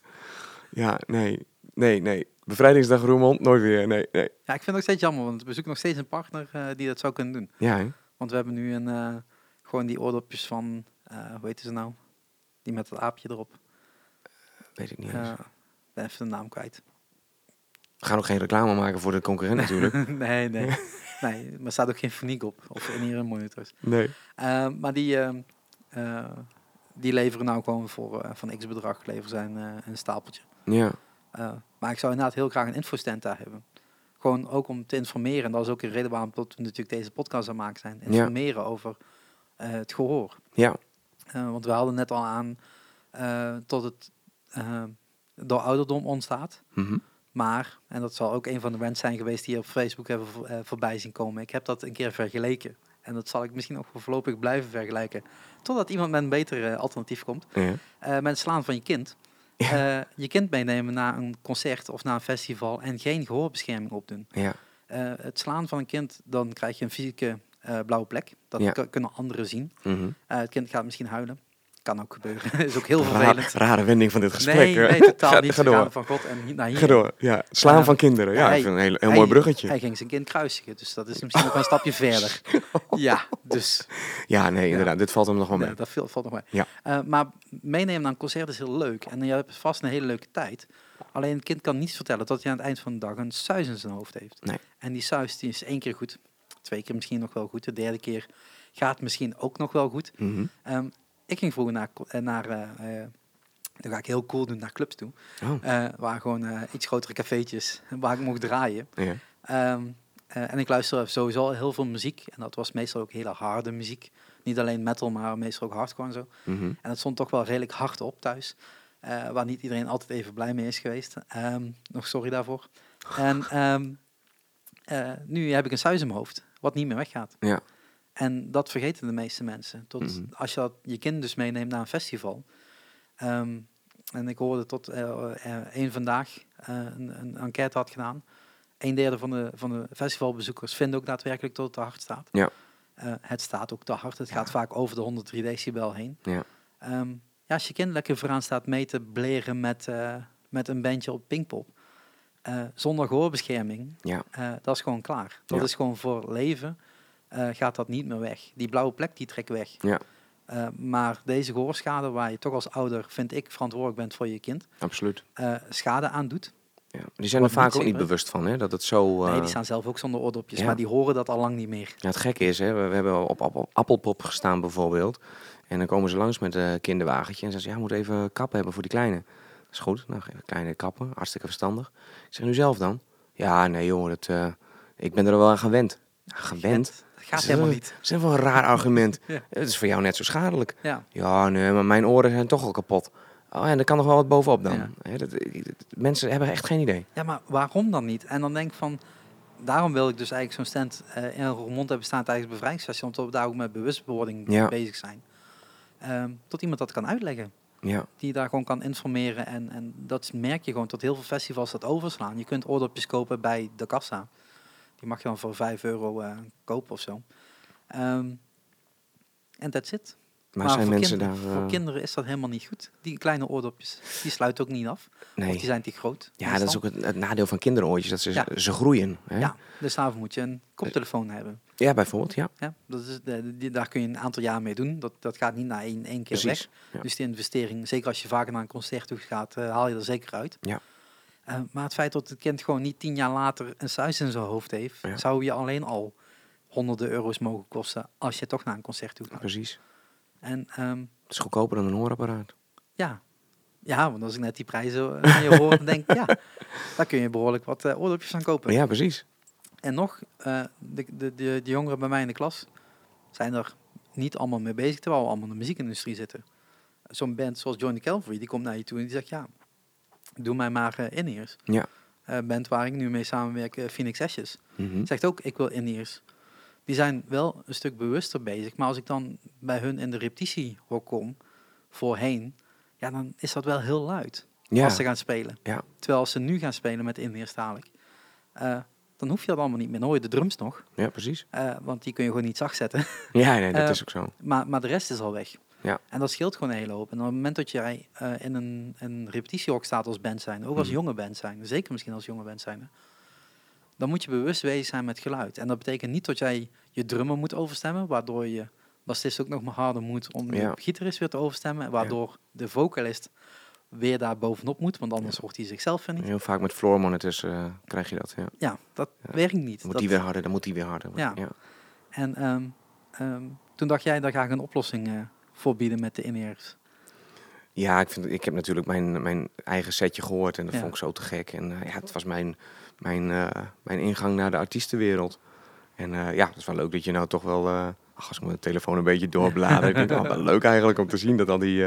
Ja, nee. Nee, nee. Bevrijdingsdag Roermond, nooit weer. Nee, nee. Ja, ik vind het nog steeds jammer, want we zoeken nog steeds een partner eh, die dat zou kunnen doen. Ja? Want we hebben nu een, eh, gewoon die oordopjes van, eh hoe heet ze nou? Die met het aapje erop. weet ik niet. Ben even de naam kwijt. We gaan ook geen reclame maken voor de concurrent natuurlijk. nee, nee. nee, maar er staat ook geen foniek op. Of in hier monitors. Nee. Eh, maar die, eh, die leveren nou gewoon voor eh, van x bedrag leveren zijn eh, een stapeltje. Ja. Maar ik zou inderdaad heel graag een infostand daar hebben. Gewoon ook om te informeren. En dat is ook een reden waarom dat we natuurlijk deze podcast aan het maken zijn. Informeren over eh, het gehoor. Ja. Want we hadden net al aan tot het door ouderdom ontstaat. Mhm. Maar, en dat zal ook een van de rants zijn geweest die je op Facebook hebben voor- eh, voorbij zien komen. Ik heb dat een keer vergeleken. En dat zal ik misschien ook voorlopig blijven vergelijken. Totdat iemand met een beter eh, alternatief komt. Ja. Eh, met het slaan van je kind. Je kind meenemen naar een concert of naar een festival en geen gehoorbescherming opdoen. Ja. Het slaan van een kind, dan krijg je een fysieke blauwe plek. Dat kunnen anderen zien. Mhm. Het kind gaat misschien huilen. Kan ook gebeuren. is ook heel vervelend. rare wending van dit gesprek. nee, nee, totaal ga, niet. Ga door. van God en naar hier. Ga door. Ja. Slaan Eh, van kinderen. Ja, hij- een heel, heel hij- mooi bruggetje. Hij ging zijn kind kruisigen, dus dat is misschien nog een stapje verder. Ja, dus Ja, nee, inderdaad. Dit valt hem nog wel mee. nee, dat valt, valt nog mee. Ja. Eh, maar meenemen naar een concert is heel leuk. En je hebt vast een hele leuke tijd. Alleen het kind kan niet vertellen dat hij aan het eind van de dag een suis in zijn hoofd heeft. Nee. En die suis die is één keer goed. Twee keer misschien nog wel goed. De derde keer gaat misschien ook nog wel goed. Ehm, ik ging vroeger naar, eh, naar eh, eh, dan ga ik heel cool doen, naar clubs toe. Oh, waar gewoon iets grotere cafeetjes, waar ik mocht draaien. ja. Ehm, eh, en ik luister sowieso al heel veel muziek. En dat was meestal ook hele harde muziek. Niet alleen metal, maar meestal ook hardcore en zo. Mhm. En dat stond toch wel redelijk hard op thuis. eh, waar niet iedereen altijd even blij mee is geweest. Ehm, nog sorry daarvoor. En ehm, eh, nu heb ik een suis in mijn hoofd, wat niet meer weggaat. Ja. En dat vergeten de meeste mensen. Tot Mhm. als je dat, je kind dus meeneemt naar een festival. Ehm, en ik hoorde tot eh eh, een vandaag eh, een, een enquête had gedaan. Een derde van de, van de festivalbezoekers vinden ook daadwerkelijk dat het te hard staat. Ja. Eh, het staat ook te hard. Het Ja. gaat vaak over de 103 decibel heen. Ja. Ehm, ja, als je kind lekker vooraan staat mee te bleren met, eh, met een bandje op Pinkpop. eh, zonder gehoorbescherming, Ja. eh, dat is gewoon klaar. Dat is gewoon voor leven, eh, gaat dat niet meer weg. Die blauwe plek, die trekt weg. Ja. Eh, maar deze gehoorschade, waar je toch als ouder, vind ik, verantwoordelijk bent voor je kind, Absoluut. eh, schade aan doet. Ja. Die zijn er vaak ook niet bewust van, hè? Dat het zo... nee, eh, die staan zelf ook zonder oordopjes, ja. maar die horen dat al lang niet meer. Ja, het gekke is, hè, we, we hebben op, op, op Appelpop gestaan bijvoorbeeld. En dan komen ze langs met een kinderwagentje en zeggen ze, ja, we moeten even kappen hebben voor die kleine. Dat is goed, nou, even kleine kappen, hartstikke verstandig. Ik zeg, nu zelf dan? Ja, nee jongen, dat, eh, ik ben er wel aan gewend. Ja, gewend? Dat gaat helemaal niet. Dat is een raar argument. Ja. Het is voor jou net zo schadelijk. Ja. Ja, nee, maar mijn oren zijn toch al kapot. Oh, en er kan nog wel wat bovenop dan. Ja. Dat, mensen hebben echt geen idee. ja, maar waarom dan niet? En dan denk ik van, daarom wil ik dus eigenlijk zo'n stand eh, in Roermond hebben staan tijdens het bevrijdingsfestival, omdat we daar ook met bewustwording Ja. bezig zijn. Ehm, tot iemand dat kan uitleggen. Ja, die daar gewoon kan informeren. En, en dat merk je gewoon tot heel veel festivals dat overslaan. Je kunt oordopjes kopen bij de kassa. Die mag je dan voor 5 euro eh, kopen of zo. Ehm, En that's it. maar, zijn voor, mensen kinderen, daar... voor eh, kinderen is dat helemaal niet goed. Die kleine oordopjes, die sluiten ook niet af. Of nee. die zijn te groot. Ja, dat is ook het, het nadeel van kinderoortjes, dat ze, Ja. ze groeien. Hè? Ja, dus daarvoor moet je een koptelefoon hebben. Ja, bijvoorbeeld, ja. Ja, dat is, de, die, daar kun je een aantal jaar mee doen. Dat, dat gaat niet na één, één keer weg. Ja. Dus die investering, zeker als je vaker naar een concert toe gaat, eh, haal je er zeker uit. Ja. Eh, maar het feit dat het kind gewoon niet tien jaar later een suis in zijn hoofd heeft, Ja. zou je alleen al honderden euro's mogen kosten als je toch naar een concert toe gaat. Precies. En ehm, Het is goedkoper dan een hoorapparaat. ja. ja, want als ik net die prijzen aan je hoor, dan denk ik, ja, daar kun je behoorlijk wat eh, oordopjes aan kopen. Ja, precies. En nog, eh, de, de, de, de jongeren bij mij in de klas zijn er niet allemaal mee bezig, terwijl we allemaal in de muziekindustrie zitten. Zo'n band zoals Johnny Calvary, die komt naar je toe en die zegt, ja, doe mij maar eh, in-ears. Ja. Band waar ik nu mee samenwerk, eh, Phoenix Ashes, Mhm. zegt ook, ik wil in-ears. Die zijn wel een stuk bewuster bezig, maar als ik dan bij hun in de repetitiehok kom, voorheen, ja, dan is dat wel heel luid Ja, als ze gaan spelen. Ja. Terwijl als ze nu gaan spelen met in-ears dadelijk, dan hoef je dat allemaal niet meer. Je de drums nog, ja, precies. want die kun je gewoon niet zacht zetten. Ja, nee, dat is ook zo. Maar, maar de rest is al weg. Ja. En dat scheelt gewoon een hele hoop. En op het moment dat jij eh, in een, een repetitiehok staat als band zijn, ook als Mhm. jonge band zijn, zeker misschien als jonge band zijn, dan moet je bewust bezig zijn met geluid. En dat betekent niet dat jij je drummer moet overstemmen, waardoor je bassist ook nog maar harder moet om Ja. de gitarist weer te overstemmen, waardoor de vocalist weer daar bovenop moet, want anders hoort hij zichzelf niet. Heel vaak met floor monitors eh, krijg je dat. Ja. Ja, dat werkt niet. Dan moet Dat- die weer harder, dan moet die weer harder. Ja. En ehm, ehm, toen dacht jij, daar ga ik een oplossing eh voor bieden met de in-ears. Ja, ik, vind, ik heb natuurlijk mijn, mijn eigen setje gehoord en dat Ja. vond ik zo te gek. En eh, ja, het was mijn, mijn, eh, mijn ingang naar de artiestenwereld. En eh, ja, het is wel leuk dat je nou toch wel, ach, als ik mijn telefoon een beetje doorblader, ik het wel, leuk eigenlijk om te zien dat al die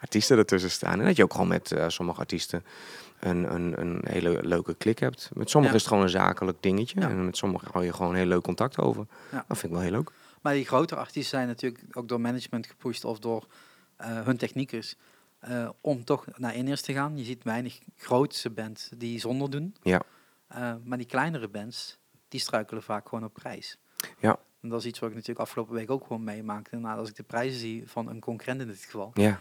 artiesten ertussen staan. En dat je ook gewoon met sommige artiesten een, een, een hele leuke klik hebt. Met sommigen Ja. is het gewoon een zakelijk dingetje Ja. en met sommigen hou je gewoon heel leuk contact over. Dat vind ik wel heel leuk. Maar die grotere artiesten zijn natuurlijk ook door management gepusht of door eh, hun techniekers eh, om toch naar in te gaan. Je ziet weinig grootste bands die zonder doen. Ja. Eh, maar die kleinere bands, die struikelen vaak gewoon op prijs. Ja. En dat is iets wat ik natuurlijk afgelopen week ook gewoon meemaakte. Nou, als ik de prijzen zie van een concurrent in dit geval, Ja,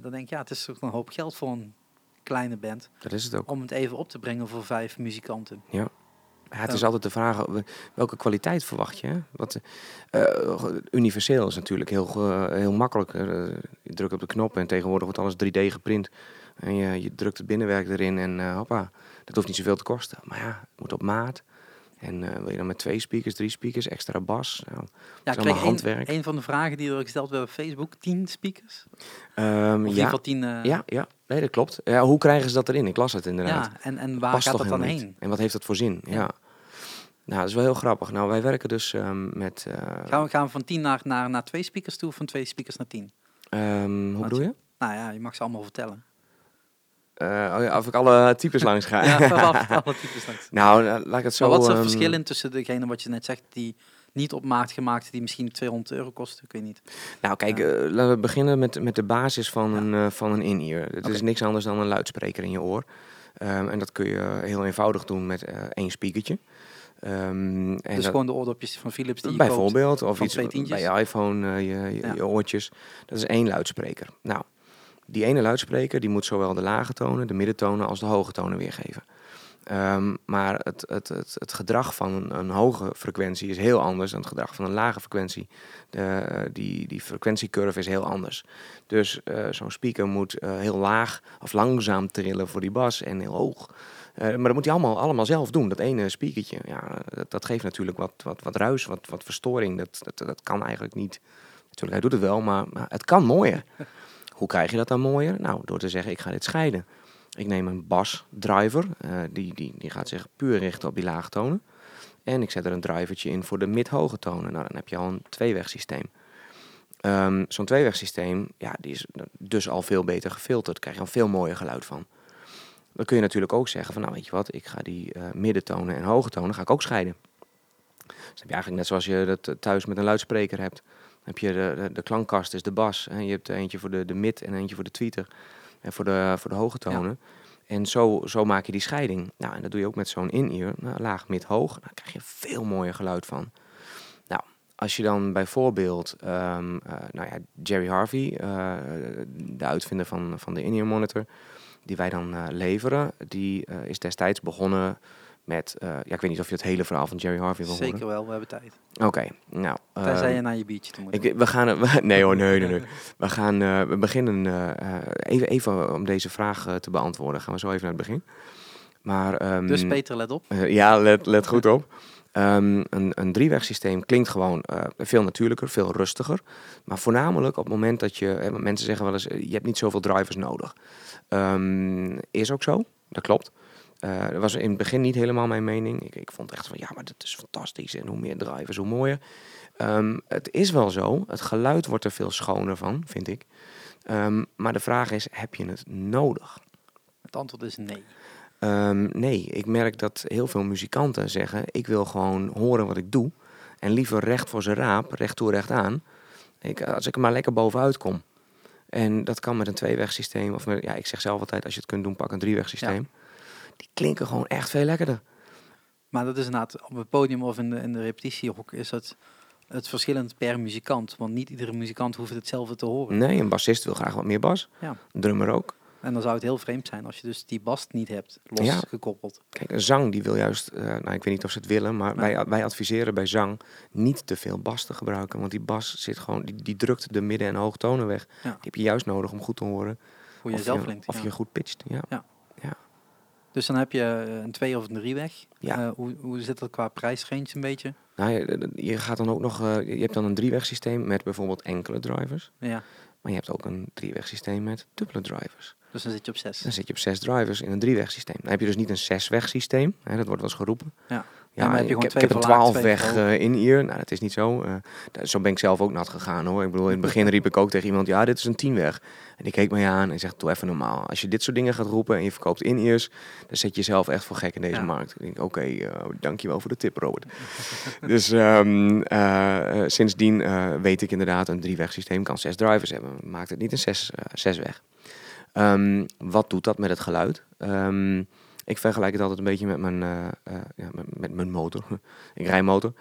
dan denk ik, ja, het is toch een hoop geld voor een kleine band dat is het ook. om het even op te brengen voor vijf muzikanten. Ja, het is altijd de vraag, welke kwaliteit verwacht je? Wat, eh, universeel is natuurlijk heel, heel makkelijk. Eh, je drukt op de knop en tegenwoordig wordt alles 3D geprint. En je, je drukt het binnenwerk erin en eh, hoppa, dat hoeft niet zoveel te kosten. Maar ja, het moet op maat. En eh, wil je dan met twee speakers, drie speakers, extra bas? Nou, Ja, ik kreeg een, handwerk. een van de vragen die er gesteld werd op Facebook, tien speakers? Ieder ja, geval tien... eh, ja, ja, nee, dat klopt. Ja, hoe krijgen ze dat erin? Ik las het inderdaad. ja en, en waar Past gaat dat dan heen? niet? En wat heeft dat voor zin? Ja. Ja. Nou, dat is wel heel grappig. Nou, wij werken dus ehm, met... eh, Gaan we, gaan we van 10 naar, naar, naar twee speakers toe of van twee speakers naar 10? ehm, hoe bedoel je? Nou ja, je mag ze allemaal vertellen. Oh ja, of ik alle types langs ga. Ja, alle types langs. nou, eh, laat ik het zo... Maar wat is het ehm, verschil in tussen degene wat je net zegt, die niet op maat gemaakt, die misschien 200 euro kosten? Ik weet niet. Nou, kijk, Ja. eh, laten we beginnen met, met de basis van Ja. een, van een in-ear. Het is niks anders dan een luidspreker in je oor. Ehm, en dat kun je heel eenvoudig doen met één speakertje. Ehm, en dus dat- gewoon de oordopjes van Philips die je koopt. bijvoorbeeld, of van iets bij je iPhone, je, je, Ja. je oortjes. Dat is één luidspreker. Nou, die ene luidspreker die moet zowel de lage tonen, de middentonen als de hoge tonen weergeven. Ehm, maar het, het, het, het gedrag van een, een hoge frequentie is heel anders dan het gedrag van een lage frequentie. De, die, die frequentiecurve is heel anders. Dus eh, zo'n speaker moet eh, heel laag of langzaam trillen voor die bas en heel hoog. Eh, maar dat moet hij allemaal, allemaal zelf doen. Dat ene speakertje, ja, dat, geeft natuurlijk wat, wat, wat ruis, wat, wat verstoring. Dat, dat, dat kan eigenlijk niet. Natuurlijk, hij doet het wel, maar, maar het kan mooier. Hoe krijg je dat dan mooier? Nou, door te zeggen, ik ga dit scheiden. Ik neem een basdriver, eh die, die, die gaat zich puur richten op die lage tonen. En ik zet er een drivertje in voor de mid-hoge tonen. Nou, dan heb je al een tweewegsysteem. Ehm Zo'n tweewegsysteem, ja, die is dus al veel beter gefilterd. Krijg je een veel mooier geluid van. Dan kun je natuurlijk ook zeggen van, nou weet je wat, ik ga die eh, middentonen en hoge tonen ga ik ook scheiden. Dus dan heb je eigenlijk net zoals je dat eh, thuis met een luidspreker hebt. Heb je de, de, de klankkast is de bas. En je hebt eentje voor de, de mid en eentje voor de tweeter. En voor de, voor de hoge tonen. En zo, zo maak je die scheiding. Nou, en dat doe je ook met zo'n in-ear. Nou, laag, mid, hoog. Nou, daar krijg je veel mooier geluid van. Nou, als je dan bijvoorbeeld, ehm, eh, nou ja, Jerry Harvey, eh, de uitvinder van, van de in-ear monitor, die wij dan eh, leveren, die is destijds begonnen met, eh, ja, ik weet niet of je het hele verhaal van Jerry Harvey wil horen. Zeker wel, we hebben tijd. Oké, nou. Tenzij ehm, je naar je biertje te moet. ik, we gaan, we- nee hoor, nee, nee, nee. We gaan, eh, we beginnen, eh, even, even om deze vraag te beantwoorden, gaan we zo even naar het begin. Maar, ehm, dus Peter, let op. ja, let, let goed op. Ehm, een, een driewegsysteem klinkt gewoon veel natuurlijker, veel rustiger. Maar voornamelijk op het moment dat je... eh, mensen zeggen wel eens, je hebt niet zoveel drivers nodig. Is ook zo, dat klopt. Eh, dat was in het begin niet helemaal mijn mening. Ik, ik vond echt van, ja, maar dat is fantastisch. En hoe meer drivers, hoe mooier. Ehm, het is wel zo, het geluid wordt er veel schoner van, vind ik. Ehm, maar de vraag is, heb je het nodig? Het antwoord is nee. Ehm, nee, ik merk dat heel veel muzikanten zeggen: ik wil gewoon horen wat ik doe. En liever recht voor zijn raap, recht toe, recht aan. Ik, als ik er maar lekker bovenuit kom. En dat kan met een tweewegsysteem. Of met, ja, ik zeg zelf altijd: als je het kunt doen, pak een driewegsysteem. Die klinken gewoon echt veel lekkerder. Maar dat is inderdaad op het podium of in de, in de repetitiehok is het, het verschillend per muzikant. Want niet iedere muzikant hoeft hetzelfde te horen. Nee, een bassist wil graag wat meer bas. Ja. Een drummer ook. En dan zou het heel vreemd zijn als je dus die bas niet hebt Ja. losgekoppeld. Kijk, een zang die wil juist, eh, nou ik weet niet of ze het willen, maar Nee. wij, wij adviseren bij zang niet te veel bas te gebruiken. Want die bas zit gewoon, die, die drukt de midden- en hoogtonen weg. Ja. Die heb je juist nodig om goed te horen Hoe je of, zelf je, klinkt. of ja. je goed pitcht. Ja. Dus dan heb je eh, een twee of een drieweg. Ja. Eh, hoe, hoe zit dat qua prijsrange een beetje? Nou, je, je gaat dan ook nog, eh, je hebt dan een driewegsysteem met bijvoorbeeld enkele drivers. Ja. Maar je hebt ook een driewegsysteem met dubbele drivers. Dus dan zit je op zes. Dan zit je op zes drivers in een driewegsysteem. Dan heb je dus niet een zeswegsysteem, hè, dat wordt wel eens geroepen. Ja. Ja, maar heb je ik, heb, ik twee heb een verlaagd, twee 12 weg eh, in ear. Nou, dat is niet zo. Eh, zo ben ik zelf ook nat gegaan hoor. Ik bedoel, in het begin riep ik ook tegen iemand, ja, dit is een 10 weg. En die keek mij aan en zegt, doe even normaal. Als je dit soort dingen gaat roepen en je verkoopt in ears, dan zet je jezelf echt voor gek in deze Ja. markt. Ik denk, oké, eh, dankjewel voor de tip, Robert. dus ehm, eh, eh, sindsdien weet ik inderdaad, een driewegsysteem kan zes drivers hebben. Maakt het niet een zes, zes weg. Ehm, wat doet dat met het geluid? Ehm, ik vergelijk het altijd een beetje met mijn, eh, eh, ja, met, met mijn motor. ik rij motor.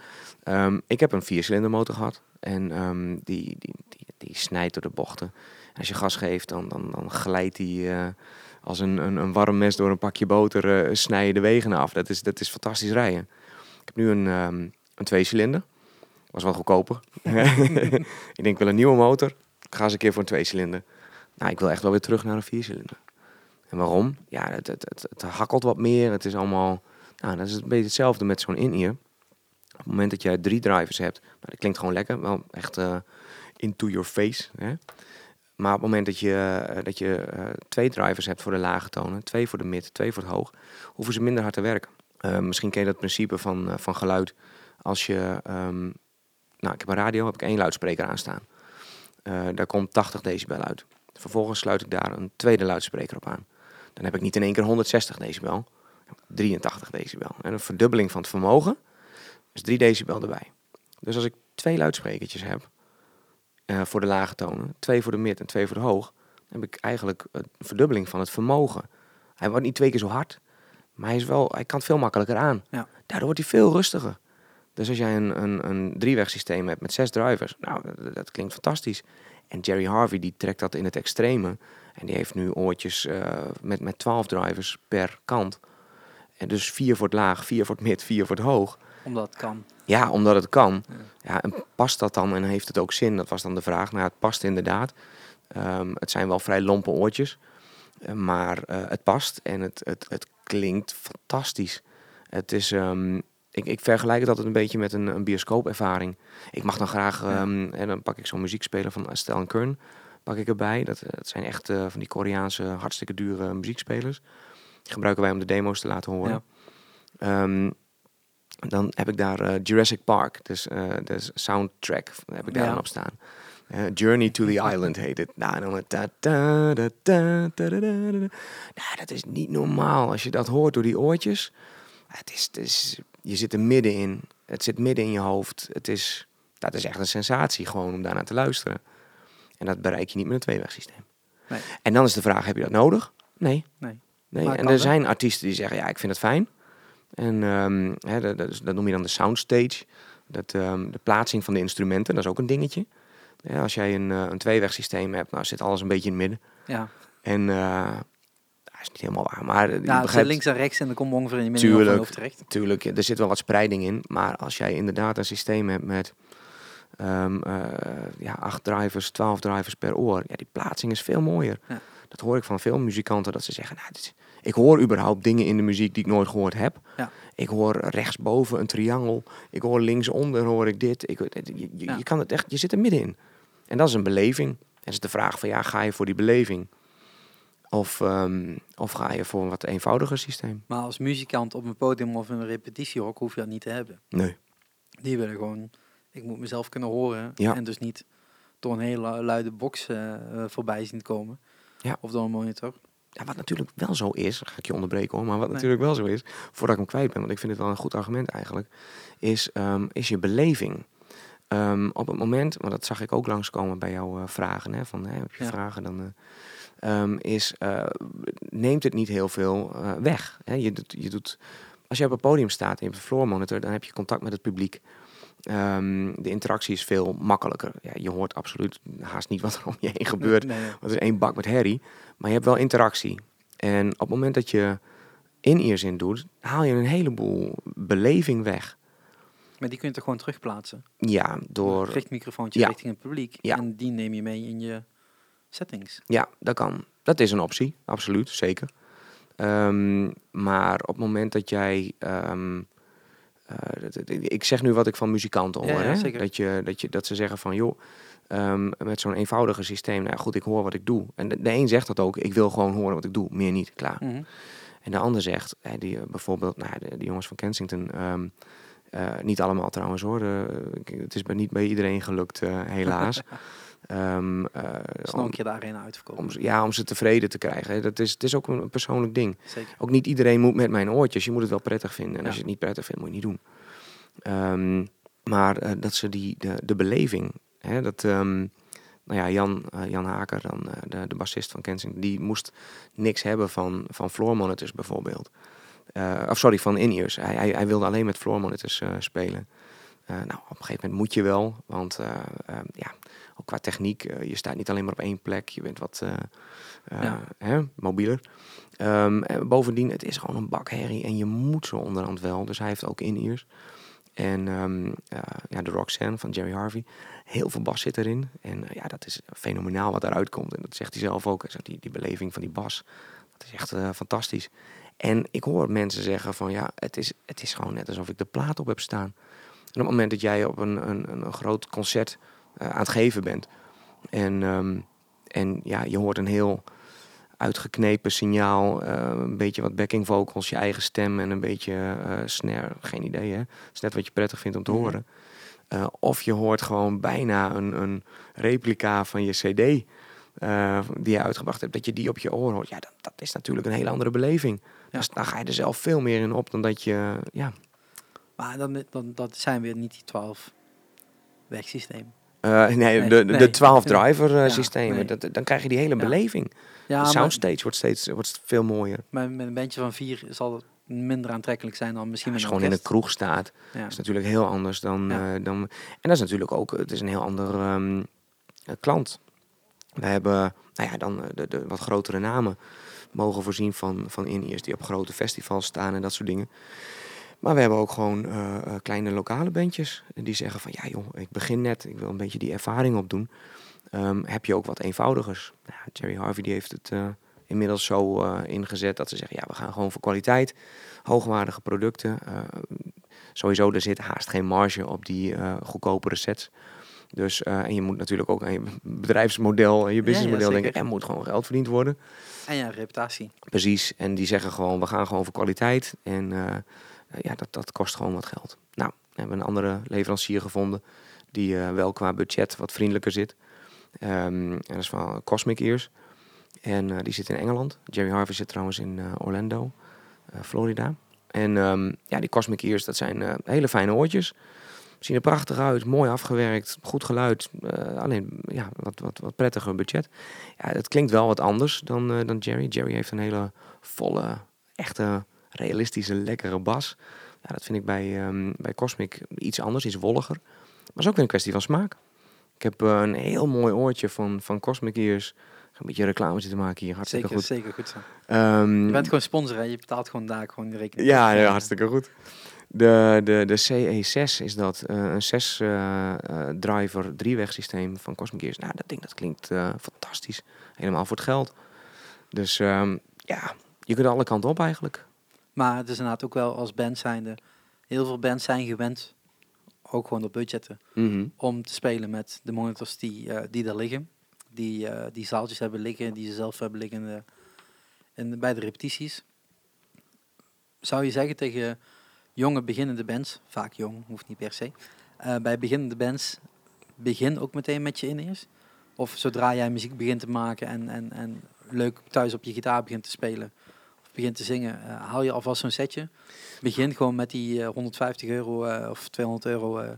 Ehm, ik heb een viercilinder motor gehad. En ehm, die, die, die, die snijdt door de bochten. En als je gas geeft, dan, dan, dan glijdt die eh, als een, een, een warm mes door een pakje boter. eh snij je de wegen af. Dat is, dat is fantastisch rijden. Ik heb nu een, ehm een tweecilinder. Was wel goedkoper. ik denk, ik wil een nieuwe motor. Ik ga eens een keer voor een tweecilinder. Nou, ik wil echt wel weer terug naar een viercilinder. En waarom? Ja, het, het, het, hakkelt wat meer. Het is allemaal... Nou, dat is een beetje hetzelfde met zo'n in-ear. Op het moment dat jij drie drivers hebt, nou, dat klinkt gewoon lekker. Wel echt eh, into your face. Hè? Maar op het moment dat je, eh, dat je eh, twee drivers hebt voor de lage tonen, twee voor de mid, twee voor het hoog, hoeven ze minder hard te werken. Misschien ken je dat principe van, van geluid. Als je, ehm, nou, ik heb een radio, heb ik één luidspreker aanstaan. Daar komt 80 decibel uit. Vervolgens sluit ik daar een tweede luidspreker op aan. Dan heb ik niet in één keer 160 decibel, 83 decibel. En een verdubbeling van het vermogen is 3 decibel erbij. Dus als ik twee luidsprekertjes heb eh, voor de lage tonen, twee voor de mid en twee voor de hoog, dan heb ik eigenlijk een verdubbeling van het vermogen. Hij wordt niet twee keer zo hard, maar hij, is wel, hij kan het veel makkelijker aan. Ja. Daardoor wordt hij veel rustiger. Dus als jij een, een, een driewegsysteem hebt met zes drivers, nou, dat, dat klinkt fantastisch. En Jerry Harvey die trekt dat in het extreme. En die heeft nu oortjes eh, met, met 12 drivers per kant. En dus vier voor het laag, vier voor het mid, vier voor het hoog. Omdat het kan. Ja, omdat het kan. Ja. Ja, en past dat dan en heeft het ook zin? Dat was dan de vraag. Nou, het past inderdaad. Ehm, het zijn wel vrij lompe oortjes. Eh, maar eh, het past en het, het, het klinkt fantastisch. Het is, ehm, ik, ik vergelijk het altijd een beetje met een, een bioscoopervaring. Ik mag dan graag, Ja. ehm, en dan pak ik zo'n muziekspeler van Estelle en Kern, pak ik erbij. Dat, eh, dat zijn echt eh, van die Koreaanse hartstikke dure muziekspelers. Die gebruiken wij om de demo's te laten horen. Ehm, dan heb ik daar eh, Jurassic Park, dus eh, de soundtrack heb ik daar Ja. op staan. Journey to the Island heet het. Nou, dan ta ta ta ta. Nou, dat is niet normaal als je dat hoort door die oortjes. Het is, het is, je zit er middenin. Het zit midden in je hoofd. Het is, dat is echt een sensatie gewoon om daarnaar te luisteren. En dat bereik je niet met een tweewegsysteem. Nee. En dan is de vraag, heb je dat nodig? Nee. Nee. Nee, en er wel. zijn artiesten die zeggen, ja, ik vind het fijn. En ehm, hè, dat, dat, noem je dan de soundstage. Dat, ehm, de plaatsing van de instrumenten, dat is ook een dingetje. Ja, als jij een, eh, een tweewegsysteem hebt, nou zit alles een beetje in het midden. Ja. En eh, dat is niet helemaal waar, maar eh, Ja, het zit begrijpt links en rechts en dan komt ongeveer in je midden Tuurlijk. terecht. natuurlijk, er zit wel wat spreiding in. Maar als jij inderdaad een systeem hebt met ehm, eh, ja, acht drivers, 12 drivers per oor, ja, die plaatsing is veel mooier. Ja. Dat hoor ik van veel muzikanten, dat ze zeggen, nou, dit is- ik hoor überhaupt dingen in de muziek die ik nooit gehoord heb. Ja. Ik hoor rechtsboven een triangel, ik hoor linksonder hoor ik dit. Ik, je, je, Ja. je kan het echt, je zit er middenin. En dat is een beleving. En is de vraag van, ja, ga je voor die beleving? Of, ehm, of ga je voor een wat eenvoudiger systeem? Maar als muzikant op een podium of in een repetitiehok hoef je dat niet te hebben. Nee. Die willen gewoon, ik moet mezelf kunnen horen. Ja. En dus niet door een hele luide box eh, eh, voorbij zien komen. Ja. Of door een monitor. ja, wat natuurlijk wel zo is, ga ik je onderbreken hoor, maar wat Nee. natuurlijk wel zo is, voordat ik hem kwijt ben, want ik vind het wel een goed argument eigenlijk, is, ehm, is je beleving. Ehm, op het moment, maar dat zag ik ook langskomen bij jouw eh, vragen, hè, van hè, heb je Ja. vragen, dan eh, ehm, is, neemt het niet heel veel weg. Hè? Je, doet, je doet, als je op een podium staat en je hebt een floor monitor, dan heb je contact met het publiek. Ehm, de interactie is veel makkelijker. Ja, je hoort absoluut haast niet wat er om je heen gebeurt. Nee. Want het is één bak met herrie. Maar je hebt wel interactie. En op het moment dat je in-ears in doet, haal je een heleboel beleving weg. Maar die kun je toch gewoon terugplaatsen? Ja, door... Richtmicrofoontje Ja. richting het publiek. Ja. En die neem je mee in je settings. Ja, dat kan. Dat is een optie, absoluut, zeker. Ehm, maar op het moment dat jij... ehm, eh, ik zeg nu wat ik van muzikanten hoor. Ja, ja, hè? zeker. Dat, je, dat, je, dat ze zeggen van, joh, ehm, met zo'n eenvoudiger systeem... Nou goed, ik hoor wat ik doe. En de, de een zegt dat ook, ik wil gewoon horen wat ik doe. Meer niet, klaar. Mhm. En de ander zegt, hè, die, eh, bijvoorbeeld, nou, de, de jongens van Kensington, ehm, eh, niet allemaal trouwens hoor, de- het is bij, niet bij iedereen gelukt, eh, helaas. Ehm, eh, Dus nog een om, uitverkopen. ja, om ze tevreden te krijgen. hè. Dat is, het is ook een persoonlijk ding. Zeker. Ook niet iedereen moet met mijn oortjes. Je moet het wel prettig vinden. En als je het niet prettig vindt, moet je het niet doen. Ehm, maar eh, dat ze die, de, de beleving, hè, dat, ehm, nou ja, Jan, eh, Jan Haker, dan, de, de bassist van Kensington, die moest niks hebben van, van floor monitors bijvoorbeeld. Of sorry, van in-ears. Hij, hij, hij wilde alleen met floor monitors spelen. Nou, op een gegeven moment moet je wel, want ja, ook qua techniek, eh, je staat niet alleen maar op één plek, je bent wat eh, eh, Ja. hè, mobieler. Ehm, en bovendien, het is gewoon een bak herrie en je moet zo onderhand wel. Dus hij heeft ook in-ears. En ehm, eh, ja, de Roxanne van Jerry Harvey. Heel veel bas zit erin. En ja, dat is fenomenaal wat eruit komt. En dat zegt hij zelf ook. Die, die beleving van die bas, dat is echt fantastisch. En ik hoor mensen zeggen van ja, het is, het is gewoon net alsof ik de plaat op heb staan. En op het moment dat jij op een, een, een, groot concert aan het geven bent. En, ehm, en ja, je hoort een heel uitgeknepen signaal. eh, een beetje wat backing vocals, je eigen stem en een beetje eh snare. Geen idee hè. Het is net wat je prettig vindt om te Mhm. horen. Eh, of je hoort gewoon bijna een, een replica van je cd eh, die je uitgebracht hebt. Dat je die op je oor hoort. Ja, dat, dat is natuurlijk een hele andere beleving. Ja. Dus dan ga je er zelf veel meer in op dan dat je... Ja, Maar dan, dan dat zijn weer niet die 12 wegsysteem. Eh, nee, Nee, de, de, nee. de 12-driver Ja, systemen. nee. Dat, dan krijg je die hele Ja. beleving. Ja, de maar soundstage wordt steeds wordt veel mooier. met, met een bandje van vier zal het minder aantrekkelijk zijn dan misschien Als je gewoon in een kroeg staat, Ja. is natuurlijk heel anders dan, Ja. eh, dan... En dat is natuurlijk ook, het is een heel ander ehm, eh, klant. We hebben, nou ja, dan eh, de, de wat grotere namen mogen voorzien van, van in-ears die op grote festivals staan en dat soort dingen. Maar we hebben ook gewoon eh, eh, kleine lokale bandjes die zeggen van ja joh, ik begin net, ik wil een beetje die ervaring opdoen. Ehm, heb je ook wat eenvoudigers? Nou, ja, Jerry Harvey die heeft het eh, inmiddels zo eh, ingezet dat ze zeggen ja we gaan gewoon voor kwaliteit, hoogwaardige producten. Eh, sowieso er zit haast geen marge op die eh, goedkopere sets. Dus, eh, en je moet natuurlijk ook aan je bedrijfsmodel en je businessmodel denken. zeker. Er moet gewoon geld verdiend worden. En ja, reputatie. Precies. En die zeggen gewoon, we gaan gewoon voor kwaliteit. En eh, ja, dat, dat kost gewoon wat geld. Nou, we hebben een andere leverancier gevonden die eh, wel qua budget wat vriendelijker zit. Ehm, en dat is van Cosmic Ears. En eh, die zit in Engeland. Jerry Harvey zit trouwens in eh, Orlando, eh, Florida. En ehm, ja, die Cosmic Ears, dat zijn eh, hele fijne oortjes. Zien er prachtig uit, mooi afgewerkt, goed geluid. eh, alleen ja, wat, wat, wat prettiger budget. Ja, het klinkt wel wat anders dan, eh, dan Jerry. Jerry heeft een hele volle, echte, realistische, lekkere bas. Ja, dat vind ik bij, ehm, bij Cosmic iets anders, iets wolliger. Maar het is ook weer een kwestie van smaak. Ik heb eh, een heel mooi oortje van, van Cosmic Ears. Een beetje reclame zitten maken hier, hartstikke Zeker, goed. zeker goed zo. Ehm, Je bent gewoon sponsor, hè? je betaalt gewoon daar gewoon de rekening. ja, hartstikke goed. De, de, de CE6 is dat, eh, een 6 eh, eh, driver driewegsysteem van Cosmic Gears. Nou, dat ding dat klinkt fantastisch. Helemaal voor het geld. Dus ehm, ja, je kunt alle kanten op eigenlijk. Maar het is inderdaad ook wel als band zijnde. Heel veel bands zijn gewend, ook gewoon op budgetten, om te spelen met de monitors die, eh, die daar liggen. Die, eh, die zaaltjes hebben liggen, die ze zelf hebben liggen in de- in de- bij de repetities. Zou je zeggen tegen jonge beginnende bands, vaak jong, hoeft niet per se, eh, bij beginnende bands, begin ook meteen met je in-ears? Of zodra jij muziek begint te maken en, en, en leuk thuis op je gitaar begint te spelen begint te zingen, eh, haal je alvast zo'n setje. Begin gewoon met die eh, 150 euro eh, of 200 euro. eh.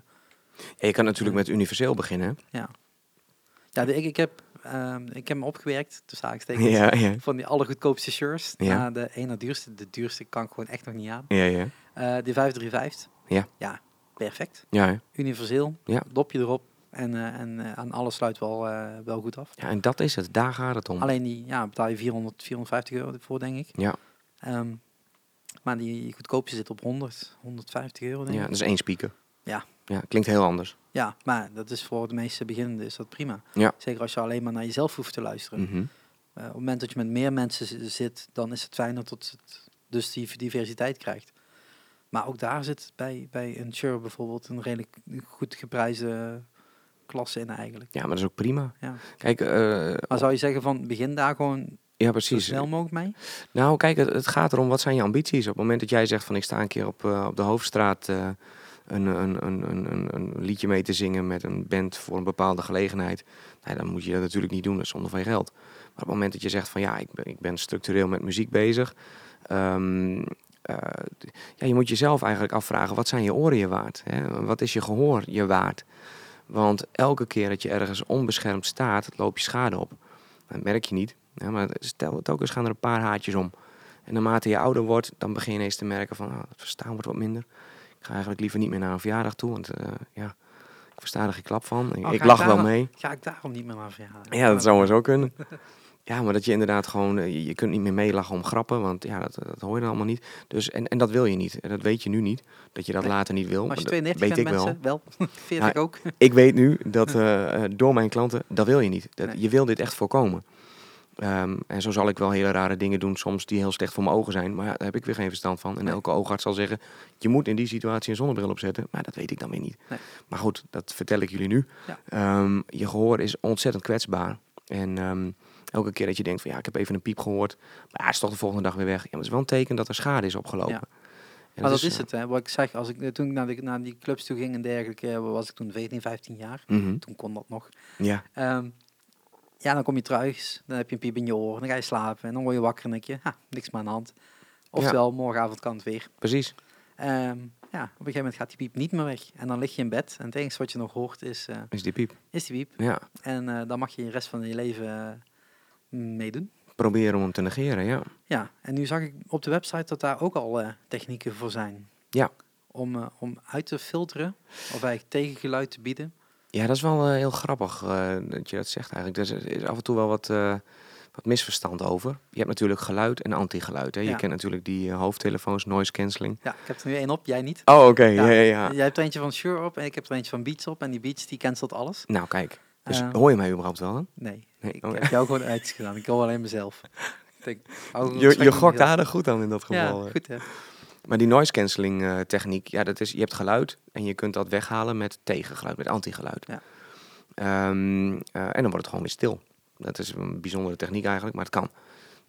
Ja, je kan natuurlijk met universeel beginnen. ja, de- ik, ik, heb, ehm, ik heb me opgewerkt, tussen aanstekens, Ja, ja. van die allergoedkoopste shirts Ja. naar de ene duurste. De duurste kan ik gewoon echt nog niet aan. Ja, ja. Eh die 535. Ja. Ja, perfect. Ja, hè. Universeel, Ja. dopje erop en, eh, en eh, aan alles sluit wel, eh, wel goed af. ja, en dat is het. Daar gaat het om. Alleen die ja, betaal je 400, 450 euro voor, denk ik. Ja. Ehm, maar die goedkoopste zit op 100, 150 euro, denk Ja, ik. dat is één speaker. Ja. Ja, klinkt heel anders. Ja, maar dat is voor de meeste beginnenden is dat prima. Ja. Zeker als je alleen maar naar jezelf hoeft te luisteren. Mhm. Eh, op het moment dat je met meer mensen zi- zit, dan is het fijner dat het dus die diversiteit krijgt. Maar ook daar zit bij, bij een Shure bijvoorbeeld een redelijk goed geprijsde klasse in eigenlijk. Ja, maar dat is ook prima. Ja. Kijk, eh, Maar zou je zeggen van begin daar gewoon ja, zo precies. snel mogelijk mee? Nou, kijk, het, het gaat erom, wat zijn je ambities? Op het moment dat jij zegt van ik sta een keer op, eh, op de hoofdstraat eh, een, een, een, een, een, liedje mee te zingen met een band voor een bepaalde gelegenheid. Nou, dan moet je dat natuurlijk niet doen, dat is zonder van je geld. Maar op het moment dat je zegt van ja, ik ben, ik ben structureel met muziek bezig. ehm, eh, ja, je moet jezelf eigenlijk afvragen, wat zijn je oren je waard? Hè? Wat is je gehoor je waard? Want elke keer dat je ergens onbeschermd staat, loop je schade op. Dat merk je niet. Ja, maar stel het ook eens gaan er een paar haartjes om. En naarmate je ouder wordt, dan begin je ineens te merken van, ah, het verstaan wordt wat minder. Ik ga eigenlijk liever niet meer naar een verjaardag toe, want eh, ja, ik versta er geen klap van. Ik, Oh, ik lach ik wel mee. Ga ik daarom niet meer naar verjaardag? Ja, dat zou maar zo kunnen. Ja, maar dat je inderdaad gewoon, eh, je, kunt niet meer meelachen om grappen, want ja, dat, dat hoor je dan allemaal niet. Dus, en, en dat wil je niet. En dat weet je nu niet, dat je dat Nee. later niet wil. Maar als je maar dat 92 weet ik wel. mensen, wel. 40 Ja, ook. Ik weet nu dat eh, door mijn klanten, dat wil je niet. Dat, Nee. Je wil dit echt voorkomen. Ehm, en zo zal ik wel hele rare dingen doen, soms die heel slecht voor mijn ogen zijn. Maar ja, daar heb ik weer geen verstand van. En Nee. elke oogarts zal zeggen, je moet in die situatie een zonnebril opzetten. Maar dat weet ik dan weer niet. Nee. Maar goed, dat vertel ik jullie nu. Ja. Ehm, je gehoor is ontzettend kwetsbaar. En ehm, elke keer dat je denkt van ja, ik heb even een piep gehoord. Maar het is toch de volgende dag weer weg. Ja, maar het is wel een teken dat er schade is opgelopen. Ja. En Maar dat is eh, het, hè. Wat ik zeg, als ik, toen ik naar, de, naar die clubs toe ging en dergelijke, eh, was ik toen 14, 15 jaar. mhm. Toen kon dat nog. Ja, ja, dan kom je thuis, dan heb je een piep in je oor, dan ga je slapen en dan word je wakker en denk je, ha, niks meer aan de hand. Oftewel, morgenavond kan het weer. precies. Ehm, ja, op een gegeven moment gaat die piep niet meer weg. En dan lig je in bed en het enige wat je nog hoort is, eh, Is die piep. is die piep. Ja, En eh, dan mag je de rest van je leven eh, meedoen. proberen om hem te negeren, ja. Ja, en nu zag ik op de website dat daar ook al technieken voor zijn. Ja. Om, om uit te filteren, of eigenlijk tegengeluid te bieden. Ja, dat is wel eh, heel grappig eh, dat je dat zegt eigenlijk. Er is, af en toe wel wat, eh, wat misverstand over. Je hebt natuurlijk geluid en antigeluid. Hè? Je kent natuurlijk die hoofdtelefoons, noise cancelling. Ja, ik heb er nu één op, jij niet. Oh, oké. Ja. Ja. Ja, ja, Jij hebt er eentje van Shure op en ik heb er eentje van Beats op. En die Beats die cancelt alles. Nou, kijk. Dus Eh, hoor je mij überhaupt wel? Nee, Nee. ik oh, heb jou gewoon uitgedaan. Ik hoor alleen mezelf. Ik denk, het je, je gokt aardig goed aan in dat geval. Ja, goed hè. Maar die noise cancelling eh, techniek, ja, dat is, je hebt geluid en je kunt dat weghalen met tegengeluid, met antigeluid. Ja. Ehm, eh, en dan wordt het gewoon weer stil. Dat is een bijzondere techniek eigenlijk, maar het kan.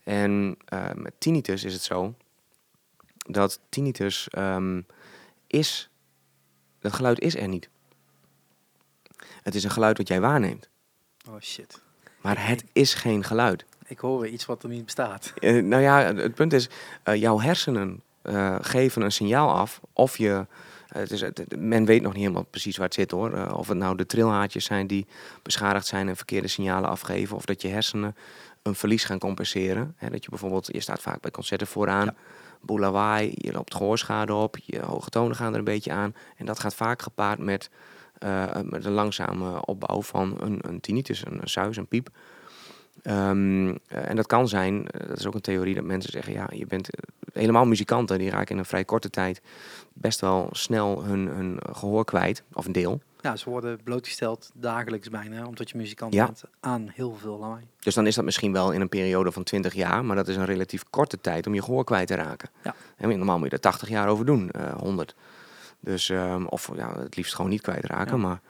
En eh, met tinnitus is het zo dat tinnitus ehm, is, dat geluid is er niet. Het is een geluid wat jij waarneemt, Oh shit. maar het is geen geluid. Ik hoor weer iets wat er niet bestaat. Nou ja, het punt is, jouw hersenen eh, geven een signaal af of je... eh, het is, het- men weet nog niet helemaal precies waar het zit hoor. Eh, of het nou de trilhaartjes zijn die beschadigd zijn en verkeerde signalen afgeven. Of dat je hersenen een verlies gaan compenseren. Dat je bijvoorbeeld, je staat vaak bij concerten vooraan. Ja. boel lawaai, je loopt gehoorschade op, je hoge tonen gaan er een beetje aan. En dat gaat vaak gepaard met, eh, met een langzame opbouw van een, een tinnitus, een, een suis, een piep. Ehm, eh, en dat kan zijn, eh, dat is ook een theorie dat mensen zeggen, ja, je bent eh, helemaal muzikanten, die raken in een vrij korte tijd best wel snel hun, hun gehoor kwijt, of een deel. Ja, ze worden blootgesteld dagelijks bijna, omdat je muzikant Ja. bent, aan heel veel lawaai. Dus dan is dat misschien wel in een periode van 20 jaar, maar dat is een relatief korte tijd om je gehoor kwijt te raken. Ja. En normaal moet je er 80 jaar over doen, eh 100. Dus, ehm, of ja, het liefst gewoon niet kwijtraken. Ja. Maar,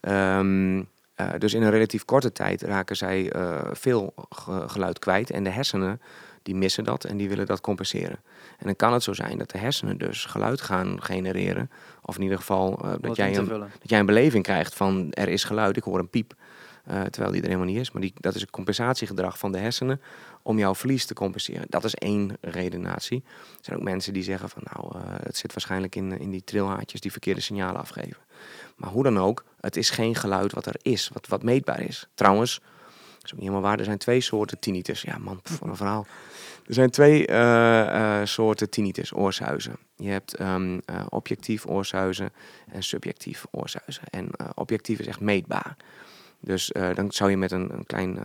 ehm, eh, dus in een relatief korte tijd raken zij eh, veel ge- geluid kwijt. En de hersenen die missen dat en die willen dat compenseren. En dan kan het zo zijn dat de hersenen dus geluid gaan genereren. Of in ieder geval eh, dat, jij een, dat jij een beleving krijgt van er is geluid, ik hoor een piep. terwijl die er helemaal niet is. Maar die, dat is een compensatiegedrag van de hersenen om jouw verlies te compenseren. Dat is één redenatie. Er zijn ook mensen die zeggen van nou, het zit waarschijnlijk in, in die trilhaartjes die verkeerde signalen afgeven. Maar hoe dan ook, het is geen geluid wat er is, wat, wat meetbaar is. Trouwens, dat is ook niet helemaal waar, er zijn twee soorten tinnitus. Ja man, pff, wat een verhaal. Er zijn twee eh, eh, soorten tinnitus, oorsuizen. Je hebt ehm, eh, objectief oorsuizen en subjectief oorsuizen. En objectief is echt meetbaar. Dus dan zou je met een, een klein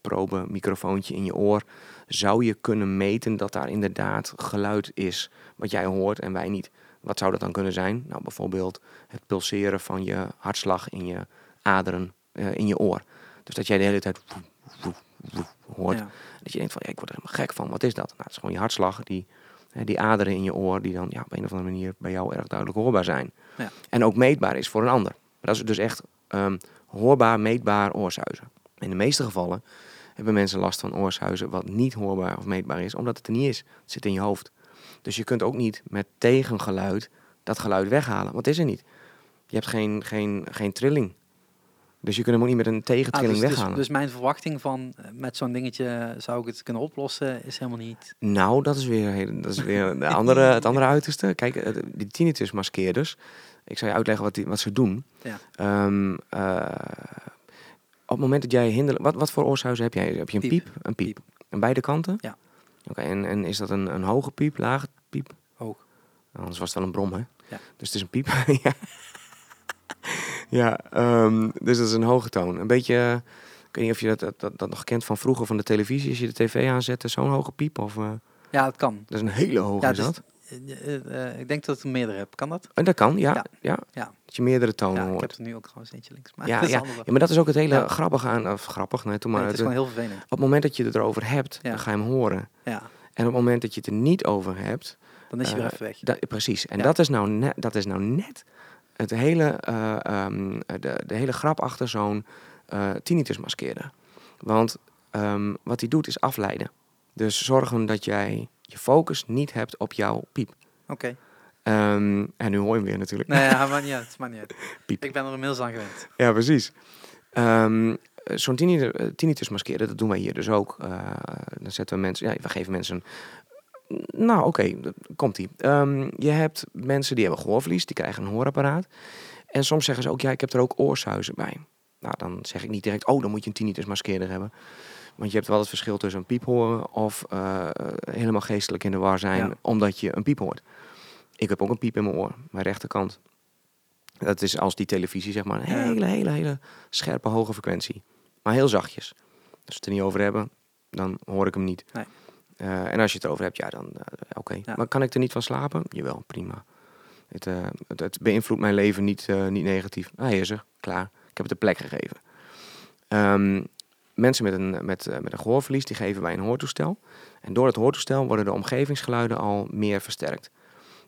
probe microfoontje in je oor... zou je kunnen meten dat daar inderdaad geluid is wat jij hoort en wij niet. Wat zou dat dan kunnen zijn? Nou, bijvoorbeeld het pulseren van je hartslag in je aderen eh, in je oor. Dus dat jij de hele tijd hoort. Ja. Dat je denkt van, ja, ik word er helemaal gek van. Wat is dat? Nou, het is gewoon je hartslag, die, die aderen in je oor... die dan ja, op een of andere manier bij jou erg duidelijk hoorbaar zijn. Ja. En ook meetbaar is voor een ander. Maar dat is dus echt ehm, hoorbaar, meetbaar oorsuizen. In de meeste gevallen hebben mensen last van oorsuizen... wat niet hoorbaar of meetbaar is, omdat het er niet is. Het zit in je hoofd. Dus je kunt ook niet met tegengeluid dat geluid weghalen. Want het is er niet. Je hebt geen, geen, geen trilling. Dus je kunt hem ook niet met een Ah, tegentrilling dus, dus, weghalen. dus mijn verwachting van eh, met zo'n dingetje zou ik het kunnen oplossen, is helemaal niet. Nou, dat is weer, dat is weer de andere, het andere uiterste. Kijk, eh, die tinnitus maskeerders. Ik zal je uitleggen wat, die, wat ze doen. Ja. Ehm, eh, op het moment dat jij hinderlijk... Wat, wat voor oorsuizen heb jij? Heb je een piep? Piep. Een piep. Piep. Aan beide kanten? Ja. Oké, en, en is dat een, een hoge piep, lage piep? Hoog. Anders was het wel een brom, hè? Ja. Dus het is een piep. ja, ja ehm, dus dat is een hoge toon. Een beetje... Ik weet niet of je dat, dat, dat, dat nog kent van vroeger van de televisie. Als je de tv aanzette, zo'n hoge piep. Of, eh, Ja, dat kan. dat is een hele hoge, Ja, is dus- dat? Ik denk dat ik er meerdere heb. Kan dat? En dat kan, ja. ja. Dat je meerdere tonen Ja, ik hoort. heb er nu ook trouwens eentje links. Maar Ja, dat is ja. maar dat is ook het hele grappige aan... Of grappig, nee, toen maar. Het is gewoon heel vervelend. op het moment dat je het erover hebt, dan ga je hem horen. Ja, En op het moment dat je het er niet over hebt... dan is je Eh, weer even weg. precies. En dat, is nou net, dat is nou net het hele, eh, ehm, de, de hele grap achter zo'n eh tinnitus maskeerder. Want ehm, wat hij doet is afleiden. Dus zorgen dat jij je focus niet hebt op jouw piep. Oké. Ehm, en nu hoor je hem weer natuurlijk. Nee, ja, maar niet uit. maakt niet uit. Piep. Ik ben er inmiddels aan gewend. Ja, precies. Ehm, Zo'n tinnitus, eh, tinnitus maskeren, dat doen wij hier dus ook. Eh, dan zetten we mensen, ja, we geven mensen een... Nou, oké, dat- komt-ie. Ehm, je hebt mensen die hebben gehoorverlies, die krijgen een hoorapparaat. En soms zeggen ze ook, ja, ik heb er ook oorsuizen bij. Nou, dan zeg ik niet direct, oh, dan moet je een tinnitus maskeerder hebben. Want je hebt wel het verschil tussen een piep horen of eh, helemaal geestelijk in de war zijn, Ja. omdat je een piep hoort. Ik heb ook een piep in mijn oor, mijn rechterkant. Dat is als die televisie, zeg maar, een hele, hele, hele scherpe, hoge frequentie. Maar heel zachtjes. Als we het er niet over hebben, dan hoor ik hem niet. Nee. Eh, en als je het over hebt, ja, dan eh, oké. Ja. Maar kan ik er niet van slapen? Jawel, prima. Het, het, het beïnvloedt mijn leven niet, niet negatief. Ah, hij is er, klaar. Ik heb het de plek gegeven. Ehm, mensen met een, met, eh, met een gehoorverlies, die geven wij een hoortoestel. En door het hoortoestel worden de omgevingsgeluiden al meer versterkt.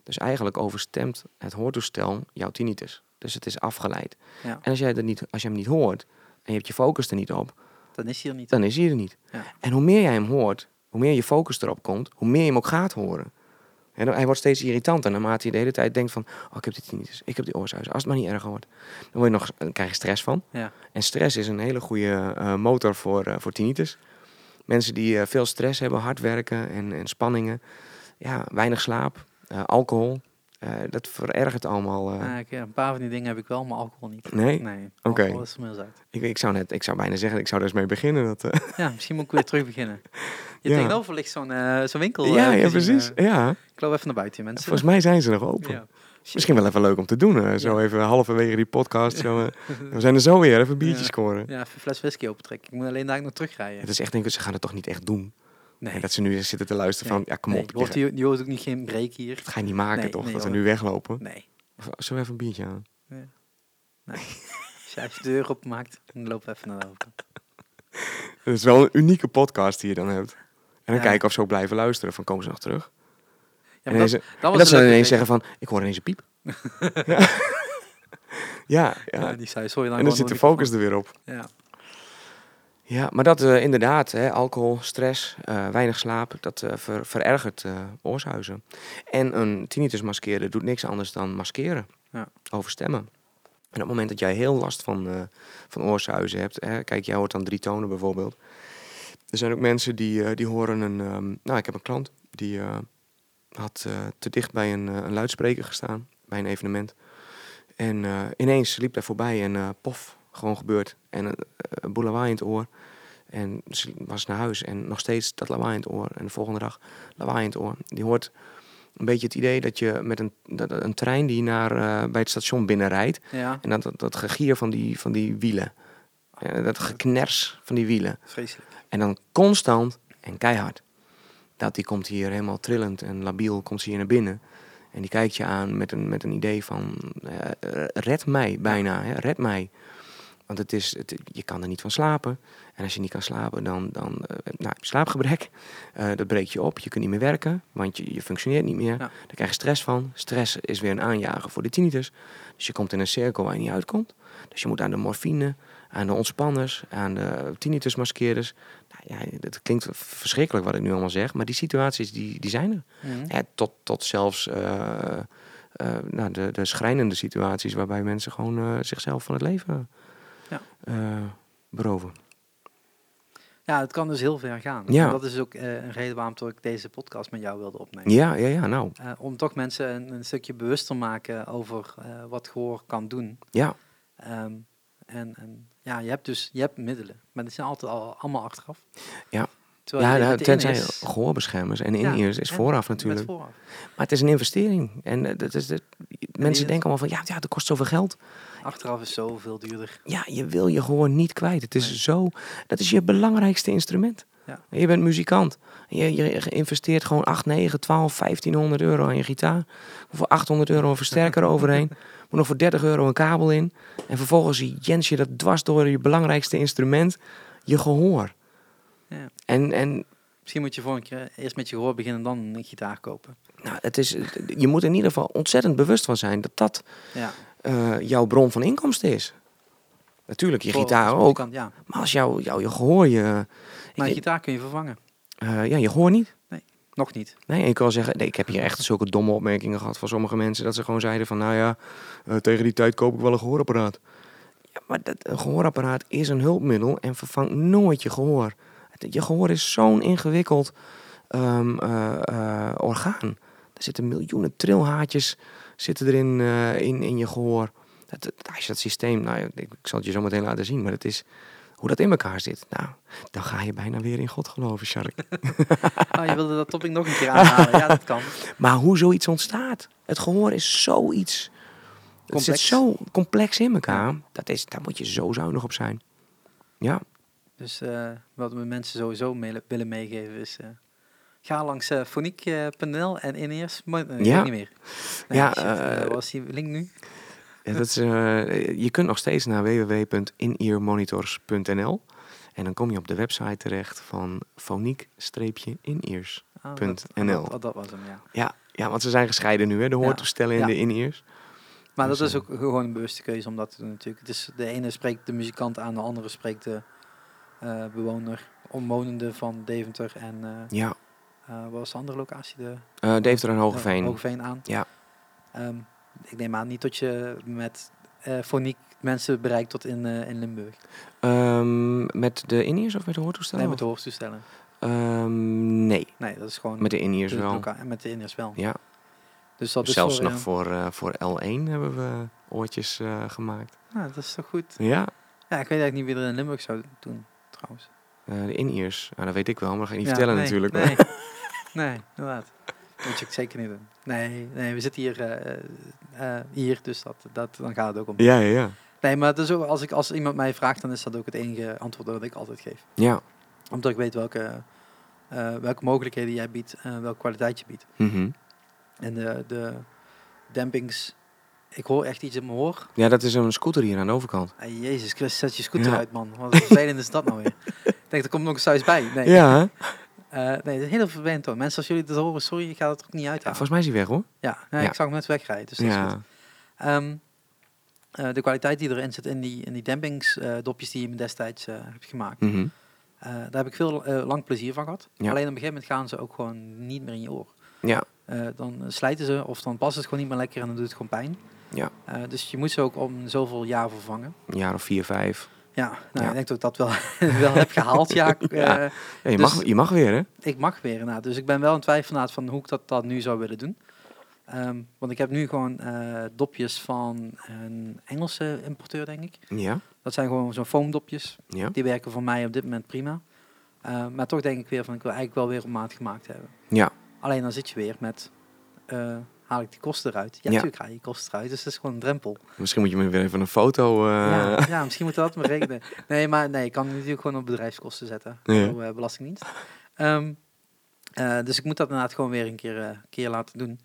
Dus eigenlijk overstemt het hoortoestel jouw tinnitus. Dus het is afgeleid. Ja. En als, jij dat niet, als je hem niet hoort en je hebt je focus er niet op, Dan is hij er niet. dan is hij er niet. Ja. En hoe meer jij hem hoort, hoe meer je focus erop komt, hoe meer je hem ook gaat horen. En hij wordt steeds irritanter naarmate je de hele tijd denkt van... oh, ik heb dit tinnitus, ik heb die oorsuizen. Als het maar niet erger wordt. Dan, word je nog, dan krijg je stress van. Ja. En stress is een hele goede eh, motor voor, eh, voor tinnitus. Mensen die eh, veel stress hebben, hard werken en, en spanningen... ja, weinig slaap, alcohol... eh, dat verergert allemaal. eh. Ah, ja, een paar van die dingen heb ik wel, maar alcohol niet. Nee? Nee, Oké. is uit. ik, ik, zou net, ik zou bijna zeggen, ik zou er eens mee beginnen. Dat, eh, Ja, misschien moet ik weer terug beginnen. Je Ja. tegenover ligt zo'n zo'n winkel. ja, ja, precies. ja. ik loop even naar buiten, mensen. Volgens mij zijn ze nog open. Ja. Misschien wel even leuk om te doen. zo Ja. even halverwege die podcast. Zo, we zijn er zo weer, even een biertje Ja. scoren. Ja, even een fles whisky opentrekken. Ik moet alleen daar nog terugrijden. Het is echt, denk ik, ze gaan het toch niet echt doen. Nee. En dat ze nu zitten te luisteren van, ja, kom op. je hoort, dit je, je hoort ook niet geen break hier. ga je niet maken, toch? dat hoor. nu weglopen. Nee. Of, zullen we even een biertje aan? nee. Als even de deur opmaakt, dan loop even naar de overkant. Het is wel een unieke podcast die je dan hebt. En dan Ja. kijken of ze ook blijven luisteren. Van, komen ze nog terug? Ja, en maar dat, dat dat ze dan ineens zeggen van, ik hoor ineens een piep. ja. ja, die zei, sorry, dan en dan zit de focus er weer op. Ja. Ja, maar dat eh, inderdaad, hè, alcohol, stress, eh, weinig slaap, dat eh, ver- verergert oorsuizen. En een tinnitus maskeren doet niks anders dan maskeren. Ja. Overstemmen. En op het moment dat jij heel last van, van oorzuizen hebt, hè, kijk, jij hoort dan drie tonen bijvoorbeeld. Er zijn ook mensen die, die horen een. ehm, nou, ik heb een klant die had te dicht bij een, een luidspreker gestaan bij een evenement. En ineens liep hij voorbij en pof, gewoon gebeurd. En een, een boel lawaai in het oor. En ze was naar huis en nog steeds dat lawaai in het oor. En de volgende dag lawaai in het oor. Die hoort een beetje het idee dat je met een, dat, een trein die naar, eh, bij het station binnenrijdt. Ja, En dat, dat, dat gegier van die, van die wielen. Ja, dat gekners van die wielen. vreselijk. En dan constant en keihard. Dat die komt hier helemaal trillend en labiel, komt hier naar binnen. En die kijkt je aan met een, met een idee van, eh, red mij bijna, hè, red mij. Want het is, het, je kan er niet van slapen. En als je niet kan slapen, dan, dan eh, nou, slaapgebrek. Eh, dat breekt je op, je kunt niet meer werken, want je, je functioneert niet meer. Ja. Daar krijg je stress van. Stress is weer een aanjager voor de tinnitus. Dus je komt in een cirkel waar je niet uitkomt. Dus je moet aan de morfine, aan de ontspanners, aan de tinnitusmaskeerders. Nou ja, dat klinkt verschrikkelijk wat ik nu allemaal zeg, maar die situaties die, die zijn er. Mhm. Ja, tot, tot zelfs eh, nou, de, de schrijnende situaties waarbij mensen gewoon zichzelf van het leven Ja. eh, beroven. Ja, het kan dus heel ver gaan. Ja. En dat is ook eh, een reden waarom ik deze podcast met jou wilde opnemen. Ja, ja, ja, nou, Eh, om toch mensen een, een stukje bewuster maken over wat gehoor kan doen. ja, Ehm, en, en ja, je hebt dus je hebt middelen, maar die zijn altijd al, allemaal achteraf. Ja. Terwijl ja nou, tenzij gehoorbeschermers en Ja, in-ears is vooraf met natuurlijk. vooraf. Maar het is een investering. En dat is de, mensen denken allemaal van, ja, ja, dat kost zoveel geld. Achteraf is zoveel duurder. Ja, je wil je gewoon niet kwijt. Het is Nee. zo, dat is je belangrijkste instrument. Ja. Je bent muzikant. Je, je investeert gewoon 8, 9, 12, 1500 euro aan je gitaar. Voor 800 euro een versterker overheen. Moet nog voor 30 euro een kabel in. En vervolgens jens je dat dwars door je belangrijkste instrument, je gehoor. Ja. En, en Misschien moet je voor een keer eerst met je gehoor beginnen en dan een gitaar kopen. nou, het is, je moet in ieder geval ontzettend bewust van zijn dat dat Ja, eh, jouw bron van inkomsten is. Natuurlijk, je voor- gitaar ook. muzikant, Ja, Maar als jouw jou, je gehoor je... maar ik- gitaar kun je vervangen. eh, ja, je gehoor niet. Nog niet. Nee, ik wil zeggen, nee, ik heb hier echt zulke domme opmerkingen gehad van sommige mensen. Dat ze gewoon zeiden van, nou ja, eh, tegen die tijd koop ik wel een gehoorapparaat. Ja, maar dat, een gehoorapparaat is een hulpmiddel en vervangt nooit je gehoor. Je gehoor is zo'n ingewikkeld ehm, eh, eh, orgaan. Er zitten miljoenen trilhaartjes zitten erin eh, in, in je gehoor. Dat, dat- als je dat systeem, nou, ik, ik zal het je zo meteen laten zien, maar het is hoe dat in elkaar zit. Nou, dan ga je bijna weer in God geloven, Shark. Oh, je wilde dat topic nog een keer aanhalen. Ja, dat kan. Maar hoe zoiets ontstaat. Het gehoor is zoiets. Het zit zo complex in elkaar. Dat is, daar moet je zo zuinig op zijn. Ja, Dus eh, wat we mensen sowieso willen meegeven is... eh, ga langs eh foniek.nl en in eerst... Maar, ik Ja. weet niet meer. Nee, Ja, shit, eh, eh, was die link nu? Ja, dat is, eh, je kunt nog steeds naar www.inearmonitors.nl en dan kom je op de website terecht van foniek-inears. Ah, punt dat, was hem, ja. Ja, ja, want ze zijn gescheiden nu, hè? de Ja. hoortoestellen en Ja. de in-ears. Maar Dus, dat is eh, ook gewoon een bewuste keuze om dat te doen natuurlijk. Het is, de ene spreekt de muzikant aan, de andere spreekt de eh, bewoner, omwonende van Deventer. En eh Ja, eh, wat was de andere locatie? De, eh Deventer en de Hogeveen. Hogeveen aan. Ja. Ehm, ik neem aan niet dat je met eh foniek mensen bereikt tot in, eh, in Limburg. Ehm, met de in-ears of met de hoortoestellen? Nee, met de hoortoestellen. Ehm, nee, Nee, dat is gewoon met de de wel. met de inners wel. Ja, Dus dat is zelfs voor, nog eh, voor, eh, voor L1 hebben we oortjes eh, gemaakt. nou, dat is toch goed. Ja, Ja, ik weet eigenlijk niet wie er in Limburg zou doen, trouwens. eh, de in-ears. Nou, dat weet ik wel, maar dat ga ik niet Ja, vertellen nee, natuurlijk. Nee, nee inderdaad. Dat moet je zeker niet doen. Nee, nee we zitten hier, eh, eh, hier dus dat, dat, dan gaat het ook om. Ja, ja, ja. Nee, maar is ook, als, ik, als iemand mij vraagt, dan is dat ook het enige antwoord dat ik altijd geef. Ja. Omdat ik weet welke, eh, welke mogelijkheden jij biedt, en welke kwaliteit je biedt. Mhm. En de, de dempings, ik hoor echt iets in mijn oor. Ja, dat is een scooter hier aan de overkant. Hey, Jezus Christus, zet je scooter Ja. uit, man. Wat is dat nou weer? ik denk, er komt nog eens thuis bij. Nee, Ja, Eh, nee, dat is heel vervelend hoor. Mensen, als jullie dat horen, sorry, ik ga het er ook niet Ja, uithalen. volgens mij is hij weg hoor. Ja, nee, Ja. ik zag hem net wegrijden, dus dat is goed. Ja. Ehm, eh, de kwaliteit die erin zit in die, in die dempingsdopjes die je me destijds eh, hebt gemaakt, Mhm. eh, daar heb ik veel eh, lang plezier van gehad. Ja. Alleen op een gegeven moment gaan ze ook gewoon niet meer in je oor. Ja. Eh, dan slijten ze of dan past het gewoon niet meer lekker en dan doet het gewoon pijn. Ja. Eh, dus je moet ze ook om zoveel jaar vervangen. Een jaar of vier, vijf. Ja, nou, Ja. ik denk dat ik dat wel, wel heb gehaald. Ja, Ja. Eh, Ja, je, Dus- mag, je mag weer, hè? ik mag weer inderdaad. Dus ik ben wel in twijfel van hoe ik dat, dat nu zou willen doen. Ehm, want ik heb nu gewoon eh, dopjes van een Engelse importeur, denk ik. Ja, Dat zijn gewoon zo'n foamdopjes. ja. Die werken voor mij op dit moment prima. Eh, maar toch denk ik weer van, ik wil eigenlijk wel weer op maat gemaakt hebben. Ja, Alleen dan zit je weer met, eh, haal ik die kosten eruit? Ja, Ja. natuurlijk haal je kosten eruit. Dus dat is gewoon een drempel. misschien moet je me weer even een foto... eh, Ja, ja, misschien moet dat maar rekenen. Nee, maar nee, ik kan het natuurlijk gewoon op bedrijfskosten zetten. Ja. Door eh, Belastingdienst. Ehm, eh, dus ik moet dat inderdaad gewoon weer een keer, keer laten doen.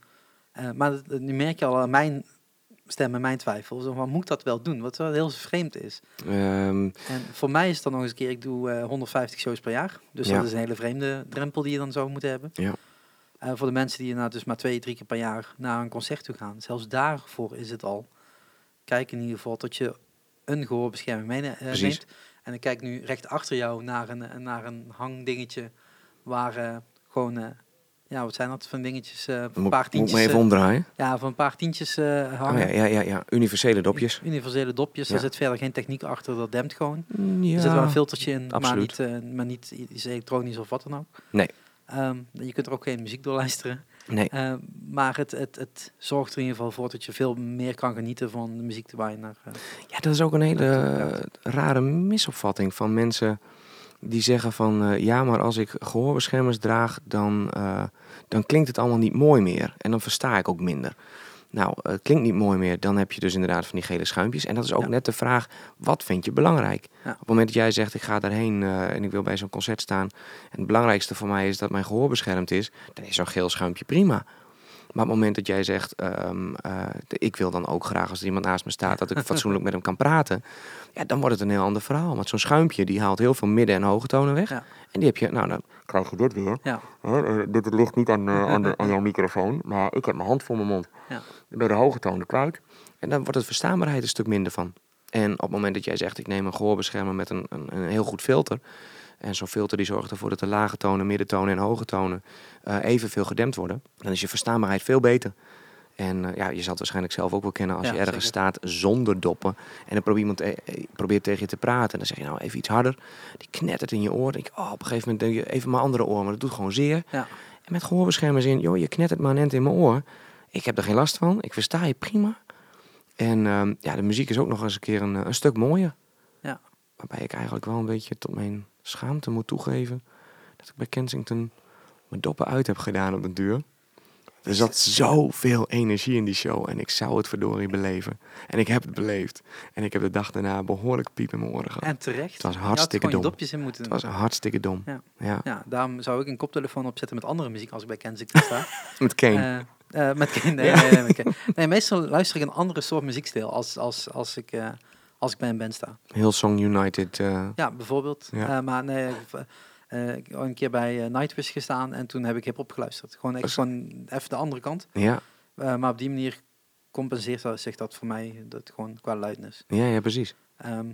Maar dat- nu merk je al aan mijn stem en mijn twijfel. Zo van, moet ik dat wel doen? Wat wel heel vreemd is. ehm, En voor mij is het dan nog eens een keer, ik doe eh, 150 shows per jaar. Dus dat is een hele vreemde drempel die je dan zou moeten hebben. Ja. Eh, voor de mensen die nou dus maar twee, drie keer per jaar naar een concert toe gaan. Zelfs daarvoor is het al. Kijk in ieder geval tot je een gehoorbescherming mee, eh, neemt. En ik kijk nu recht achter jou naar een, eh, naar een hangdingetje waar gewoon... ja, wat zijn dat van dingetjes? een moet, paar moet tientjes. me even omdraaien? ja, voor een paar tientjes eh, Oh, hangen. ja, ja, ja, ja, universele dopjes. Universele dopjes. Ja. Er zit verder geen techniek achter, dat dempt gewoon. Ja, Er zit wel een filtertje in, maar niet, maar niet iets elektronisch of wat dan ook. Nee. Ehm, je kunt er ook geen muziek door luisteren. Nee, Ehm, maar het, het, het zorgt er in ieder geval voor dat je veel meer kan genieten van de muziek waar je naar... eh, ja, dat is ook een hele rare misopvatting van mensen die zeggen van... eh, ja, maar als ik gehoorbeschermers draag, dan, eh, dan klinkt het allemaal niet mooi meer. En dan versta ik ook minder. Nou, het klinkt niet mooi meer, dan heb je dus inderdaad van die gele schuimpjes. En dat is ook Ja. net de vraag, wat vind je belangrijk? Ja. Op het moment dat jij zegt, ik ga daarheen eh, en ik wil bij zo'n concert staan... en het belangrijkste voor mij is dat mijn gehoor beschermd is... dan is zo'n geel schuimpje prima. Maar op het moment dat jij zegt, ehm, eh, ik wil dan ook graag als er iemand naast me staat... dat ik fatsoenlijk met hem kan praten... ja, dan wordt het een heel ander verhaal. Want zo'n schuimpje, die haalt heel veel midden- en hoge tonen weg. Ja. En die heb je, nou, dan krijg je dit weer. ja, Hè, eh, dit ligt niet aan, eh, aan, de- aan jouw microfoon, maar ik heb mijn hand voor mijn mond. Ja. Dan ben je de hoge tonen kwijt. En dan wordt het verstaanbaarheid een stuk minder van. En op het moment dat jij zegt, ik neem een gehoorbeschermer met een, een, een heel goed filter. En zo'n filter die zorgt ervoor dat de lage tonen, middentonen en hoge tonen eh, evenveel gedempt worden. Dan is je verstaanbaarheid veel beter. En eh, ja, je zal het waarschijnlijk zelf ook wel kennen als Ja, je ergens zeker. staat zonder doppen. En dan probeert iemand eh, probeert tegen je te praten. En dan zeg je nou even iets harder. Die knettert in je oor. Dan denk je, oh, op een gegeven moment denk je even mijn andere oor. Maar dat doet gewoon zeer. ja. En met gehoorbeschermers in, joh, je knettert maar end in mijn oor. Ik heb er geen last van. Ik versta je prima. En ehm, ja, de muziek is ook nog eens een keer een, een stuk mooier. Ja. Waarbij ik eigenlijk wel een beetje tot mijn schaamte moet toegeven... dat ik bij Kensington mijn doppen uit heb gedaan op de duur. Er zat zoveel energie in die show en ik zou het verdorie beleven. En ik heb het beleefd. En ik heb de dag daarna behoorlijk piep in mijn oren gehad. En terecht. Het was hartstikke dom. dopjes in moeten Het was hartstikke dom. Ja. Ja, Ja, daarom zou ik een koptelefoon opzetten met andere muziek als ik bij Kensington sta. met Kane. Eh, eh, met Kane, nee, nee, nee, met Kane. nee, meestal luister ik een andere soort muziekstijl als, als, als, ik, eh, als ik bij een band sta. Hillsong United. eh, Ja, bijvoorbeeld. Ja. Eh, maar nee, ik heb eh, een keer bij Nightwish gestaan en toen heb ik hip-hop geluisterd. Gewoon, echt gewoon even de andere kant. ja, maar op die manier compenseert dat, zich dat voor mij dat gewoon qua luidness. ja, ja, precies. Ehm,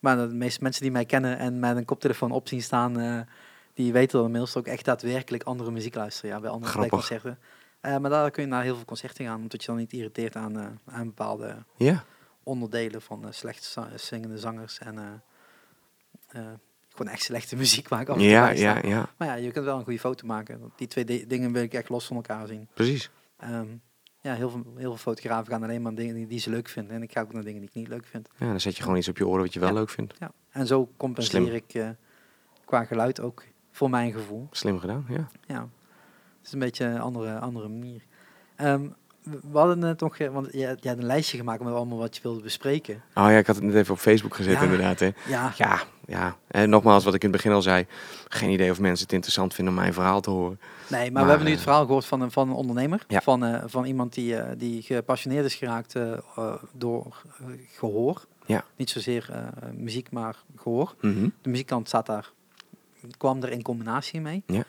maar de meeste mensen die mij kennen en met een koptelefoon op zien staan, die weten dan inmiddels ook echt daadwerkelijk andere muziek luisteren. Ja, bij andere Grappig. concerten. Maar daar kun je naar heel veel concerten gaan, omdat je dan niet irriteert aan, eh, aan bepaalde Ja, onderdelen van eh, slecht za- zingende zangers en eh, eh, gewoon echt slechte muziek waar ik af en toe ja, ja, ja, Maar ja, je kunt wel een goede foto maken. Die twee di- dingen wil ik echt los van elkaar zien. precies. Ehm, ja, heel veel, heel veel fotografen gaan alleen maar dingen die, die ze leuk vinden. En ik ga ook naar dingen die ik niet leuk vind. Ja, dan zet je gewoon iets op je oren wat je wel Ja. leuk vindt. Ja. En zo compenseer Slim. ik eh, qua geluid ook voor mijn gevoel. Slim gedaan, ja. Ja, het is een beetje een andere, andere manier. Ehm, we hadden het nog, eh, want je, je had een lijstje gemaakt met allemaal wat je wilde bespreken. Oh ja, ik had het net even op Facebook gezet Ja. inderdaad. Hè. Ja, Ja, ja. En nogmaals, wat ik in het begin al zei. Geen idee of mensen het interessant vinden om mijn verhaal te horen. nee, maar, Maar, we hebben nu het verhaal gehoord van een, van een ondernemer. Ja. Van, eh, van iemand die, eh, die gepassioneerd is geraakt door eh, gehoor. Ja. Niet zozeer muziek, maar gehoor. Mhm. De muziekkant staat daar, kwam er in combinatie mee. Ja.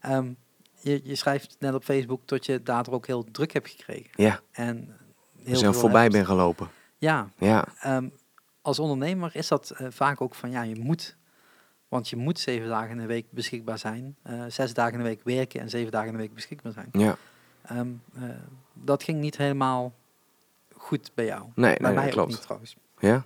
Ehm, je, je schrijft net op Facebook dat je daardoor ook heel druk hebt gekregen. Ja, En heel veel voorbij hebt. ben gelopen. Ja, Ja, ehm, als ondernemer is dat eh, vaak ook van ja, je moet. Want je moet zeven dagen in de week beschikbaar zijn. eh, zes dagen in de week werken en zeven dagen in de week beschikbaar zijn. ja. Ehm, eh, dat ging niet helemaal goed bij jou. Nee, bij nee, mij klopt. niet trouwens. Ja?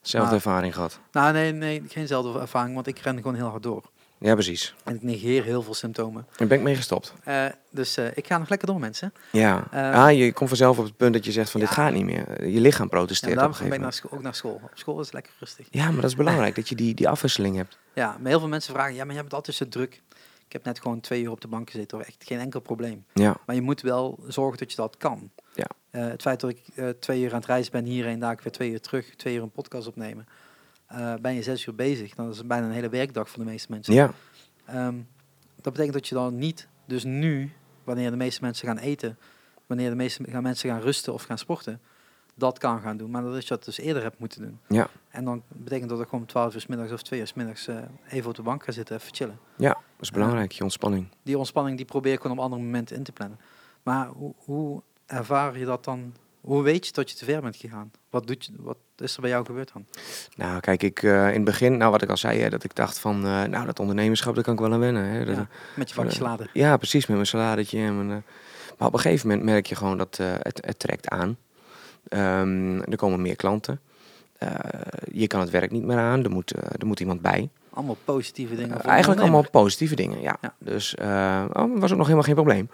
Zelfde ervaring gehad. Nou, nee, nee, geen zelfde ervaring, want ik ren gewoon heel hard door. Ja, precies. En ik negeer heel veel symptomen. Daar ben ik mee gestopt. Eh, dus eh, ik ga nog lekker door, mensen. Ja. Eh, ah, je komt vanzelf op het punt dat je zegt van dit Ja. gaat niet meer. Je lichaam En protesteert op daarom ben ik naar school, ook naar school. Op school is het lekker rustig. Ja, maar dat is belangrijk, dat je die, die afwisseling hebt. Ja, maar heel veel mensen vragen, ja, maar je hebt altijd zo druk. Ik heb net gewoon twee uur op de bank gezeten, hoor. echt geen enkel probleem. Ja, Maar je moet wel zorgen dat je dat kan. Ja. Het feit dat ik twee uur aan het reizen ben hierheen, daar ik weer twee uur terug, twee uur een podcast opnemen. Eh, ben je zes uur bezig. Dan is het bijna een hele werkdag voor de meeste mensen. ja, Ehm, dat betekent dat je dan niet, dus nu, wanneer de meeste mensen gaan eten, wanneer de meeste gaan mensen gaan rusten of gaan sporten, dat kan gaan doen. Maar dat je dat dus eerder hebt moeten doen. Ja. En dan betekent dat ik gewoon om 12 uur 's middags of 2 uur 's middags eh, even op de bank ga zitten, even chillen. ja, dat is belangrijk, je ontspanning. Die ontspanning die probeer ik gewoon op andere momenten in te plannen. Maar hoe, hoe ervaar je dat dan? Hoe weet je dat je te ver bent gegaan? Wat, doet je, wat is er bij jou gebeurd dan? Nou, kijk, ik eh, in het begin, nou wat ik al zei, hè, dat ik dacht van, eh, nou dat ondernemerschap, daar kan ik wel aan wennen. Hè. Dat- Ja, met je vakje eh, salade. Ja, precies, met mijn saladetje. En mijn, maar op een gegeven moment merk je gewoon dat het, het trekt aan. Ehm, er komen meer klanten. Je kan het werk niet meer aan, er moet, er moet iemand bij. Allemaal positieve dingen. Eigenlijk allemaal positieve dingen, ja. Ja. Dus uh, oh, was ook nog helemaal geen probleem.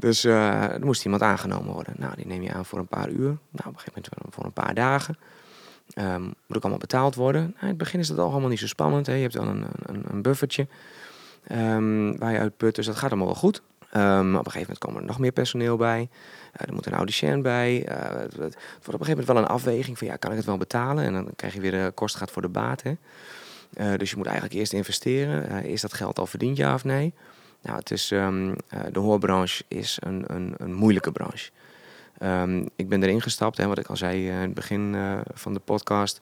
Dus eh, er moest iemand aangenomen worden. Nou, die neem je aan voor een paar uur. Nou, op een gegeven moment voor een paar dagen. Ehm, moet ook allemaal betaald worden. Nou, in het begin is dat al allemaal niet zo spannend. Hè. Je hebt dan een, een, een buffertje ehm, waar je uit put. Dus dat gaat allemaal wel goed. Ehm, op een gegeven moment komen er nog meer personeel bij. Eh, er moet een audicien bij. Eh, het, het wordt op een gegeven moment wel een afweging van ja, kan ik het wel betalen? En dan krijg je weer de kost gaat voor de baat. Uh, dus je moet eigenlijk eerst investeren. Uh, is dat geld al verdiend, ja of nee? Nou, het is, um, uh, de hoorbranche is een, een, een moeilijke branche. Um, ik ben erin gestapt, hè, wat ik al zei in het begin van de podcast.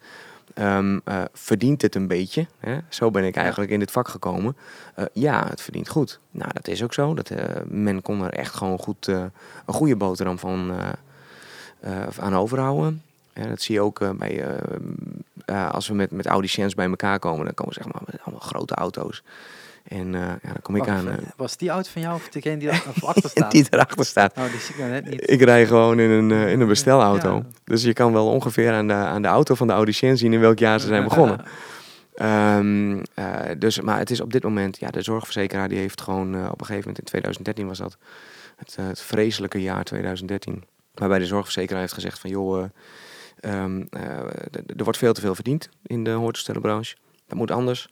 Um, verdient het een beetje? Hè? Zo ben ik eigenlijk in dit vak gekomen. Uh, ja, het verdient goed. Nou, dat is ook zo. Dat, uh, men kon er echt gewoon goed, een goede boterham van aan overhouden. Dat zie je ook bij, als we met, met bij elkaar komen. Dan komen we zeg maar met allemaal grote auto's. En uh, ja, dan kom ik aan. Uh, was die auto van jou of degene die er achter staat? die erachter staat. Oh, die zie ik nou net niet. Ik rij gewoon in een, uh, in een bestelauto. Ja. Dus je kan wel ongeveer aan de, aan de auto van de audiciënt zien in welk jaar ze zijn begonnen. Um, dus, maar het is op dit moment, ja, de zorgverzekeraar die heeft gewoon op een gegeven moment in 2013 was dat het, het vreselijke jaar 2013. Waarbij de zorgverzekeraar heeft gezegd van joh, um, er wordt veel te veel verdiend in de hoortoestellenbranche. Dat moet anders.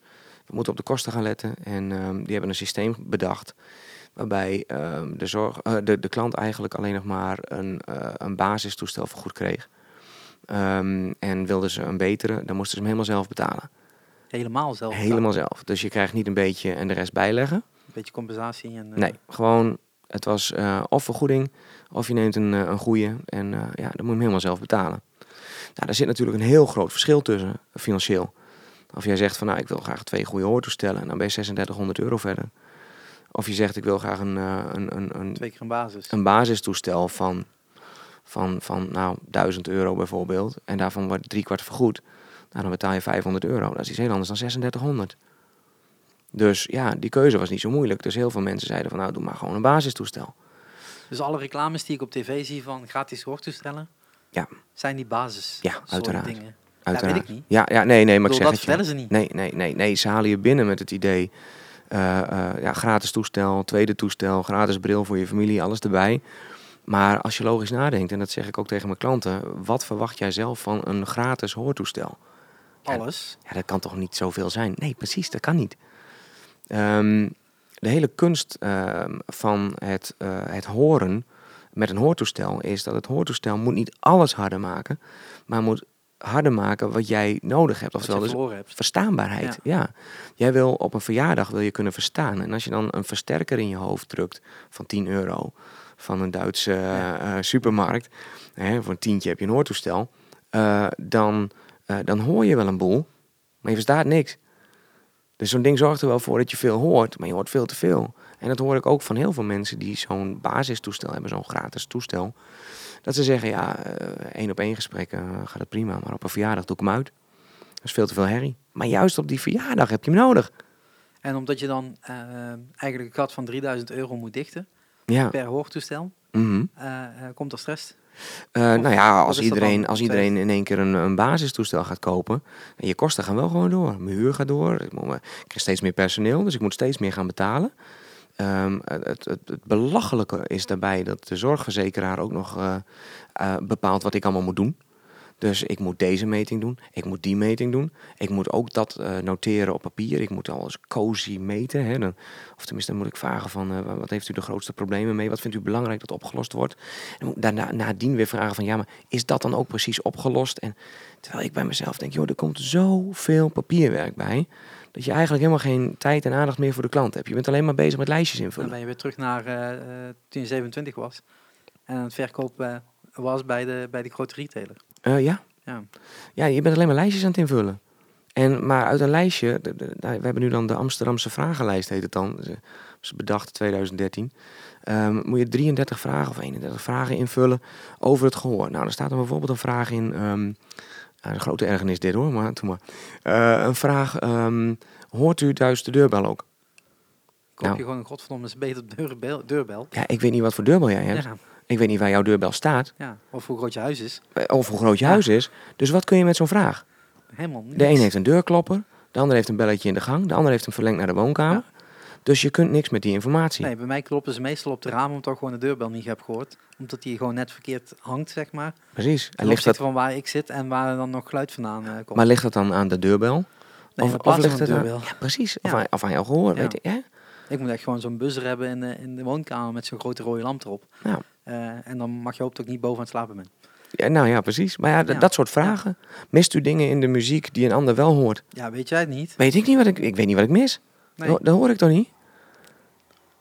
We moeten op de kosten gaan letten. En um, die hebben een systeem bedacht. Waarbij um, de, zorg, uh, de, de klant eigenlijk alleen nog maar een, uh, een basistoestel vergoed kreeg. Um, en wilden ze een betere, dan moesten ze hem helemaal zelf betalen. Helemaal zelf? Helemaal zelf. Dus je krijgt niet een beetje en de rest bijleggen. Een beetje compensatie? En, uh... Nee, gewoon het was of vergoeding of je neemt een, een goede en ja, dan moet je hem helemaal zelf betalen. Nou, daar zit natuurlijk een heel groot verschil tussen financieel. Of jij zegt van nou, ik wil graag twee goede hoortoestellen en dan ben je 3600 euro verder. Of je zegt ik wil graag een, uh, een, een, een, Twee keer een basis. een basistoestel van, van, van nou, 1000 euro bijvoorbeeld. En daarvan wordt drie kwart vergoed. Nou, dan betaal je 500 euro. Dat is iets heel anders dan 3600. Dus ja, die keuze was niet zo moeilijk. Dus heel veel mensen zeiden van nou, doe maar gewoon een basistoestel. Dus alle reclames die ik op tv zie van gratis hoortoestellen, ja. zijn die basis ja, uiteraard. dingen? Uiteraard. Ja, weet ik niet. Ja, ja nee, nee, maar ik zeg dat het vertellen je. ze niet. Nee, nee, nee, nee. Ze halen je binnen met het idee, uh, uh, ja, gratis toestel, tweede toestel, gratis bril voor je familie, alles erbij. Maar als je logisch nadenkt, en dat zeg ik ook tegen mijn klanten, wat verwacht jij zelf van een gratis hoortoestel? Alles? Ja, dat kan toch niet zoveel zijn? Nee, precies, dat kan niet. Um, de hele kunst uh, van het, uh, het horen met een hoortoestel is dat het hoortoestel moet niet alles harder maken, maar moet harder maken wat jij nodig hebt. Oftewel dus hebt. verstaanbaarheid. Ja. ja. Jij wil op een verjaardag wil je kunnen verstaan. En als je dan een versterker in je hoofd drukt van 10 euro van een Duitse ja. uh, supermarkt, hè, voor een tientje heb je een hoortoestel, uh, dan, uh, dan hoor je wel een boel, maar je verstaat niks. Dus zo'n ding zorgt er wel voor dat je veel hoort, maar je hoort veel te veel. En dat hoor ik ook van heel veel mensen die zo'n basistoestel hebben, zo'n gratis toestel. Dat ze zeggen, ja, één op één gesprekken gaat het prima, maar op een verjaardag doe ik hem uit. Dat is veel te veel herrie. Maar juist op die verjaardag heb je hem nodig. En omdat je dan uh, eigenlijk een gat van 3000 euro moet dichten ja. per hoortoestel, mm -hmm. uh, komt er stress? Eh, nou ja, als iedereen, als iedereen in één keer een, een basistoestel gaat kopen, en je kosten gaan wel gewoon door. Mijn huur gaat door, ik, moet, ik krijg steeds meer personeel, dus ik moet steeds meer gaan betalen. Ehm, het, het, belachelijke is daarbij dat de zorgverzekeraar ook nog eh, eh, bepaalt wat ik allemaal moet doen. Dus ik moet deze meting doen, ik moet die meting doen. Ik moet ook dat eh, noteren op papier. Ik moet alles cozy meten. Hè. Of tenminste, dan moet ik vragen van wat heeft u de grootste problemen mee? Wat vindt u belangrijk dat opgelost wordt? En daarna nadien weer vragen van ja, maar is dat dan ook precies opgelost? En terwijl ik bij mezelf denk, joh, er komt zoveel papierwerk bij. Dat je eigenlijk helemaal geen tijd en aandacht meer voor de klant hebt. Je bent alleen maar bezig met lijstjes Dan invullen. ben je weer terug naar eh, eh, toen je 27 was. En aan het verkopen eh, was bij de, bij de grote retailer. Eh, ja. Ja. ja, je bent alleen maar lijstjes aan het invullen. En, maar uit een lijstje, de- de- nou, we hebben nu dan de Amsterdamse vragenlijst, heet het dan. Ze is bedacht 2013. Ehm, moet je 33 vragen of 31 vragen invullen over het gehoor. Nou, dan staat er bijvoorbeeld een vraag in. ehm, een grote ergernis dit hoor, maar doe maar. Eh, een vraag, ehm, hoort u thuis de deurbel ook? Koop Nou. je gewoon een godverdomme beter deurbel. deurbel. Ja, ik weet niet wat voor deurbel jij hebt. Ja, Ik weet niet waar jouw deurbel staat. ja, of hoe groot je huis is. eh, Of hoe groot je Ja. huis is. Dus wat kun je met zo'n vraag? Helemaal niks. De een heeft een deurklopper, de ander heeft een belletje in de gang, de ander heeft hem verlengd naar de woonkamer. Dus je kunt niks met die informatie. Nee, bij mij kloppen ze meestal op de ramen omdat ik gewoon de deurbel niet heb gehoord. Omdat die gewoon net verkeerd hangt, zeg maar. Precies. En ligt dat, van waar ik zit en waar dan nog geluid vandaan eh, komt. maar ligt dat dan aan de deurbel? nee, of- of ligt het aan- deurbel. Ja, precies. Of, Ja. aan, of aan jouw gehoor, Ja. weet je. Ja? Ik moet echt gewoon zo'n buzzer hebben in de, in de woonkamer met zo'n grote rode lamp erop. Nou. Eh, en dan mag je hopen dat ik niet boven aan het slapen ben. ja, nou ja, precies. Maar ja, Ja. dat soort vragen. Mist u dingen in de muziek die een ander wel hoort? Ja, weet jij het niet? Weet ik niet wat ik... Ik weet niet wat ik mis. Nee. Dat hoor ik toch niet?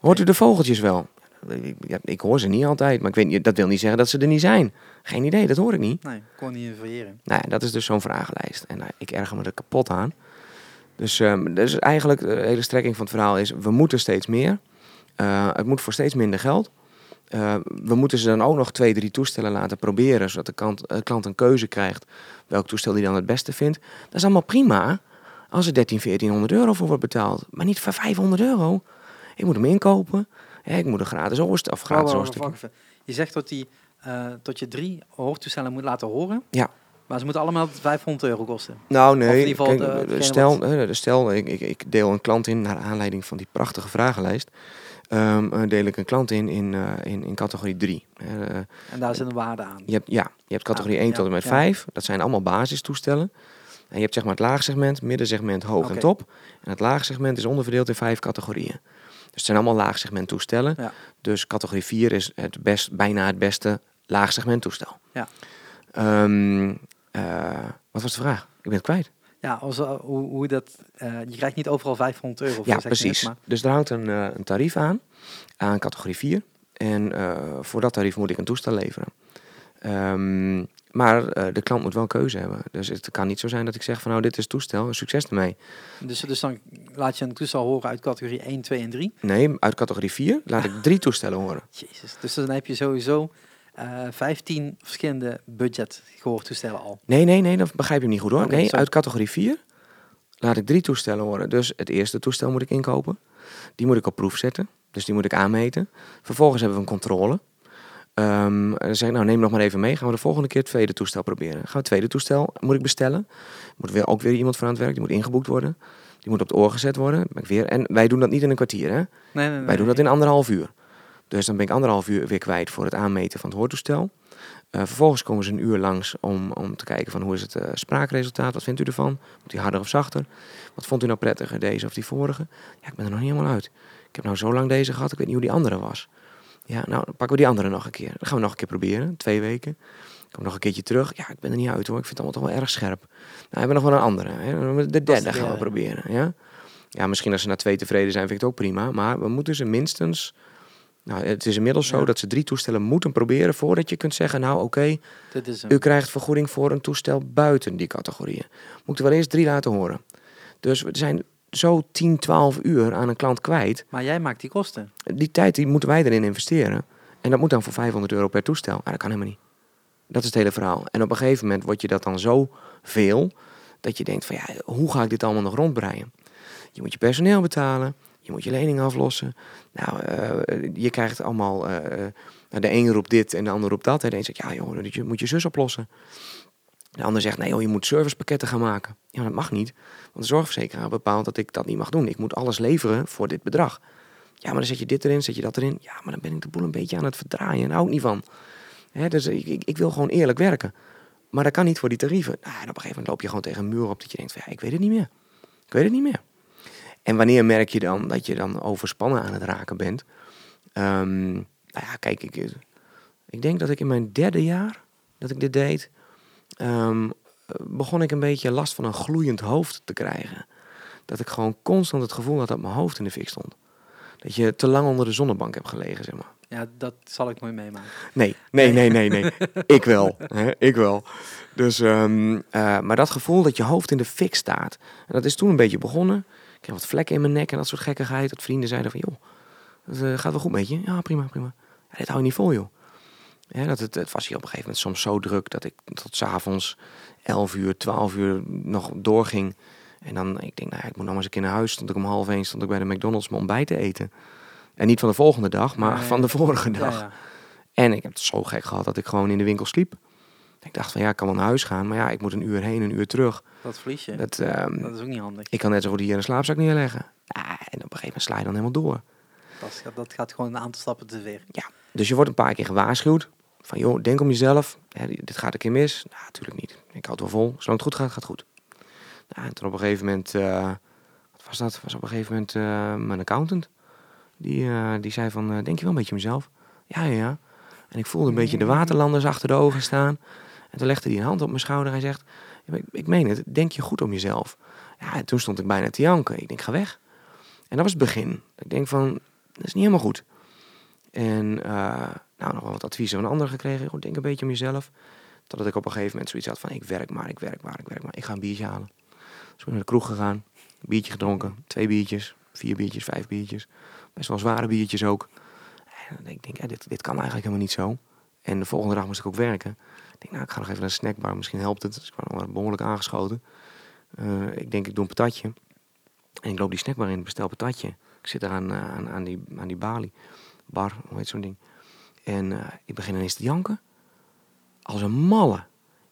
Hoort u de vogeltjes wel? Ik, ja, ik hoor ze niet altijd, maar ik weet niet, dat wil niet zeggen dat ze er niet zijn. Geen idee, dat hoor ik niet. Nee, ik kon niet in variëren. Nou dat is dus zo'n vragenlijst. En nou, ik erger me er kapot aan. Dus, ehm, dus eigenlijk de hele strekking van het verhaal is... we moeten steeds meer. Eh, het moet voor steeds minder geld. Eh, we moeten ze dan ook nog twee, drie toestellen laten proberen... zodat de klant, eh, klant een keuze krijgt... welk toestel die dan het beste vindt. Dat is allemaal prima als er 13, 1400 euro voor wordt betaald. Maar niet voor 500 euro. Ik moet hem inkopen. Ja, ik moet een gratis oorstel of gratis even. Je zegt dat, die, eh, dat je drie hoortoestellen moet laten horen. Ja. Maar ze moeten allemaal 500 euro kosten. Nou, Of in nee. ieder geval kijk, de- stel, wat- stel ik, ik, ik deel een klant in naar aanleiding van die prachtige vragenlijst. ehm, eh, deel ik een klant in in, eh, in, in categorie 3. Eh, En daar zit een waarde aan. je hebt, ja, je hebt categorie Ah, 1 ja, tot en met ja. 5. Dat zijn allemaal basistoestellen. En je hebt zeg maar het laagsegment, middensegment, hoog en top. En het laagsegment is onderverdeeld in vijf categorieën. Dus het zijn allemaal laagsegment toestellen. Ja. Dus categorie 4 is het best, bijna het beste laagsegment toestel. Ja. Ehm, eh, wat was de vraag? Ik ben het kwijt. Ja, als, eh, hoe, hoe dat, eh, je krijgt niet overal 500 euro voor. Ja, net, precies. maar- Dus er hangt een, een tarief aan, aan categorie 4. En voor dat tarief moet ik een toestel leveren. Ehm, maar eh, de klant moet wel een keuze hebben. Dus het kan niet zo zijn dat ik zeg van nou dit is toestel, succes ermee. dus, dus dan laat je een toestel horen uit categorie 1, 2 en 3. Nee, uit categorie 4 laat ik drie toestellen horen. Jezus. Dus dan heb je sowieso eh 15 verschillende budget gehoortoestellen al. Nee, nee, nee, dat begrijp je niet goed hoor. Nee, sorry. uit categorie 4 laat ik drie toestellen horen. Dus het eerste toestel moet ik inkopen. Die moet ik op proef zetten. Dus die moet ik aanmeten. Vervolgens hebben we een controle. Dan zeg ik, nou neem nog maar even mee. Gaan we de volgende keer het tweede toestel proberen. Gaan we het tweede toestel, moet ik bestellen. Moet weer, ook weer iemand voor aan het werk. Die moet ingeboekt worden. Die moet op het oor gezet worden. Ben ik weer. En wij doen dat niet in een kwartier hè. Nee, nee, nee. Wij doen dat in anderhalf uur. Dus dan ben ik anderhalf uur weer kwijt voor het aanmeten van het hoortoestel. Eh, vervolgens komen ze een uur langs om, om te kijken van hoe is het eh, spraakresultaat. Wat vindt u ervan? Moet hij harder of zachter? Wat vond u nou prettiger, deze of die vorige? Ja, ik ben er nog niet helemaal uit. Ik heb nou zo lang deze gehad, ik weet niet hoe die andere was. Ja, nou, dan pakken we die andere nog een keer. Dan gaan we nog een keer proberen, twee weken. Kom nog een keertje terug. Ja, ik ben er niet uit hoor. Ik vind het allemaal toch wel erg scherp. Nou, hebben we nog wel een andere. Hè? De derde gaan we proberen. Ja? ja, misschien als ze na twee tevreden zijn, vind ik het ook prima. Maar we moeten ze minstens... Nou, het is inmiddels zo Ja. dat ze drie toestellen moeten proberen... voordat je kunt zeggen, nou oké, u krijgt vergoeding voor een toestel buiten die categorieën. Moeten we wel eerst drie laten horen. Dus we zijn zo 10, 12 uur aan een klant kwijt. Maar jij maakt die kosten. Die tijd die moeten wij erin investeren. En dat moet dan voor 500 euro per toestel. Maar dat kan helemaal niet. Dat is het hele verhaal. En op een gegeven moment wordt je dat dan zo veel... dat je denkt van ja, hoe ga ik dit allemaal nog rondbreien? Je moet je personeel betalen. Je moet je lening aflossen. Nou, eh, je krijgt allemaal... eh, eh, de een roept dit en de ander roept dat. En de een zegt, ja joh, je moet je zus oplossen. De ander zegt, nee joh, je moet servicepakketten gaan maken. Ja, dat mag niet. Want de zorgverzekeraar bepaalt dat ik dat niet mag doen. Ik moet alles leveren voor dit bedrag. Ja, maar dan zet je dit erin, zet je dat erin. Ja, maar dan ben ik de boel een beetje aan het verdraaien. Daar hou ik niet van. Hè, dus ik, ik, ik wil gewoon eerlijk werken. Maar dat kan niet voor die tarieven. Nou, en op een gegeven moment loop je gewoon tegen een muur op dat je denkt van, ja, ik weet het niet meer. Ik weet het niet meer. En wanneer merk je dan dat je dan overspannen aan het raken bent? Ehm, nou ja, kijk, ik, ik denk dat ik in mijn derde jaar dat ik dit deed, ehm, begon ik een beetje last van een gloeiend hoofd te krijgen. Dat ik gewoon constant het gevoel had dat mijn hoofd in de fik stond. Dat je te lang onder de zonnebank hebt gelegen, zeg maar. Ja, dat zal ik nooit meemaken. Nee, nee, nee, nee, nee. ik wel. Hè? Ik wel. Dus, ehm, eh, maar dat gevoel dat je hoofd in de fik staat. En dat is toen een beetje begonnen. Ik kreeg wat vlekken in mijn nek en dat soort gekkigheid. Dat vrienden zeiden van, joh, het eh, gaat wel goed met je. Ja, prima, prima. Ja, dit hou je niet vol, joh. Ja, dat het, het was hier op een gegeven moment soms zo druk dat ik tot s'avonds 11 uur, 12 uur nog doorging. En dan, ik denk, nou ja, ik moet nog maar eens een keer naar huis. Stond ik om half één, stond ik bij de McDonald's mijn ontbijt te eten. En niet van de volgende dag, maar Nee. van de vorige Ja, dag. ja. En ik heb het zo gek gehad dat ik gewoon in de winkel sliep. Ik dacht van ja, ik kan wel naar huis gaan, maar ja, ik moet een uur heen, een uur terug. Dat verlies je. Dat, ehm, Dat is ook niet handig. ik kan net zo goed hier een slaapzak neerleggen. Ah, en op een gegeven moment sla je dan helemaal door. Dat, is- dat gaat gewoon een aantal stappen te ver. Dus je wordt een paar keer gewaarschuwd. Van joh, denk om jezelf. Hè, dit gaat een keer mis. Nou, natuurlijk niet. Ik houd wel vol. Zolang het goed gaat, gaat het goed. Nou, en toen op een gegeven moment... eh, wat was dat? Was op een gegeven moment eh, mijn accountant. Die, eh, die zei van, denk je wel een beetje om jezelf? Ja, ja, ja. En ik voelde een beetje de waterlanders achter de ogen staan. En toen legde hij een hand op mijn schouder. Hij zegt, "Ja, maar ik, ik meen het, denk je goed om jezelf? Ja, en toen stond ik bijna te janken. Ik denk, ga weg. En dat was het begin. Ik denk van, dat is niet helemaal goed. En eh, nou, nog wel wat adviezen van anderen gekregen. Goed, denk een beetje om jezelf. Totdat ik op een gegeven moment zoiets had van, ik werk maar, ik werk maar, ik werk maar. Ik ga een biertje halen. Dus ik ben naar de kroeg gegaan. Biertje gedronken. Twee biertjes, vier biertjes, vijf biertjes. Best wel zware biertjes ook. En ik denk, ja, dit, dit kan eigenlijk helemaal niet zo. En de volgende dag moest ik ook werken. Ik denk, nou, ik ga nog even naar een snackbar. Misschien helpt het. Dus ik wel behoorlijk aangeschoten. Eh, ik denk, ik doe een patatje. En ik loop die snackbar in, bestel patatje. Ik zit daar aan, aan, aan, die, aan die balie. Bar, hoe heet zo'n ding. En eh, ik begin ineens te janken. Als een malle.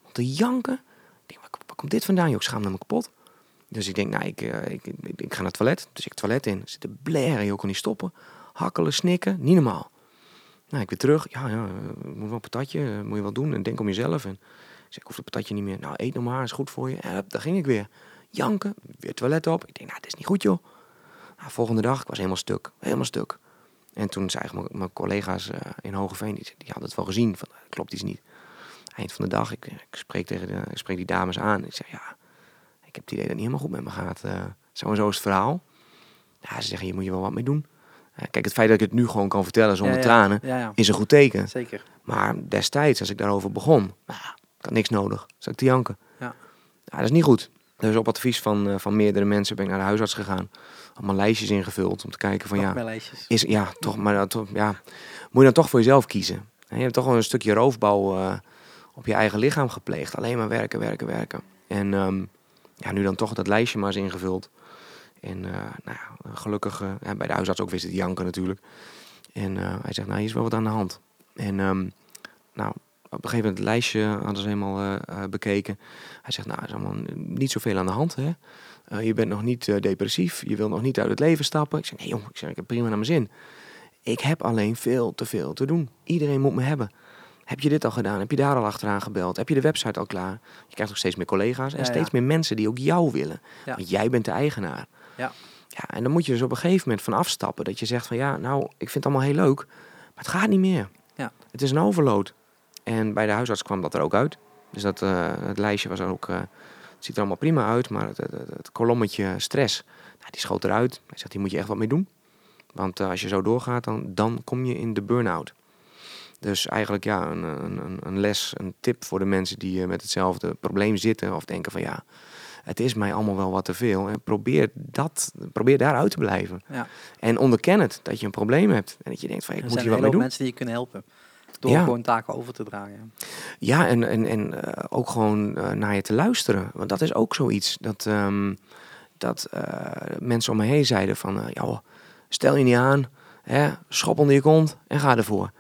Om te janken. Ik denk, waar, komt dit vandaan? joh? Ik schaamde me kapot. Dus ik denk, nou, ik, eh, ik, ik, ik ga naar het toilet. Dus ik het toilet in. Zit te blaren, joh, kon niet stoppen. Hakkelen, snikken, niet normaal. Nou, ik weer terug. Ja, ja, eh, moet wel een patatje, moet je wel doen. En denk om jezelf. En ik zeg, ik hoef het patatje niet meer. Nou, eet nog maar, is goed voor je. En daar ging ik weer. Janken, weer toilet op. Ik denk, nou, dit is niet goed, joh. Nou, volgende dag, ik was helemaal stuk. Helemaal stuk. En toen zeiden mijn, mijn collega's eh, in Hogeveen, die, die hadden het wel gezien. Van, eh, klopt iets niet. Eind van de dag, ik, ik, spreek tegen de, ik spreek die dames aan. Ik zeg, ja, ik heb het idee dat het niet helemaal goed met me gaat. eh, zo en zo is het verhaal. Ja, ze zeggen, hier moet je wel wat mee doen. Eh, kijk, het feit dat ik het nu gewoon kan vertellen zonder Ja, ja. tranen, Ja, is een goed teken. Zeker. Maar destijds, als ik daarover begon, nou, ik had niks nodig. Zat ik te janken. Ja. Ja, dat is niet goed. Dus op advies van, eh, van meerdere mensen ben ik naar de huisarts gegaan. Allemaal lijstjes ingevuld om te kijken van ja, is, ja, toch, maar toch, ja, moet je dan toch voor jezelf kiezen. En je hebt toch wel een stukje roofbouw eh, op je eigen lichaam gepleegd. Alleen maar werken, werken, werken. En ehm, ja, nu dan toch dat lijstje maar eens ingevuld. En eh, nou ja, gelukkig, ja, bij de huisarts ook wist het janken natuurlijk. En eh, hij zegt, nou, hier is wel wat aan de hand. En ehm, nou, op een gegeven moment het lijstje hadden ze helemaal bekeken. Hij zegt, nou, er is allemaal niet zoveel aan de hand, hè. Eh, je bent nog niet eh, depressief, je wilt nog niet uit het leven stappen. Ik zeg, nee jong, ik, zeg, ik heb prima naar mijn zin. Ik heb alleen veel te veel te doen. Iedereen moet me hebben. Heb je dit al gedaan? Heb je daar al achteraan gebeld? Heb je de website al klaar? Je krijgt ook steeds meer collega's en Ja, ja. steeds meer mensen die ook jou willen. Ja. Want jij bent de eigenaar. Ja. Ja, en dan moet je dus op een gegeven moment van afstappen. Dat je zegt van ja, nou, ik vind het allemaal heel leuk, maar het gaat niet meer. Ja. Het is een overload. En bij de huisarts kwam dat er ook uit. Dus dat, eh, het lijstje was ook, eh, ziet er allemaal prima uit, maar het, het, het, kolommetje stress, nou, die schoot eruit. Hij zegt, hier moet je echt wat mee doen. Want eh, als je zo doorgaat, dan, dan kom je in de burn-out. Dus eigenlijk ja, een, een, een- les, een tip voor de mensen die eh, met hetzelfde probleem zitten. Of denken van ja, het is mij allemaal wel wat te veel. En probeer, dat, probeer daaruit te blijven. Ja. En onderken het, dat je een probleem hebt. En dat je denkt van ik Er moet zijn hier wat mee hele hoop doen. mensen die je kunnen helpen. Door Ja. gewoon taken over te dragen. Ja, en, en, en eh, ook gewoon eh, naar je te luisteren. Want dat is ook zoiets. Dat, ehm, dat eh, mensen om me heen zeiden van... hoor, Stel je niet aan, hè, schop onder je kont en ga ervoor.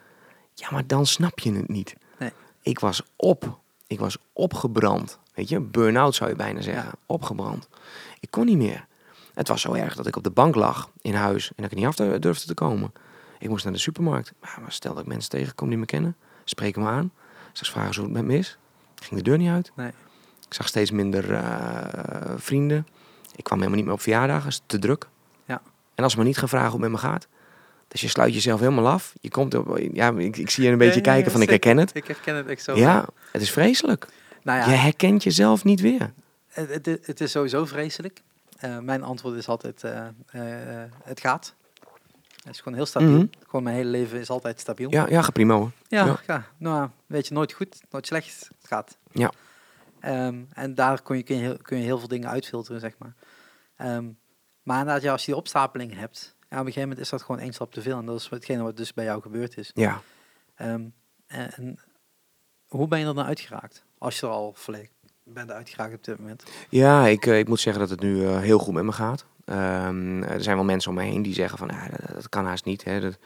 Ja, maar dan snap je het niet. Nee. Ik was op. Ik was opgebrand. Weet je, burn-out zou je bijna zeggen. Opgebrand. Ik kon niet meer. Het was zo erg dat ik op de bank lag in huis en dat ik niet af durfde te komen. Ik moest naar de supermarkt. Maar stel dat ik mensen tegenkom die me kennen, spreken me aan. Straks vragen ze hoe het met me is. Ik ging de deur niet uit. Nee. Ik zag steeds minder eh, vrienden. Ik kwam helemaal niet meer op verjaardagen, is te druk. Ja. En als ze me niet gaan vragen hoe het met me gaat, dus je sluit jezelf helemaal af. Je komt op, ja, ik, ik zie je een beetje Ja, ja, kijken van ik herken het. Ik herken het echt zo. Ja, het is vreselijk. Nou ja, Je herkent jezelf niet weer. het, het, het is sowieso vreselijk. Eh, mijn antwoord is altijd, eh, het gaat. Het is gewoon heel stabiel. Mhm. Gewoon mijn hele leven is altijd stabiel. Ja, ja, prima hoor. Ja, Ja. ja. nou, weet je, nooit goed, nooit slecht. Het gaat. Ja. Ehm, en daar kun je, kun, je heel, kun je heel veel dingen uitfilteren, zeg maar. Ehm, maar inderdaad, ja, als je die opstapeling hebt, ja, op een gegeven moment is dat gewoon één stap te veel. En dat is hetgene wat dus bij jou gebeurd is. Ja. Ehm, en, en hoe ben je er dan uitgeraakt? Als je er al volledig bent uitgeraakt op dit moment. Ja, ik, eh, ik moet zeggen dat het nu eh, heel goed met me gaat. Ehm, er zijn wel mensen om me heen die zeggen van, ja, dat, dat kan haast niet. Hè. Dat,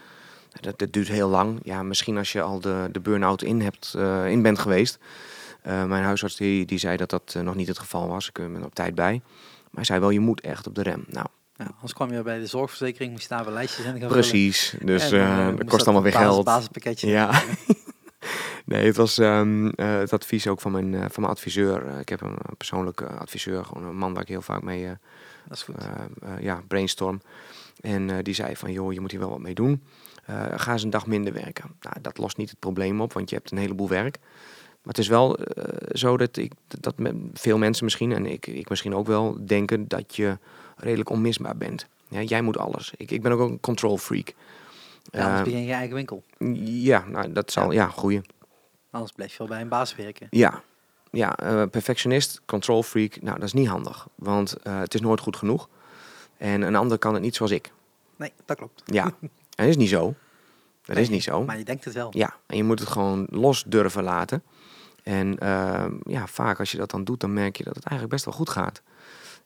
dat, dat duurt heel lang. Ja, misschien als je al de, de burn-out in, hebt, eh, in bent geweest. Mijn huisarts die, die zei dat dat nog niet het geval was. Ik ben er op tijd bij. Maar hij zei wel, je moet echt op de rem. Nou, Ja, anders kwam je bij de zorgverzekering, moest je daar wel lijstjes in gaan vullen. precies. Dus En dat kost allemaal weer basis- geld. basispakketje. Ja. Nee, het was ehm, eh, het advies ook van mijn, eh, van mijn adviseur. Eh, ik heb een persoonlijke adviseur, gewoon een man waar ik heel vaak mee Dat is goed. ja, brainstorm. En die zei van, joh, je moet hier wel wat mee doen. Ga eens een dag minder werken. Nou, dat lost niet het probleem op, want je hebt een heleboel werk. Maar het is wel zo dat, ik, dat veel mensen misschien, en ik, ik misschien ook wel, denken dat je redelijk onmisbaar bent. Ja, jij moet alles. Ik, ik ben ook een control freak. Ja, anders begin je je eigen winkel. ja, nou, dat zal, ja, goeie. Anders blijf je wel bij een baas werken. Ja, ja eh, perfectionist, control freak, nou, dat is niet handig. Want eh, het is nooit goed genoeg. En een ander kan het niet zoals ik. Nee, dat klopt. Ja, en dat is niet zo. Dat is niet zo. Maar je denkt het wel. Ja, en je moet het gewoon los durven laten. En ehm, ja, vaak als je dat dan doet, dan merk je dat het eigenlijk best wel goed gaat.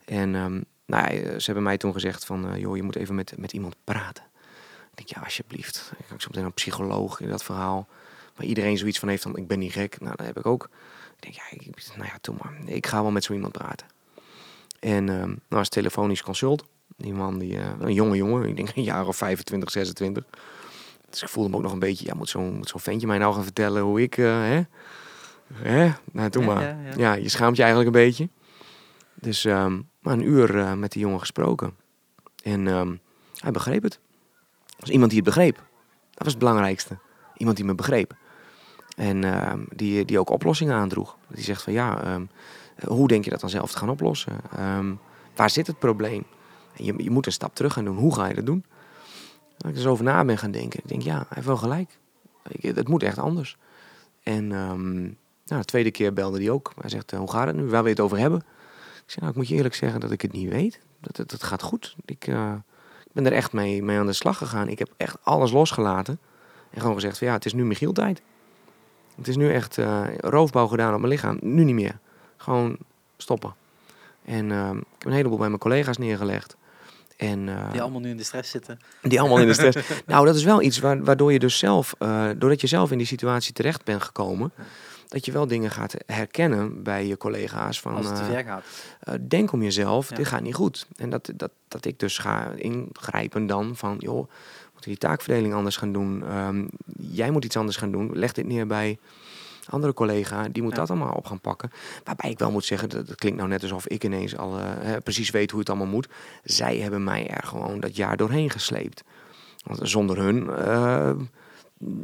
En ehm, nou ja, ze hebben mij toen gezegd van, eh, joh, je moet even met, met iemand praten. Ik denk, ja, alsjeblieft. Ik heb zo meteen een psycholoog in dat verhaal. Waar iedereen zoiets van heeft van, ik ben niet gek. Nou, dat heb ik ook. Ik denk, ja, ik, nou ja, doe maar. Ik ga wel met zo iemand praten. En ehm nou was telefonisch consult. Die man, die, eh, een jonge jongen, ik denk een jaar of 25, 26. Dus ik voelde me ook nog een beetje, ja, moet zo'n moet zo'n ventje mij nou gaan vertellen hoe ik, eh, hè? Hè? Nou, Ja, maar. ja, ja. Ja, je schaamt je eigenlijk een beetje. Dus, ehm, maar een uur eh, met die jongen gesproken. En ehm, hij begreep het. Er was iemand die het begreep. Dat was het belangrijkste. Iemand die me begreep. En ehm, die, die ook oplossingen aandroeg. Die zegt van ja, ehm, hoe denk je dat dan zelf te gaan oplossen? Ehm, waar zit het probleem? En je, je moet een stap terug gaan doen. Hoe ga je dat doen? Dat ik er zo over na ben gaan denken. Ik denk ja, hij heeft wel gelijk. Ik, het moet echt anders. En nou, de tweede keer belde hij ook. Hij zegt, eh, hoe gaat het nu? Waar wil je het over hebben? Ik zei, nou, ik moet je eerlijk zeggen dat ik het niet weet. Dat, dat gaat goed. Ik, eh, ik ben er echt mee, mee aan de slag gegaan. Ik heb echt alles losgelaten. En gewoon gezegd van ja, het is nu Michiel tijd. Het is nu echt eh, roofbouw gedaan op mijn lichaam. Nu niet meer. Gewoon stoppen. En ehm, ik heb een heleboel bij mijn collega's neergelegd. En, eh, Die allemaal nu in de stress zitten. die allemaal in de stress. nou, dat is wel iets waar, waardoor je dus zelf, eh, doordat je zelf in die situatie terecht bent gekomen, dat je wel dingen gaat herkennen bij je collega's. Van, Als het te ver gaat. denk om jezelf, Ja. dit gaat niet goed. En dat, dat, dat ik dus ga ingrijpen dan van, joh, moeten die taakverdeling anders gaan doen. Ehm, jij moet iets anders gaan doen. Leg dit neer bij andere collega, die moet Ja. dat allemaal op gaan pakken. Waarbij ik wel moet zeggen, dat, dat klinkt nou net alsof ik ineens al hè, precies weet hoe het allemaal moet. Zij hebben mij er gewoon dat jaar doorheen gesleept. Want zonder hun, eh,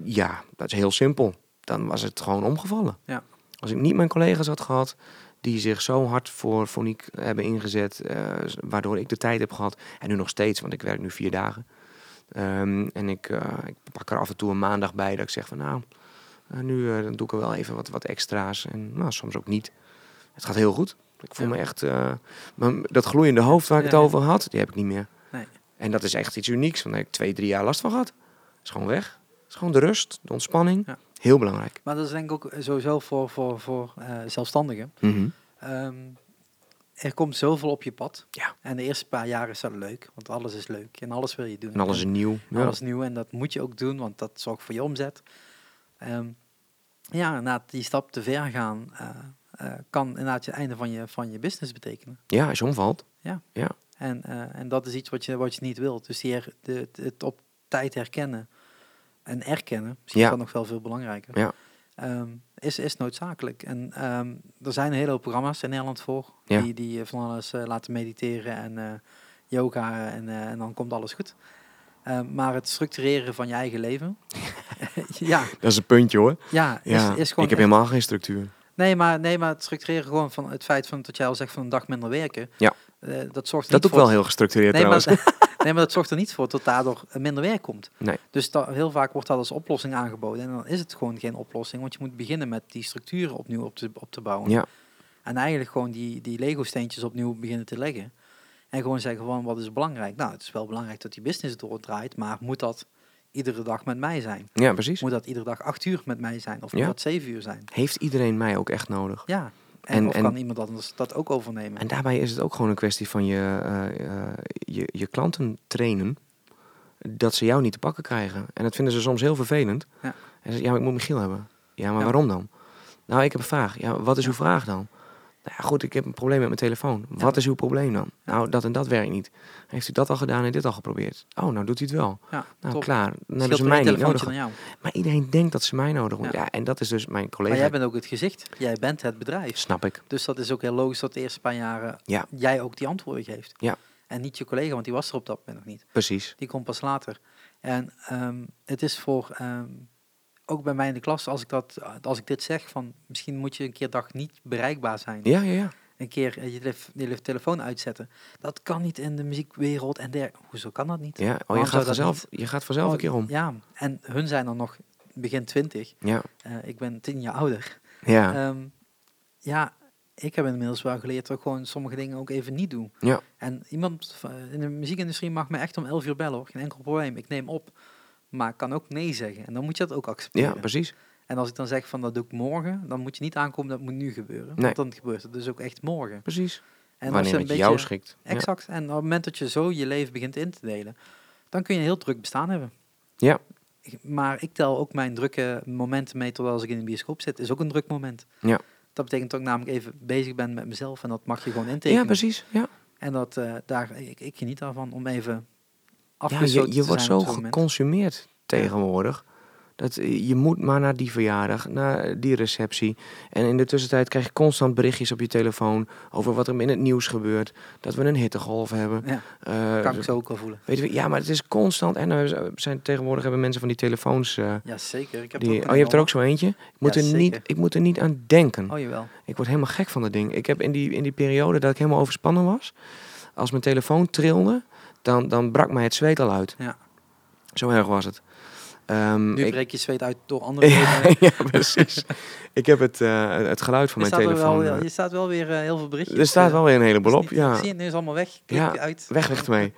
ja, dat is heel simpel. Dan was het gewoon omgevallen. Ja. Als ik niet mijn collega's had gehad, die zich zo hard voor Foniek hebben ingezet, eh, waardoor ik de tijd heb gehad, en nu nog steeds, want ik werk nu vier dagen. Ehm, en ik, eh, ik pak er af en toe een maandag bij dat ik zeg van nou, eh, nu eh, dan doe ik er wel even wat, wat extra's. En nou, soms ook niet. Het gaat heel goed. Ik voel Ja. me echt, dat gloeiende hoofd waar ik Ja, het over had, die heb ik niet meer. Nee. En dat is echt iets unieks, want daar heb ik twee, drie jaar last van gehad. Het is gewoon weg. Het is gewoon de rust, de ontspanning. Ja. Heel belangrijk. Maar dat is denk ik ook sowieso voor, voor, voor zelfstandigen. Mhm. Ehm, er komt zoveel op je pad. Ja. En de eerste paar jaar is dat leuk, want alles is leuk en alles wil je doen. En alles is nieuw. Ja. alles nieuw en dat moet je ook doen, want dat zorgt voor je omzet. Ehm, ja, na die stap te ver gaan, eh, eh, kan inderdaad het einde van je, van je business betekenen. ja, als je omvalt. En, eh, en dat is iets wat je, wat je niet wilt. Dus die her- de, het op tijd herkennen en erkennen, misschien Ja. is dat nog wel veel belangrijker, Ja. Ehm, is, is noodzakelijk. En ehm, er zijn een hele hoop programma's in Nederland voor, Ja. die, die eh, van alles eh, laten mediteren en eh, yoga en, en dan komt alles goed. Ehm, maar het structureren van je eigen leven, ja, Dat is een puntje hoor. ja, is, Ja. is gewoon ik heb helemaal geen structuur. Nee, maar, nee, maar het structureren gewoon van het feit van dat jij al zegt van een dag minder werken. Ja. eh, dat zorgt Dat niet voor wel heel gestructureerd nee, maar, trouwens. Nee, maar dat zorgt er niet voor dat daardoor minder werk komt. Nee. Dus da- heel vaak wordt dat als oplossing aangeboden. En dan is het gewoon geen oplossing, want je moet beginnen met die structuren opnieuw op te, op te bouwen. Ja, En eigenlijk gewoon die, die Lego-steentjes opnieuw beginnen te leggen. En gewoon zeggen van wat is belangrijk? Nou, het is wel belangrijk dat die business doordraait, maar moet dat iedere dag met mij zijn? ja, precies. Moet dat iedere dag acht uur met mij zijn? Of moet Ja. dat zeven uur zijn? Heeft iedereen mij ook echt nodig? Ja. En, of en- kan iemand anders dat ook overnemen? En daarbij is het ook gewoon een kwestie van je, eh, je, je klanten trainen dat ze jou niet te pakken krijgen. En dat vinden ze soms heel vervelend. Ja. En ze zeggen, ja, maar ik moet Michiel hebben. Ja, maar Ja. waarom dan? Nou, ik heb een vraag. Ja, wat is uw vraag dan? Nou ja, goed, ik heb een probleem met mijn telefoon. Wat is uw probleem dan? Ja. Nou, dat en dat werkt niet. Heeft u dat al gedaan en dit al geprobeerd? Oh, nou doet u het wel. ja, Nou, top. klaar. Dan hebben ze mij niet nodig. Maar iedereen denkt dat ze mij nodig hebben. Ja. En dat is dus mijn Maar collega. jij bent ook het gezicht. Jij bent het bedrijf. Snap ik. Dus dat is ook heel logisch dat de eerste paar jaren Ja. jij ook die antwoorden geeft. Ja. En niet je collega, want die was er op dat moment nog niet. Precies. Die komt pas later. En ehm, het is voor, ehm, ook bij mij in de klas, als ik, dat, als ik dit zeg, van misschien moet je een keer dag niet bereikbaar zijn. Ja, ja, ja. Een keer eh, je, telef- je telefoon uitzetten. Dat kan niet in de muziekwereld en der. Hoezo kan dat niet? ja. Oh, je, gaat vanzelf, je gaat vanzelf Oh, een keer om. Ja, en hun zijn dan nog begin twintig. Ja. Eh, ik ben tien jaar ouder. Ja. Ehm, ja, ik heb inmiddels wel geleerd dat ik gewoon sommige dingen ook even niet doe. Ja. En iemand van- in de muziekindustrie mag me echt om 11 uur bellen hoor. Geen enkel probleem. Ik neem op. Maar ik kan ook nee zeggen. En dan moet je dat ook accepteren. ja, precies. en als ik dan zeg van dat doe ik morgen, dan moet je niet aankomen dat moet nu gebeuren. Nee. Want dan gebeurt het dus ook echt morgen. Precies. En als Wanneer het een jou beetje- schikt. Ja. Exact. En op het moment dat je zo je leven begint in te delen, dan kun je een heel druk bestaan hebben. Ja. Maar ik tel ook mijn drukke momenten mee tot als ik in de bioscoop zit. Is ook een druk moment. Ja. Dat betekent dat ik namelijk even bezig ben met mezelf en dat mag je gewoon intekenen. Ja, precies. Ja. En dat eh, daar, ik, ik geniet daarvan om even Ja, je, je wordt zo moment. geconsumeerd tegenwoordig. Dat, eh, je moet maar naar die verjaardag, naar die receptie. En in de tussentijd krijg je constant berichtjes op je telefoon over wat er in het nieuws gebeurt. Dat we een hittegolf hebben. Ja, Eh, kan ik zo ook wel voelen. Weet je, ja, maar het is constant. En zijn, tegenwoordig hebben mensen van die telefoons. eh, Ja, zeker. Ik heb die, oh, je hebt er ook zo eentje? Ik moet, Ja, er niet, ik moet er niet aan denken. Oh, jawel. Ik word helemaal gek van dat ding. Ik heb in die, in die periode dat ik helemaal overspannen was, als mijn telefoon trilde, dan, dan brak mij het zweet al uit. Ja. Zo erg was het. Ehm, Nu breek je zweet uit door andere ja, dingen. ja, precies. ik heb het, eh, het geluid van Je mijn telefoon. wel, eh, je staat wel weer eh, heel veel berichtjes. er staat wel weer een heleboel op. Ja. Zie je, nu is allemaal weg. Klik Ja, uit. Weg, weg ermee.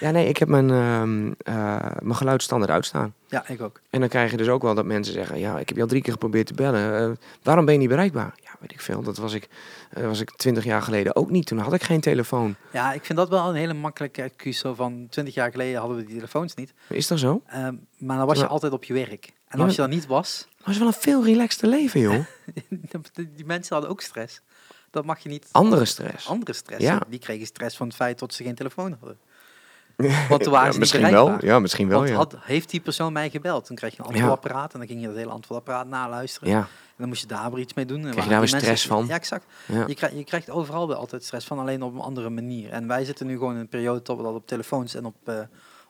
Ja, nee, ik heb mijn, ehm, eh, mijn geluid standaard uitstaan. Ja, ik ook. En dan krijg je dus ook wel dat mensen zeggen: Ja, ik heb je al drie keer geprobeerd te bellen. Waarom ben je niet bereikbaar? Weet ik veel. Dat was ik, eh, was ik twintig jaar geleden ook niet. Toen had ik geen telefoon. Ja, ik vind dat wel een hele makkelijke excuus. Zo van 20 jaar geleden hadden we die telefoons niet. Is dat zo? Ehm, maar dan was je altijd op je werk. En Ja, als je dan niet was, Maar het is wel een veel relaxter leven, joh. die die mensen hadden ook stress. Dat mag je niet. Andere stress. Andere stress. Ja. Die kregen stress van het feit dat ze geen telefoon hadden. Want toen waren Ja, misschien wel. Ja, misschien wel. Want had, heeft die persoon mij gebeld? Dan kreeg je een antwoordapparaat en dan ging je dat hele antwoordapparaat naluisteren. ja. En dan moest je daar weer iets mee doen. En Krijg je daar weer stress mensen- van? Ja, exact. Ja. Je, krijgt, je krijgt overal wel altijd stress van, alleen op een andere manier. En wij zitten nu gewoon in een periode dat we dat op telefoons en op, eh,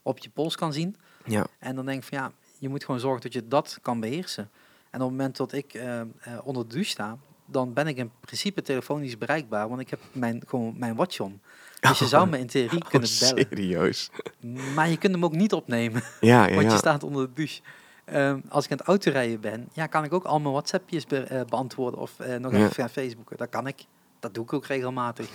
op je pols kan zien. ja. En dan denk ik van ja, je moet gewoon zorgen dat je dat kan beheersen. En op het moment dat ik eh, onder de douche sta, dan ben ik in principe telefonisch bereikbaar, want ik heb mijn, gewoon mijn watch om. Dus je zou me in theorie kunnen Oh, bellen. serieus? Maar je kunt hem ook niet opnemen, Ja, ja, want je ja. staat onder de douche. Ehm, als ik aan het autorijden ben, ja, kan ik ook al mijn WhatsAppjes be- eh, beantwoorden of eh, nog Ja. even gaan Facebooken. Dat kan ik. Dat doe ik ook regelmatig.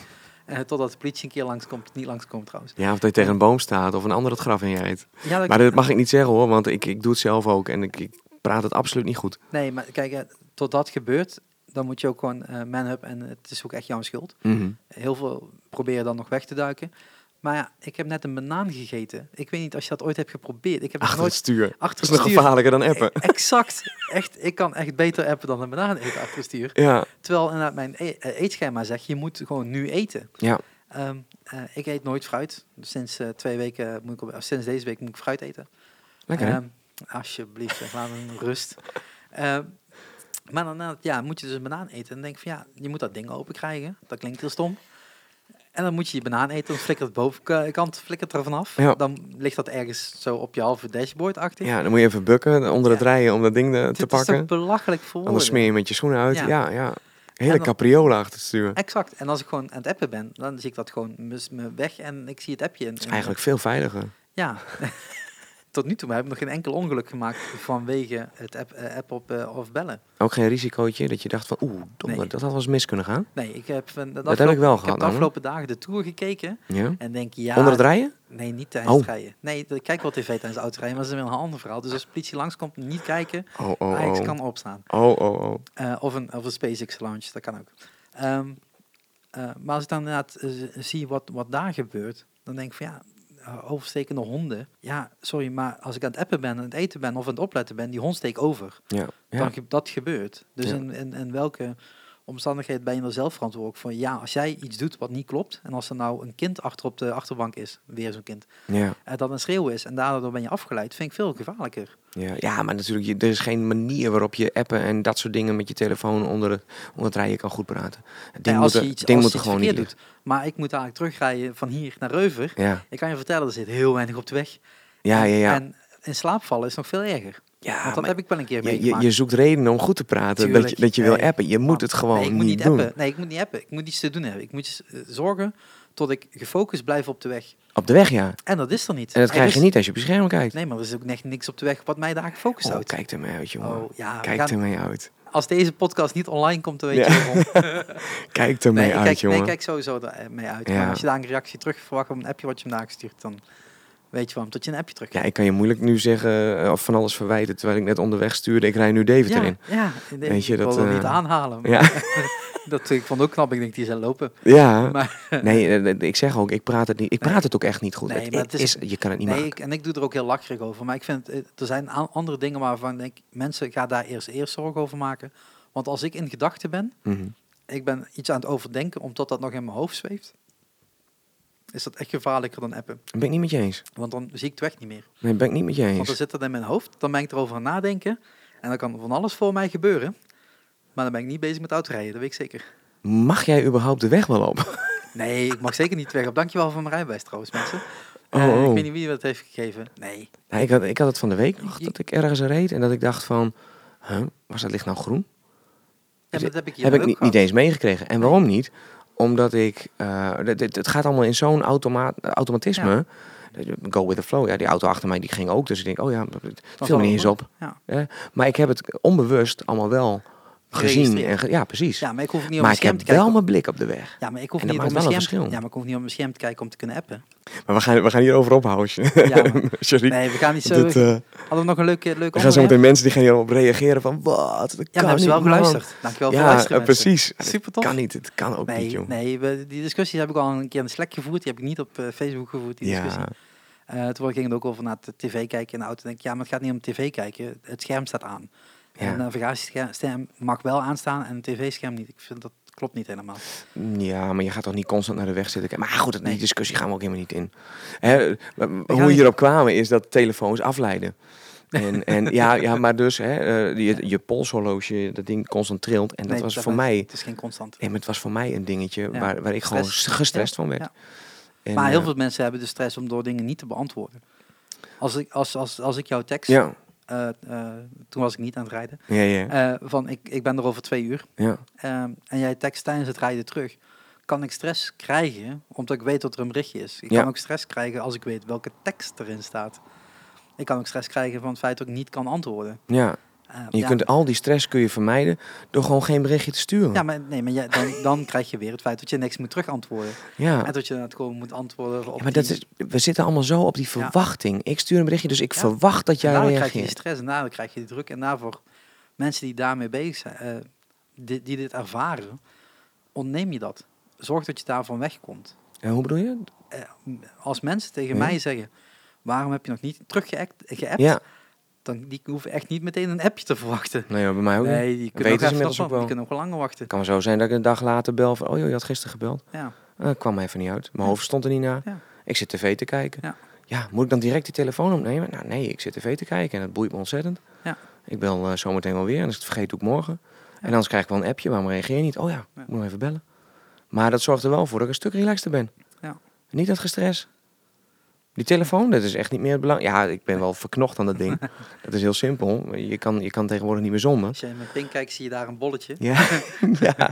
Eh, totdat de politie een keer langskomt, niet langskomt trouwens. Ja, of dat je tegen een boom staat of een ander het graf inrijdt. Ja, dat- Maar dat mag ik niet zeggen hoor, want ik, ik doe het zelf ook en ik, ik praat het absoluut niet goed. Nee, maar kijk, tot dat gebeurt, dan moet je ook gewoon eh man-up en het is ook echt jouw schuld. Mhm. Heel veel proberen dan nog weg te duiken. Maar ja, ik heb net een banaan gegeten. Ik weet niet als je dat ooit hebt geprobeerd. Ik heb Achter het nooit stuur. achter is nog gevaarlijker dan appen. E- Exact. Echt, ik kan echt beter appen dan een banaan eten achter het stuur. Ja, Terwijl inderdaad mijn e- eh, eetschema zegt, je moet gewoon nu eten. ja. Ehm, eh, ik eet nooit fruit. Sinds eh, twee weken moet ik op, of sinds deze week moet ik fruit eten. Lekker? Ehm, alsjeblieft, laat hem rust. Ehm, maar dan eh, ja, moet je dus een banaan eten. En dan denk van ja, je moet dat ding open krijgen. Dat klinkt heel stom. En dan moet je je banaan eten, dan flikkert de bovenkant flikkert er vanaf. Ja. Dan ligt dat ergens zo op je halve dashboard achter. Ja, dan moet je even bukken onder het Ja. rijden om dat ding eh, te is pakken. toch belachelijk voor Anders smeer je met je schoenen uit. Ja, Ja. ja. Hele capriola achter het. Dat Exact. En als ik gewoon aan het appen ben, dan zie ik dat gewoon me weg en ik zie het appje. Is eigenlijk veel veiliger. Ja. Tot nu toe hebben we nog geen enkel ongeluk gemaakt vanwege het app, eh, app op eh, of bellen. Ook geen risicootje dat je dacht van, oeh, domme, Nee. dat had wel eens mis kunnen gaan. Nee, ik heb, van de Dat heb ik wel ik gehad heb de afgelopen dagen de Tour gekeken Ja. en denk ja... Onder het rijden? Nee, niet tijdens Oh. het rijden. Nee, ik kijk wel tv tijdens het autorijden, maar dat is een ander verhaal. Dus als de politie langskomt, niet kijken. Oh, oh, Ajax oh. kan opstaan. Oh, oh, oh. Eh, of, een, of een SpaceX launch, dat kan ook. Ehm, eh, maar als ik dan inderdaad eh, zie wat, wat daar gebeurt, dan denk ik van ja, eh, overstekende honden. Ja, sorry, maar als ik aan het appen ben, aan het eten ben of aan het opletten ben, die hond steekt over. Ja. ja. Dan dat gebeurt. Dus Ja. in, in, in welke omstandigheid ben je er zelf verantwoordelijk voor? Ja, als jij iets doet wat niet klopt, en als er nou een kind achter op de achterbank is, weer zo'n kind, Ja. en dat een schreeuw is en daardoor ben je afgeleid, vind ik veel gevaarlijker. Ja, ja, maar natuurlijk, je, er is geen manier waarop je appen en dat soort dingen met je telefoon onder het, onder het rijden kan goed praten. Ding Ja, moet als er, je iets, ding moet er gewoon niet doet. Maar ik moet eigenlijk terugrijden van hier naar Reuver. Ja, Ik kan je vertellen, er zit heel weinig op de weg. ja, En- ja. ja. En in slaap vallen is nog veel erger. ja Want dat heb ik wel een keer je, je, meegemaakt. je zoekt redenen om goed te praten, dat je, dat je wil appen. Je moet Maar- het gewoon nee, ik moet niet, niet doen. appen. Nee, ik moet niet appen. Ik moet iets te doen hebben. Ik moet eh, zorgen tot ik gefocust blijf op de weg. Op de weg, ja. En dat is er niet. En dat Er krijg je niet als je op je scherm kijkt. Nee, maar er is ook echt niks op de weg wat mij daar gefocust Oh, houdt. kijk ermee uit, jongen. Oh, ja, kijk gaan- ermee uit. Als deze podcast niet online komt, dan weet Ja. je waarom. Kijk ermee Nee, ik uit, kijk, nee, jongen. ik kijk sowieso er mee uit. Ja. Maar als je daar een reactie terug verwacht op een appje wat je hem nagestuurd, dan weet je waarom tot je een appje terug Ja, ik kan je moeilijk nu zeggen eh, of van alles verwijten terwijl ik net onderweg stuurde. Ik rij nu Deventer in. ja, nee, Weet je, ik wil dat, dat eh, niet aanhalen. maar Ja, dat ik vond ook knap. Ik denk, die zijn lopen. ja. Maar, Nee, eh, ik zeg ook, ik praat het niet. Ik Nee. praat het ook echt niet goed. Nee, Het maar het is- is, je kan het niet nee, maken. ik, en ik doe er ook heel lacherig over. Maar ik vind, eh, er zijn andere dingen waarvan ik denk, mensen gaan daar eerst, eerst zorgen over maken. Want als ik in gedachten ben, Mhm. ik ben iets aan het overdenken, omdat dat nog in mijn hoofd zweeft, is dat echt gevaarlijker dan appen. Dat ben ik niet met je eens. Want dan zie ik het weg niet meer. Nee, ben ik niet met je Want dan eens. zit dat in mijn hoofd, dan ben ik erover aan nadenken. En dan kan van alles voor mij gebeuren. Maar dan ben ik niet bezig met autorijden, dat weet ik zeker. Mag jij überhaupt de weg wel op? Nee, ik mag zeker niet weg op. Dankjewel voor mijn rijbewijs trouwens, mensen. Oh, Eh, oh. Ik weet niet wie dat heeft gegeven. Nee. Ik, had, ik had het van de week nog, dat ik ergens reed en dat ik dacht van... Huh, was dat licht nou groen? Ja, maar dat heb ik Heb ik niet, eens meegekregen. En waarom niet? Omdat ik... eh, dit- het gaat allemaal in zo'n automa automatisme. Go with the flow. Ja, die auto achter mij die ging ook. Dus ik denk, oh ja, het viel me niet eens op. Ja. Eh, maar ik heb het onbewust allemaal wel gezien. En ge- ja, precies. ja, maar ik hoef niet op mijn scherm heb te kijken. wel mijn blik op de weg. Ja, maar ik hoef En dat niet op maakt mijn wel een scherm. verschil. Ja, maar ik hoef niet op mijn scherm te kijken om te kunnen appen. Maar we gaan, we gaan hier over ophouden. Ja. Nee, we gaan niet zo. Dit, eh, Hadden we nog een leuke, leuke er gaan zo meteen mensen die gaan hierop reageren van wat, dat Ja, kan maar hebben ze wel geluisterd. Dankjewel voor Ja, luisteren, eh, mensen. precies. Super tof. kan niet, het kan ook niet, joh. nee we, die discussie heb ik al een keer in de Slack gevoerd. Die heb ik niet op eh, Facebook gevoerd, die discussie. Ja, Eh, toen ging het ook over naar de tv kijken in de auto. denk ik, ja, maar het gaat niet om tv kijken. Het scherm staat aan. En ja. een navigatiescherm mag wel aanstaan en een tv-scherm niet. Ik vind dat klopt niet helemaal. ja, maar je gaat toch niet constant naar de weg zitten. Maar goed, die Nee. discussie gaan we ook helemaal niet in. Hè, hoe we hierop kwamen is dat telefoons afleiden. En, en ja, ja, maar dus hè, eh, je, je polshorloge, dat ding constant trilt. En dat Nee, was dat voor mij, Het is geen constant. maar het was voor mij een dingetje Ja, waar, waar ik gewoon stress. gestrest Ja, van werd. ja. En, maar heel eh, veel mensen hebben de stress om door dingen niet te beantwoorden. Als ik, als, als, als ik jouw tekst, Eh, eh, toen was ik niet aan het rijden, ja, ja. eh, van ik, ik ben er over twee uur ja. ehm, en jij tekst tijdens het rijden terug, kan ik stress krijgen omdat ik weet dat er een berichtje is. Ik Ja. kan ook stress krijgen als ik weet welke tekst erin staat. Ik kan ook stress krijgen van het feit dat ik niet kan antwoorden. ja. Eh, Je ja, kunt al die stress kun je vermijden door gewoon geen berichtje te sturen. ja, maar, nee, maar jij- dan, dan krijg je weer het feit dat je niks moet terugantwoorden. Ja. En dat je het gewoon moet antwoorden op Ja, maar dat is, we zitten allemaal zo op die verwachting. Ik stuur een berichtje, dus ik verwacht dat En jij daardoor krijg je die reageert. stress en daardoor krijg je die druk. En daarvoor mensen die daarmee bezig zijn, eh, die, die dit ervaren, ontneem je dat. Zorg dat je daarvan wegkomt. En hoe bedoel je? Eh, als mensen tegen mij zeggen, waarom heb je nog niet teruggeappt, geappt, Ja, dan die hoeven echt niet meteen een appje te verwachten. nee, bij mij ook niet. Nee, die kunnen Weten ook ze inmiddels ook wel, die kunnen wel langer wachten. Het kan maar zo zijn dat ik een dag later bel van, oh joh, je had gisteren gebeld. Ja. Uh, kwam even niet uit. Mijn Ja. hoofd stond er niet naar. Ja. Ik zit tv te kijken. Ja. Ja. moet ik dan direct die telefoon opnemen? Nou nee, ik zit tv te kijken en dat boeit me ontzettend. Ja. Ik bel eh, zometeen wel weer en als ik het vergeet doe ik morgen. En anders krijg ik wel een appje, waarom reageer je niet? Oh ja, moet nog even bellen. Maar dat zorgt er wel voor dat ik een stuk relaxter ben. Ja. Niet dat gestres. Die telefoon, dat is echt niet meer het belang. Ja, ik ben wel verknocht aan dat ding. dat is heel simpel. Je kan, je kan tegenwoordig niet meer zonder. Als je met pink kijkt, zie je daar een bolletje. Ja, ja,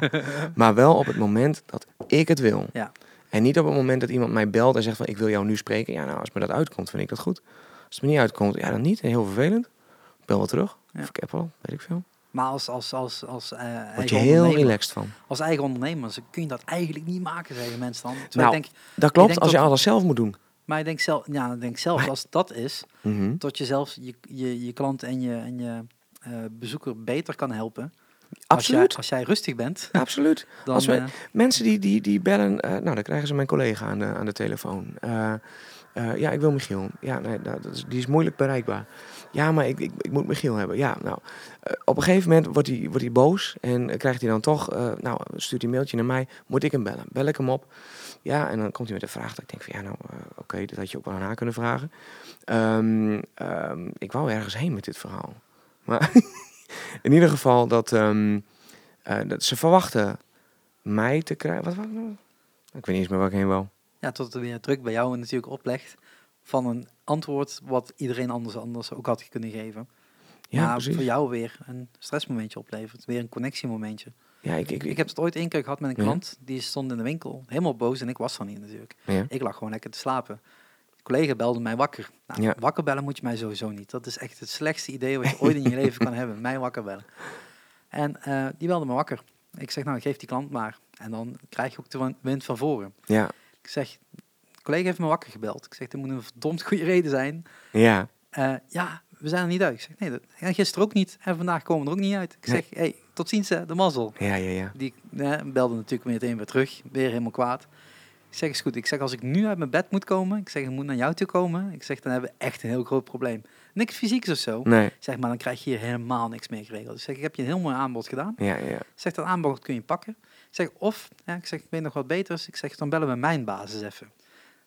maar wel op het moment dat ik het wil. Ja. En niet op het moment dat iemand mij belt en zegt van ik wil jou nu spreken. Ja, nou, als me dat uitkomt, vind ik dat goed. Als het me niet uitkomt, ja, dan niet. Heel vervelend. Ik bel wel terug. Ja. Of ik heb wel, weet ik veel. Maar als, als, als, als, eh, Word eigen je heel ondernemer- relaxed van. als eigen ondernemer kun je dat eigenlijk niet maken, zeggen mensen dan. Terwijl Nou, ik denk, Dat klopt, denk als je alles zelf moet doen. Maar ik denk, zelf, ja, ik denk Maar- als dat is, Mhm. dat je zelfs je, je, je klant en je, en je eh, bezoeker beter kan helpen. Als Absoluut, jij, als jij rustig bent, absoluut. dan... Als wij- eh, Mensen die, die, die bellen, eh, nou dan krijgen ze mijn collega aan de, aan de telefoon. Ja, ik wil Michiel. Ja, nee, dat is, die is moeilijk bereikbaar. Ja, maar ik, ik, ik moet Michiel hebben. Ja, nou, op een gegeven moment wordt hij, wordt hij boos en krijgt hij dan toch, nou, stuurt hij een mailtje naar mij. Moet ik hem bellen? Bel ik hem op? Ja, en dan komt hij met een vraag dat ik denk van, ja, nou, eh, oké, dat had je ook wel aan haar kunnen vragen. Ehm, ehm, ik wou ergens heen met dit verhaal. Maar in ieder geval dat, ehm, eh, dat ze verwachten mij te krijgen. Wat was het nou? Ik weet niet eens meer waar ik heen wou. ja, tot er weer druk bij jou natuurlijk oplegt van een antwoord wat iedereen anders, anders ook had kunnen geven. Ja, maar precies. voor jou weer een stressmomentje oplevert, weer een connectiemomentje. Ja, ik, ik, Ik heb het ooit één keer gehad met een Ja. klant, die stond in de winkel, helemaal boos en ik was er niet natuurlijk. ja. Ik lag gewoon lekker te slapen. De collega belde mij wakker. Nou, Ja. Wakker bellen moet je mij sowieso niet. Dat is echt het slechtste idee wat je ooit in je leven kan hebben. Mij wakker bellen. En eh, die belde me wakker. Ik zeg, nou, geef die klant maar. En dan krijg je ook de win- wind van voren. ja, Ik zeg, collega heeft me wakker gebeld. Ik zeg, dat moet een verdomd goede reden zijn. ja, Eh, ja, we zijn er niet uit. Ik zeg, nee, dat, en gisteren ook niet. En vandaag komen we er ook niet uit. Ik Nee. zeg, hey, tot ziens, hè, de mazzel. ja, ja, ja. Die eh, belde natuurlijk meteen weer terug. Weer helemaal kwaad. Ik zeg, is goed. Ik zeg, als ik nu uit mijn bed moet komen. Ik zeg, ik moet naar jou toe komen. Ik zeg, dan hebben we echt een heel groot probleem. Niks fysieks of zo. Nee, zeg, maar dan krijg je hier helemaal niks mee geregeld. Ik zeg, ik heb je een heel mooi aanbod gedaan. ja, ja. Ik zeg, dat aanbod kun je pakken. Ik zeg, of, ja, ik zeg, ik weet nog wat beters. Ik zeg, dan bellen we mijn basis even.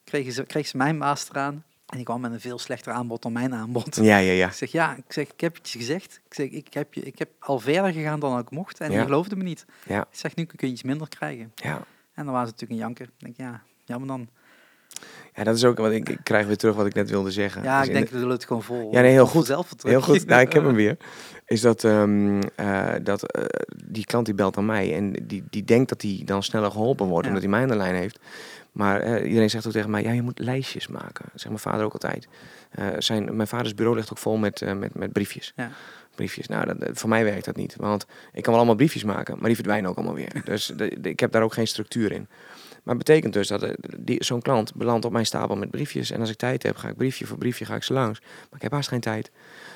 Kregen ze, kreeg ze mijn baas eraan. En die kwam met een veel slechter aanbod dan mijn aanbod. Ja, ja, ja. Ik zeg, ja, ik, zeg, ik heb het je gezegd. Ik zeg, ik heb, je, ik heb al verder gegaan dan ik mocht. En Ja. je geloofde me niet. Ja, Ik zeg, nu kun je iets minder krijgen. ja. En dan waren ze natuurlijk een janker. Ik denk, ja, jammer dan. Ja, dat is ook wat ik, ik krijg weer terug wat ik net wilde zeggen. Ja, Dus ik denk, we zullen het gewoon vol. Ja, nee, heel goed. Heel goed. Nou, ik heb hem weer. Is dat, ehm, eh, dat eh, die klant die belt aan mij en die, die denkt dat hij dan sneller geholpen wordt Ja. omdat hij mij aan de lijn heeft. Maar eh, iedereen zegt ook tegen mij, ja, je moet lijstjes maken. Dat zegt mijn vader ook altijd. Eh, zijn, mijn vaders bureau ligt ook vol met, eh, met, met briefjes. Ja. Briefjes. Nou, dat, dat- voor mij werkt dat niet. Want ik kan wel allemaal briefjes maken, maar die verdwijnen ook allemaal weer. Dus de, de- ik heb daar ook geen structuur in. Maar het betekent dus dat eh, zo'n klant belandt op mijn stapel met briefjes. En als ik tijd heb, ga ik briefje voor briefje ga ik ze langs. Maar ik heb haast geen tijd.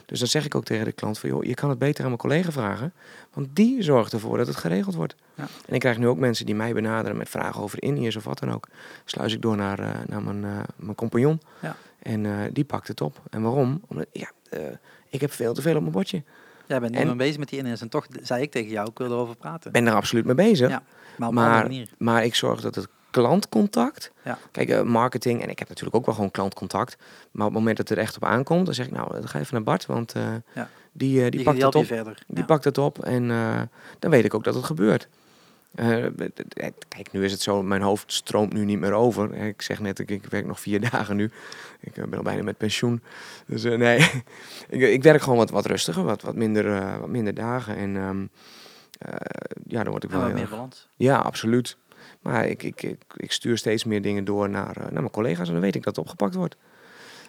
Dus dan zeg ik ook tegen de klant van, joh, je kan het beter aan mijn collega vragen. Want die zorgt ervoor dat het geregeld wordt. Ja. En ik krijg nu ook mensen die mij benaderen met vragen over Indiërs of wat dan ook. Sluis ik door naar, eh, naar mijn, eh, mijn compagnon. Ja. En die pakt het op. En waarom? Omdat, ja, ik heb veel te veel op mijn bordje. Jij bent nu En- mee bezig met die iners. En toch zei ik tegen jou, ik wil erover praten. Ben er absoluut mee bezig. Ja, maar maar ik zorg dat het klantcontact. Ja. Kijk, eh, marketing. En ik heb natuurlijk ook wel gewoon klantcontact. Maar op het moment dat het er echt op aankomt, dan zeg ik, nou, dan ga even naar Bart. Want eh, Ja. die, eh, die, Die, pakt die het op. verder. Die Ja. pakt het op en dan weet ik ook dat het gebeurt. Kijk, nu is het zo, mijn hoofd stroomt nu niet meer over. Ik zeg net, ik, ik werk nog vier dagen nu. Ik ben al bijna met pensioen. Dus nee, ik, ik werk gewoon wat, wat rustiger, wat, wat, minder, wat minder dagen. En ehm, eh, ja, dan word ik wel meer balans. Ja, absoluut. Maar ik, ik, ik, ik stuur steeds meer dingen door naar, eh, naar mijn collega's en dan weet ik dat het opgepakt wordt.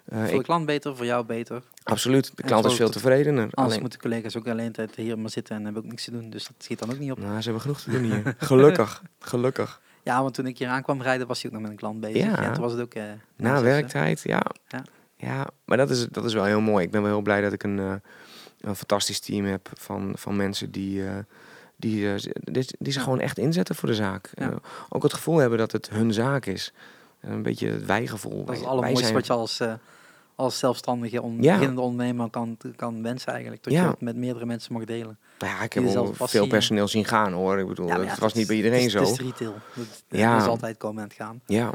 Eh, Voor de klant beter, voor jou beter. absoluut, de klant is veel tevredener. Anders Alleen, moeten collega's ook alleen tijd hier maar zitten en hebben ook niks te doen. Dus dat schiet dan ook niet op. nou, ze hebben genoeg te doen hier. Gelukkig, gelukkig. Ja, want toen ik hier aankwam rijden, was hij ook nog met een klant bezig. Ja. Ja, toen was het ook... eh, Na werktijd, ja. Ja. Ja, maar dat is, dat is wel heel mooi. Ik ben wel heel blij dat ik een, een fantastisch team heb van, van mensen die, die, eh, die, die Ja. gewoon echt inzetten voor de zaak. Ja. Eh, ook het gevoel hebben dat het hun zaak is. En een beetje het wijgevoel. Dat is het allermooiste zijn- wat je als, eh, als zelfstandige on, Ja. beginnende ondernemer kan, kan wensen eigenlijk. Dat Ja. je het met meerdere mensen mag delen. Nou ja, ik heb wel veel eh. personeel zien gaan hoor. Ik bedoel, het was niet bij iedereen het zo. Het is retail. Dat, Ja. Is altijd komen en gaan. Ja.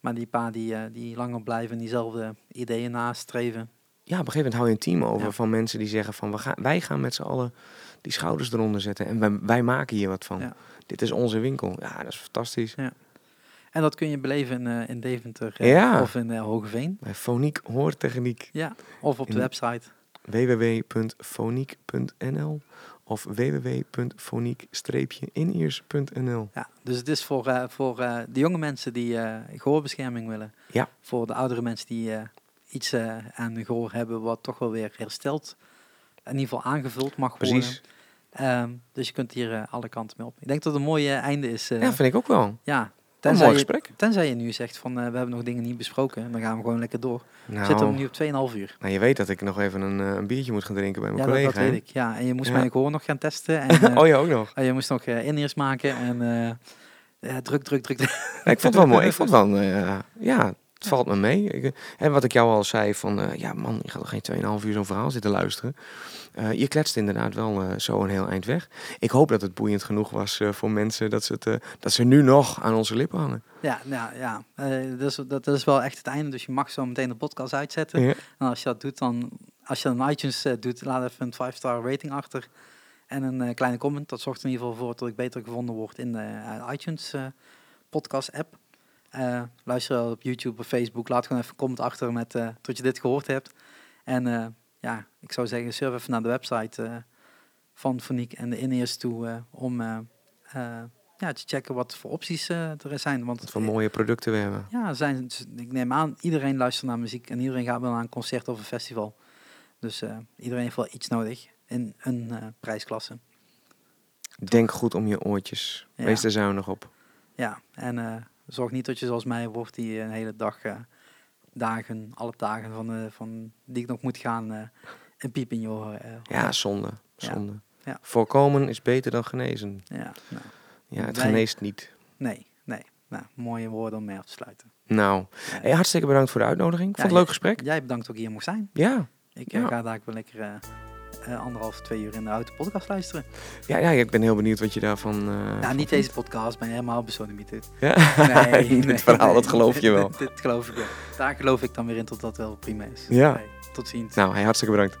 Maar die paar die, eh, die langer blijven en diezelfde ideeën nastreven. ja, op een gegeven moment hou je een team over van mensen die zeggen van we gaan, wij gaan met z'n allen die schouders eronder zetten en wij, wij maken hier wat van. Ja. Dit is onze winkel. Ja, dat is fantastisch. En dat kun je beleven in, eh, in Deventer eh, Ja. of in eh, Hogeveen. Bij Foniek Hoortechniek. Ja. Of op de In- website. www.foniek.nl of www.foniek-iniers.nl. Ja, dus het is voor, voor de jonge mensen die eh, gehoorbescherming willen. Ja. Voor de oudere mensen die iets aan gehoor hebben wat toch wel weer hersteld. In ieder geval aangevuld mag worden. Ehm, dus je kunt hier eh, alle kanten mee op. Ik denk dat het een mooi einde is. eh, Ja, vind ik ook wel. ja, Een tenzij, mooi je, gesprek. tenzij je nu zegt van eh, we hebben nog dingen niet besproken. Dan gaan we gewoon lekker door. We Nou, zitten nu op 2,5 uur. nou, je weet dat ik nog even een, een biertje moet gaan drinken bij mijn Ja, dat, collega. dat hè? weet ik. Ja, en je moest Ja. mijn gehoor nog gaan testen. En, oh ja, ook nog. en je moest nog inheers maken. En ja, druk, druk, druk. Ja, ik vond het wel mooi. Ik vond het wel, ja, het valt me mee. Ik, en wat ik jou al zei van, ja man, je gaat toch geen 2,5 uur zo'n verhaal zitten luisteren. Eh, je kletst inderdaad wel eh, zo een heel eind weg. Ik hoop dat het boeiend genoeg was eh, voor mensen dat ze, het, dat ze nu nog aan onze lippen hangen. Ja, nou, ja. eh, dus, dat is wel echt het einde. Dus je mag zo meteen de podcast uitzetten. Ja. En als je dat doet, dan als je een iTunes doet, laat even een 5-star rating achter. En een kleine comment. Dat zorgt in ieder geval voor dat ik beter gevonden word in de iTunes podcast app. Luister op YouTube of Facebook. Laat gewoon even een comment achter met tot je dit gehoord hebt. En ja, ik zou zeggen, surf even naar de website eh, van Foniek en de Ineers toe eh, om eh, ja, te checken wat voor opties er zijn. Want Wat voor mooie producten we hebben. ja, zijn, ik neem aan, iedereen luistert naar muziek en iedereen gaat wel naar een concert of een festival. Dus iedereen heeft wel iets nodig in een prijsklasse. Denk goed om je oortjes. Ja. Wees er zuinig op. Ja, en zorg niet dat je zoals mij wordt die een hele dag, dagen, alle dagen van, eh, van die ik nog moet gaan, eh, een piep in je eh, Ja, zonde. Zonde. Ja. Voorkomen is beter dan genezen. ja nou, Ja, het geneest niet. nee, nee. Nou, mooie woorden om mee af te sluiten. Nou, Ja. hey, hartstikke bedankt voor de uitnodiging. Vond Ja, het een leuk gesprek. Jij bedankt ook hier mocht zijn. Ja. Ik ga daar wel lekker eh, anderhalf, twee uur in de auto podcast luisteren. Ja, ja, ik ben heel benieuwd wat je daarvan... eh, Nou, van niet vindt. deze podcast, maar helemaal besodemieterd. Ja? Nee, Dit nee, verhaal, nee. dat geloof je wel. dit, dit geloof ik wel. Daar geloof ik dan weer in tot dat wel prima is. Ja. Tot ziens. Nou, hey, hartstikke bedankt.